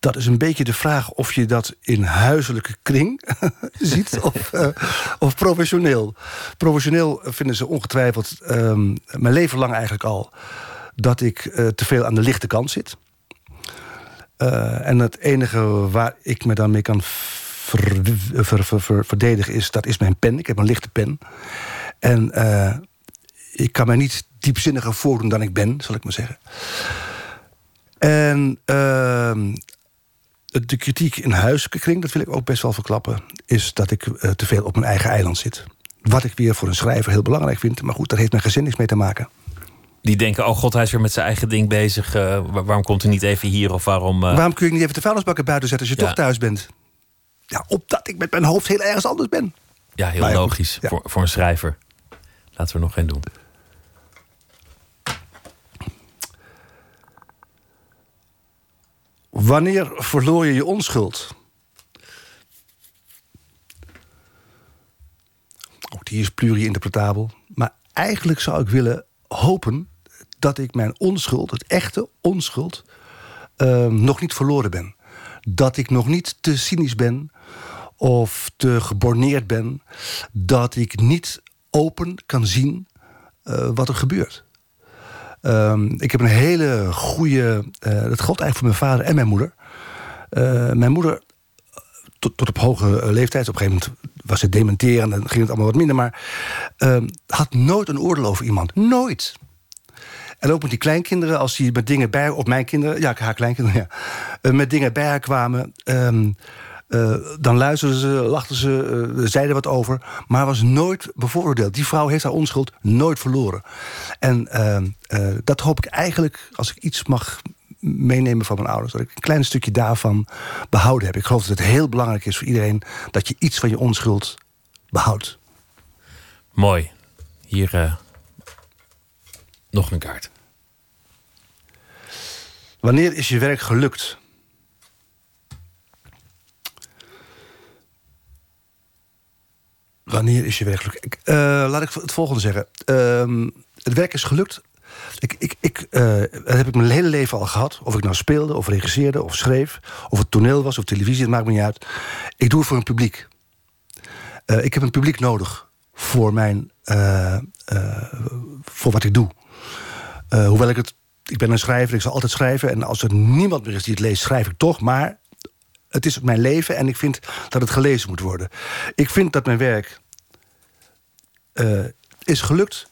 Dat is een beetje de vraag of je dat in huiselijke kring *laughs* ziet of, eh, of professioneel. Professioneel vinden ze ongetwijfeld, ehm, mijn leven lang eigenlijk al, dat ik eh, te veel aan de lichte kant zit. Eh, en het enige waar ik me dan mee kan ver- ver- ver- ver- verdedigen is... dat is mijn pen. Ik heb een lichte pen. En eh, ik kan mij niet diepzinniger voordoen dan ik ben, zal ik maar zeggen. En ehm, de kritiek in huiselijke kring, dat wil ik ook best wel verklappen... is dat ik eh, te veel op mijn eigen eiland zit. Wat ik weer voor een schrijver heel belangrijk vind. Maar goed, daar heeft mijn gezin niks mee te maken. Die denken, oh god, hij is weer met zijn eigen ding bezig. eh, waar- waarom komt hij niet even hier? Of waarom... eh, Waarom kun je niet even de vuilnisbakken buiten zetten als je Ja. toch thuis bent? Ja, opdat ik met mijn hoofd heel ergens anders ben. Ja, heel Maar logisch ja. voor, voor een schrijver. Laten we er nog geen doen. Wanneer verloor je je onschuld? Ook die is pluri-interpretabel. Maar eigenlijk zou ik willen hopen dat ik mijn onschuld, het echte onschuld, ehm, nog niet verloren ben. Dat ik nog niet te cynisch ben of te geborneerd ben. Dat ik niet open kan zien eh, wat er gebeurt. Ehm, ik heb een hele goede... eh, dat geldt eigenlijk voor mijn vader en mijn moeder. Eh, mijn moeder, tot, tot op hoge leeftijd... op een gegeven moment was ze dementeren... en ging het allemaal wat minder... maar ehm, had nooit een oordeel over iemand. Nooit. En ook met die kleinkinderen, als die met dingen bij... of mijn kinderen, ja, haar kleinkinderen, ja. eh, met dingen bij haar kwamen... ehm, eh, dan luisterden ze, lachten ze, eh, zeiden wat over... maar was nooit bevooroordeeld. Die vrouw heeft haar onschuld nooit verloren. En ehm, eh, dat hoop ik eigenlijk, als ik iets mag meenemen van mijn ouders... dat ik een klein stukje daarvan behouden heb. Ik geloof dat het heel belangrijk is voor iedereen... dat je iets van je onschuld behoudt. Mooi. Hier nog een kaart. Wanneer is je werk gelukt? Wanneer is je werk gelukt? Eh, laat ik het volgende zeggen. Ehm, het werk is gelukt. Ik, ik, ik, eh, dat heb ik mijn hele leven al gehad. Of ik nou speelde, of regisseerde, of schreef... of het toneel was, of televisie, het maakt me niet uit. Ik doe het voor een publiek. Eh, ik heb een publiek nodig voor, mijn, voor wat ik doe. Hoewel ik het... Ik ben een schrijver, ik zal altijd schrijven. En als er niemand meer is die het leest, schrijf ik toch. Maar het is mijn leven en ik vind dat het gelezen moet worden. Ik vind dat mijn werk eh, is gelukt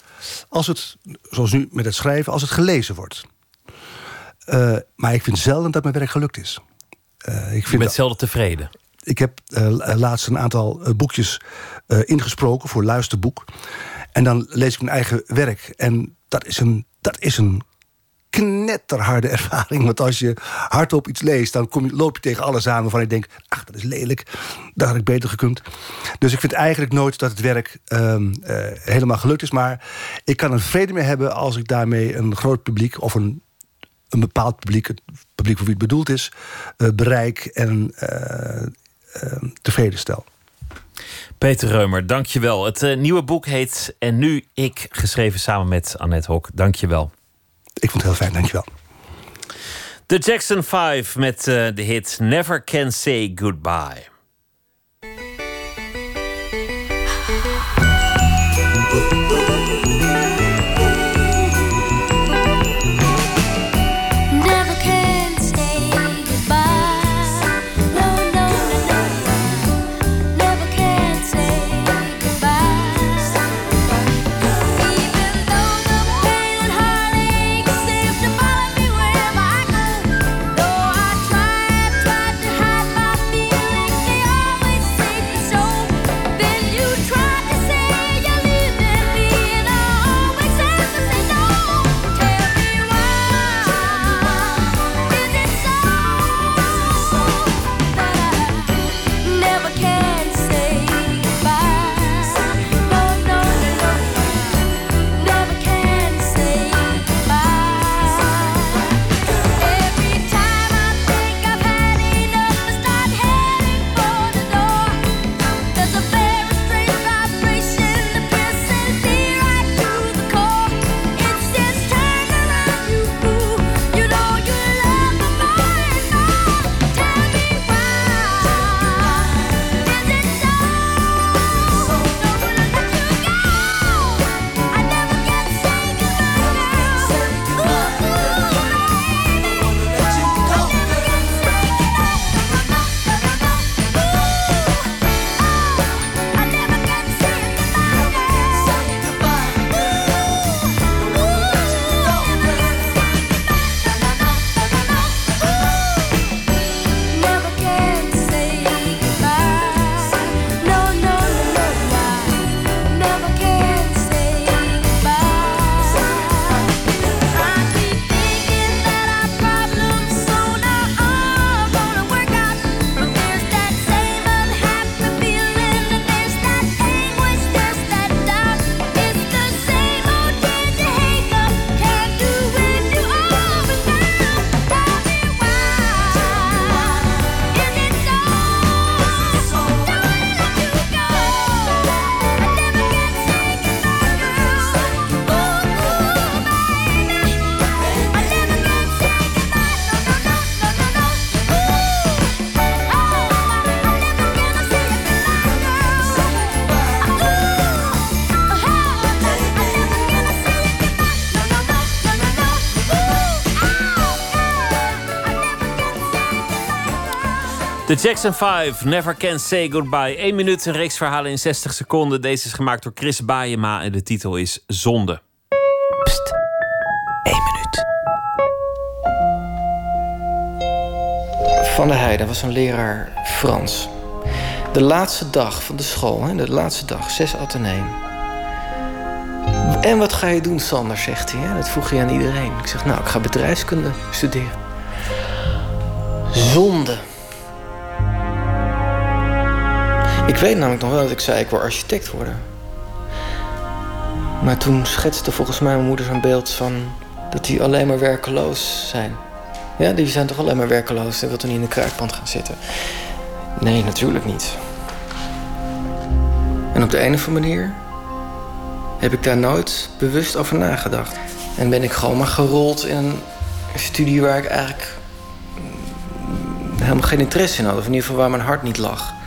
als het, zoals nu met het schrijven, als het gelezen wordt. Eh, maar ik vind zelden dat mijn werk gelukt is. Eh, ik Je bent zelden tevreden. Ik heb laatst een aantal boekjes ingesproken voor luisterboek. En dan lees ik mijn eigen werk. En dat is een, dat is een knetterharde *laughs* ervaring. Want als je hardop iets leest, dan kom je, loop je tegen alles aan waarvan je denkt: ach, dat is lelijk. Dat had ik beter gekund. Dus ik vind eigenlijk nooit dat het werk ehm, eh, helemaal gelukt is. Maar ik kan er vrede mee hebben als ik daarmee een groot publiek of een, een bepaald publiek, het publiek voor wie het bedoeld is, eh, bereik en eh, eh, tevreden stel. Peter Reumer, dankjewel. Het nieuwe boek heet En nu ik, geschreven samen met Annette Hok. Dankjewel. Ik vond het heel fijn, dankjewel. De Jackson 5 met eh, de hit Never Can Say Goodbye. De Jackson 5, Never Can Say Goodbye. 1 minuut, een reeks verhalen in 60 seconden. Deze is gemaakt door Chris Baayema en de titel is Zonde. Pst, 1 minuut. Van der Heijden was een leraar Frans. De laatste dag van de school, hè, de laatste dag, 6 ateneem. En wat ga je doen, Sander, zegt hij. Hè? Dat vroeg hij aan iedereen. Ik zeg, nou, ik ga bedrijfskunde studeren. Zonde. Ik weet namelijk nog wel dat ik zei, ik wil architect worden. Maar toen schetste volgens mij mijn moeder zo'n beeld van... dat die alleen maar werkeloos zijn. Ja, die zijn toch alleen maar werkeloos. En wil toch niet in de kruikpand gaan zitten? Nee, natuurlijk niet. En op de een of andere manier heb ik daar nooit bewust over nagedacht. En ben ik gewoon maar gerold in een studie waar ik eigenlijk helemaal geen interesse in had. Of in ieder geval waar mijn hart niet lag.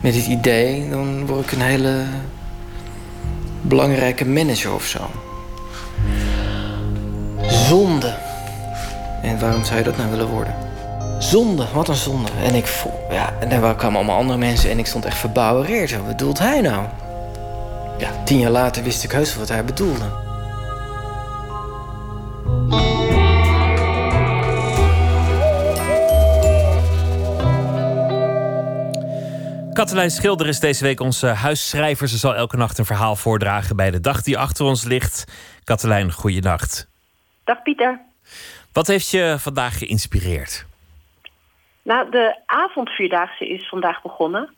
Met het idee, dan word ik een hele belangrijke manager of zo. Zonde. En waarom zou je dat nou willen worden? Zonde, wat een zonde. En ik voel, ja, en dan kwamen allemaal andere mensen en ik stond echt verbouwereerd. Wat bedoelt hij nou? Ja, tien jaar later wist ik heus wat hij bedoelde. Katelijn Schilder is deze week onze huisschrijver. Ze zal elke nacht een verhaal voordragen bij de dag die achter ons ligt. Katelijn, goeienacht. Dag Pieter. Wat heeft je vandaag geïnspireerd? Nou, de avondvierdaagse is vandaag begonnen.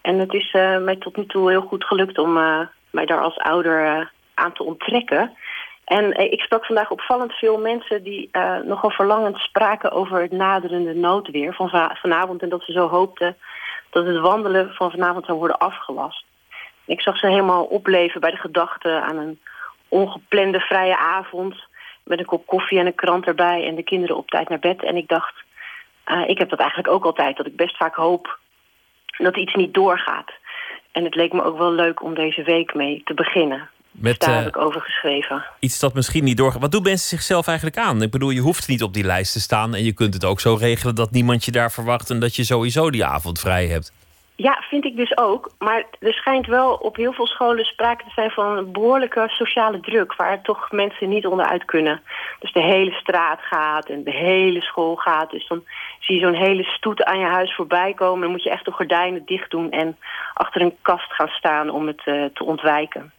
En het is eh, mij tot nu toe heel goed gelukt om eh, mij daar als ouder eh, aan te onttrekken. En ik sprak vandaag opvallend veel mensen die nogal verlangend spraken over het naderende noodweer van va- vanavond. En dat ze zo hoopten dat het wandelen van vanavond zou worden afgelast. Ik zag ze helemaal opleven bij de gedachte aan een ongeplande vrije avond. Met een kop koffie en een krant erbij en de kinderen op tijd naar bed. En ik dacht, eh, ik heb dat eigenlijk ook altijd, dat ik best vaak hoop dat iets niet doorgaat. En het leek me ook wel leuk om deze week mee te beginnen. Met Daar eh, heb ik over geschreven. iets dat misschien niet doorgaat. Wat doen mensen zichzelf eigenlijk aan? Ik bedoel, je hoeft niet op die lijst te staan. En je kunt het ook zo regelen dat niemand je daar verwacht. En dat je sowieso die avond vrij hebt. Ja, vind ik dus ook. Maar er schijnt wel op heel veel scholen sprake te zijn van een behoorlijke sociale druk... waar toch mensen niet onderuit kunnen. Dus de hele straat gaat en de hele school gaat. Dus dan zie je zo'n hele stoet aan je huis voorbij komen. Dan moet je echt de gordijnen dicht doen en achter een kast gaan staan om het eh, te ontwijken.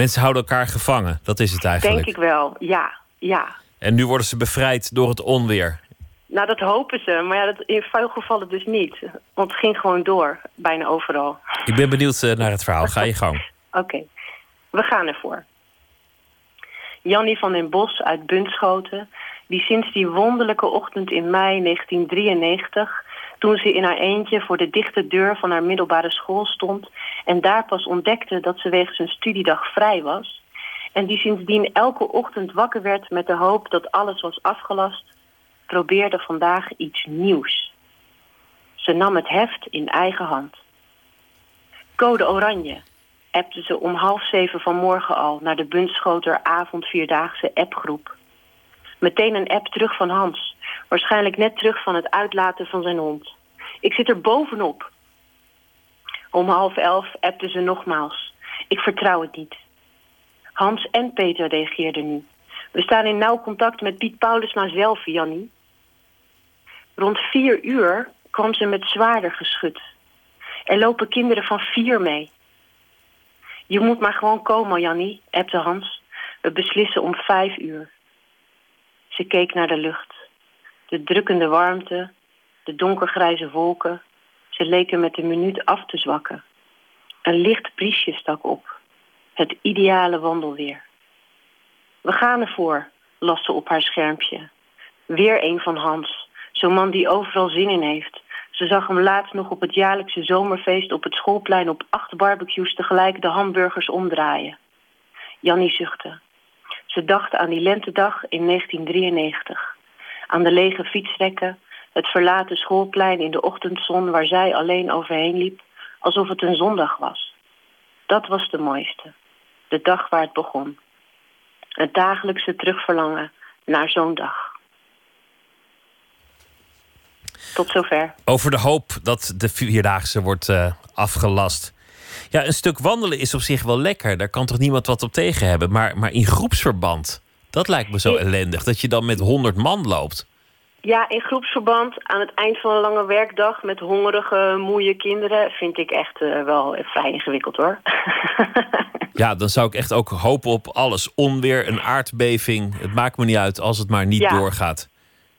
Mensen houden elkaar gevangen. Dat is het eigenlijk. Denk ik wel, ja, ja. En nu worden ze bevrijd door het onweer. Nou, dat hopen ze. Maar ja, dat in veel gevallen dus niet. Want het ging gewoon door, bijna overal. Ik ben benieuwd eh, naar het verhaal. Ga je gang. Oké, we gaan ervoor. Jannie van den Bos uit Bunschoten, die sinds die wonderlijke ochtend in mei 1993, toen ze in haar eentje voor de dichte deur van haar middelbare school stond en daar pas ontdekte dat ze wegens een studiedag vrij was, en die sindsdien elke ochtend wakker werd met de hoop dat alles was afgelast, probeerde vandaag iets nieuws. Ze nam het heft in eigen hand. Code Oranje, appte ze om half zeven vanmorgen al naar de Bunschoter avondvierdaagse appgroep. Meteen een app terug van Hans, waarschijnlijk net terug van het uitlaten van zijn hond. Ik zit er bovenop. Om half elf appte ze nogmaals. Ik vertrouw het niet. Hans en Peter reageerden nu. We staan in nauw contact met Piet Paulusma zelf, Jannie. Rond vier uur kwam ze met zwaarder geschut. Er lopen kinderen van vier mee. Je moet maar gewoon komen, Jannie, appte Hans. We beslissen om vijf uur. Ze keek naar de lucht. De drukkende warmte, de donkergrijze wolken. Ze leken met de minuut af te zwakken. Een licht briesje stak op. Het ideale wandelweer. We gaan ervoor, las ze op haar schermpje. Weer een van Hans, zo'n man die overal zin in heeft. Ze zag hem laatst nog op het jaarlijkse zomerfeest op het schoolplein op acht barbecues tegelijk de hamburgers omdraaien. Jannie zuchtte. Ze dacht aan die lentedag in 1993. Aan de lege fietsrekken, het verlaten schoolplein in de ochtendzon waar zij alleen overheen liep, alsof het een zondag was. Dat was de mooiste. De dag waar het begon. Het dagelijkse terugverlangen naar zo'n dag. Tot zover. Over de hoop dat de vierdaagse wordt eh, afgelast. Ja, een stuk wandelen is op zich wel lekker. Daar kan toch niemand wat op tegen hebben. Maar, maar in groepsverband, dat lijkt me zo ellendig. Dat je dan met honderd man loopt. Ja, in groepsverband aan het eind van een lange werkdag met hongerige, moeie kinderen vind ik echt eh, wel vrij ingewikkeld hoor. *laughs* Ja, dan zou ik echt ook hopen op alles. Onweer, een aardbeving. Het maakt me niet uit als het maar niet Ja. doorgaat.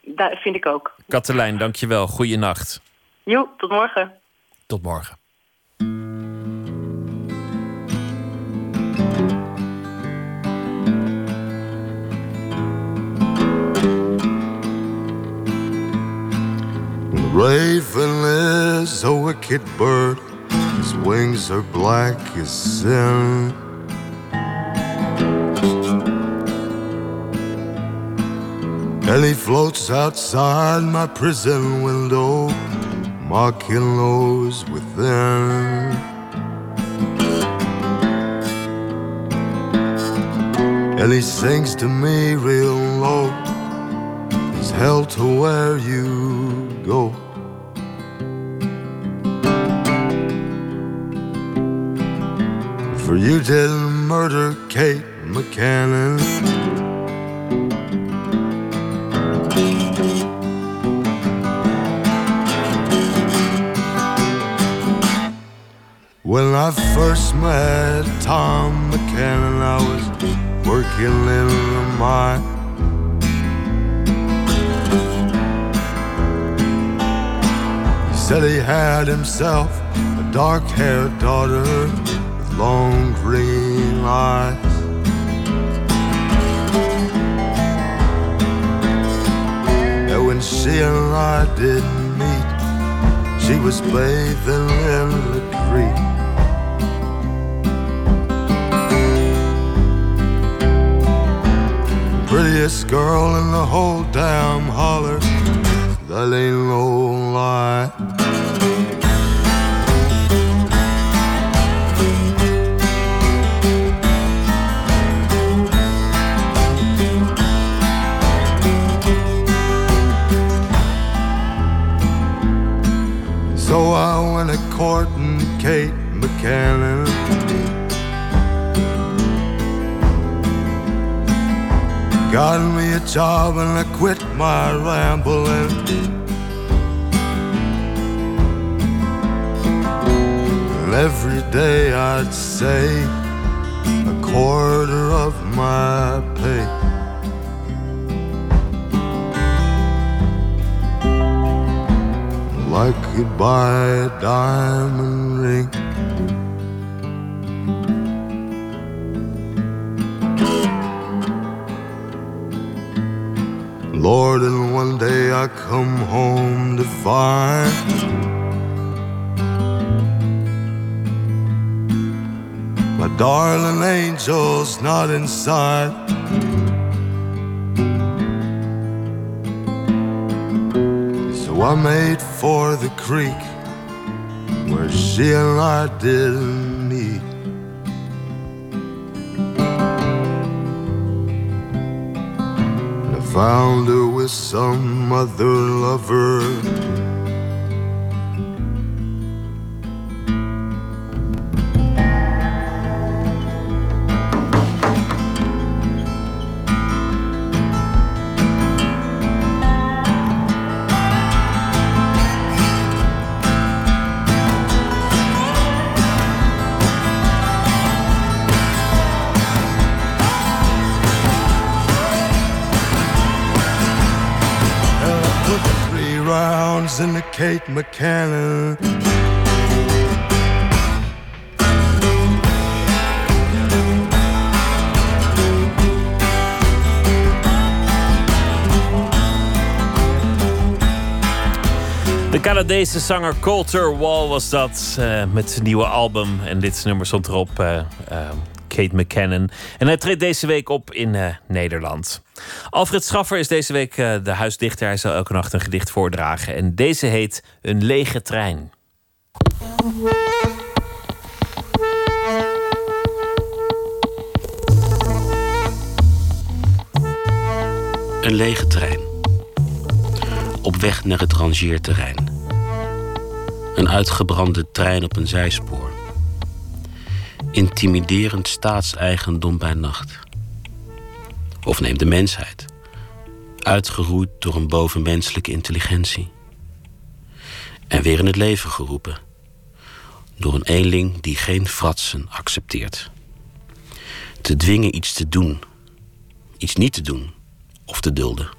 Dat vind ik ook. Katelijn, dankjewel. Goeienacht. Jo, tot morgen. Tot morgen. Raven is a wicked bird, his wings are black as sin. And he floats outside my prison window, mocking those within. And he sings to me real low. He's hell to where you go. For you didn't murder Kate McCannon. When I first met Tom McCannon, I was working in the mine. He had himself a dark haired daughter with long green eyes. And when she and I did meet, she was bathing in the creek. Prettiest girl in the whole damn holler. That ain't no lie. So I went a courting Kate McCannon. Got me a job and I quit my rambling. And every day I'd say a quarter of my pay. Like you'd buy a diamond ring. Lord, and one day I come home to find my darling angel's not inside. So I made for the creek where she and I didn't meet. And I found her with some other lover. De Canadese zanger Coulter Wall was dat eh, met zijn nieuwe album. En dit nummer stond erop, eh, eh, Kate McKinnon. En hij treedt deze week op in eh, Nederland. Alfred Schaffer is deze week eh, de huisdichter. Hij zal elke nacht een gedicht voordragen. En deze heet Een lege trein. Een lege trein. op weg naar het rangeerterrein. Een uitgebrande trein op een zijspoor. Intimiderend staatseigendom bij nacht. Of neem de mensheid. Uitgeroeid door een bovenmenselijke intelligentie. En weer in het leven geroepen. Door een eenling die geen fratsen accepteert. Te dwingen iets te doen. Iets niet te doen. Of te dulden.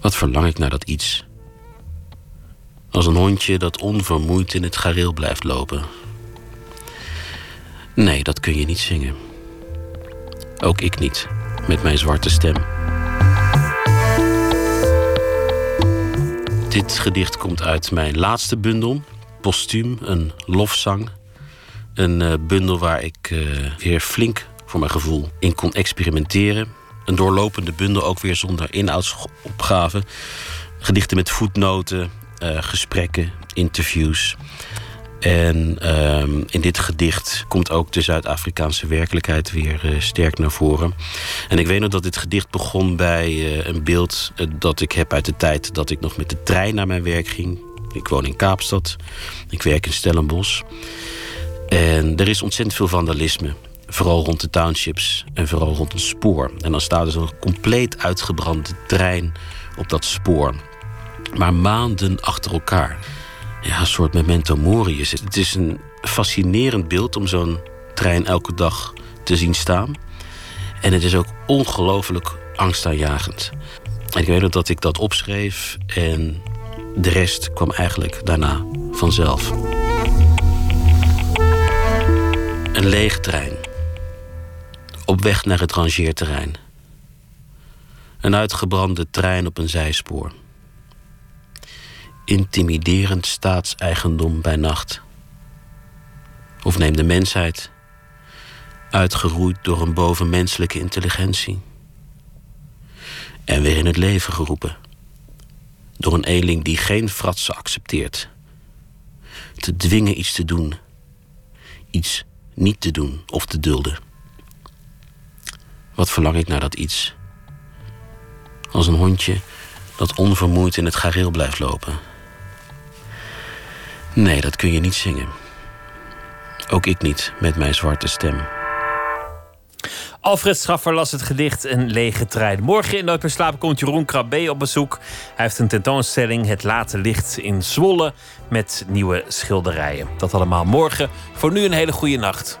Wat verlang ik naar dat iets? Als een hondje dat onvermoeid in het gareel blijft lopen. Nee, dat kun je niet zingen. Ook ik niet, met mijn zwarte stem. Dit gedicht komt uit mijn laatste bundel, Postuum, een lofzang. Een eh, bundel waar ik eh, weer flink, voor mijn gevoel, in kon experimenteren. Een doorlopende bundel, ook weer zonder inhoudsopgave. Gedichten met voetnoten, eh, gesprekken, interviews. En ehm, in dit gedicht komt ook de Zuid-Afrikaanse werkelijkheid weer eh, sterk naar voren. En ik weet nog dat dit gedicht begon bij eh, een beeld eh, dat ik heb uit de tijd dat ik nog met de trein naar mijn werk ging. Ik woon in Kaapstad. Ik werk in Stellenbosch. En er is ontzettend veel vandalisme. Vooral rond de townships en vooral rond een spoor. En dan staat er zo'n compleet uitgebrande trein op dat spoor. Maar maanden achter elkaar. Ja, een soort memento mori is het. Is een fascinerend beeld om zo'n trein elke dag te zien staan. En het is ook ongelooflijk angstaanjagend. En ik weet nog dat ik dat opschreef en de rest kwam eigenlijk daarna vanzelf. Een leeg trein. Op weg naar het rangeerterrein. Een uitgebrande trein op een zijspoor. Intimiderend staatseigendom bij nacht. Of neem de mensheid, uitgeroeid door een bovenmenselijke intelligentie. En weer in het leven geroepen. Door een eenling die geen fratsen accepteert. Te dwingen iets te doen. Iets niet te doen of te dulden. Wat verlang ik naar dat iets? Als een hondje dat onvermoeid in het gareel blijft lopen. Nee, dat kun je niet zingen. Ook ik niet, met mijn zwarte stem. Alfred Schaffer las het gedicht Een lege trein. Morgen in Nooit meer komt Jeroen Krabbe op bezoek. Hij heeft een tentoonstelling Het Late Licht in Zwolle... met nieuwe schilderijen. Dat allemaal morgen. Voor nu een hele goede nacht.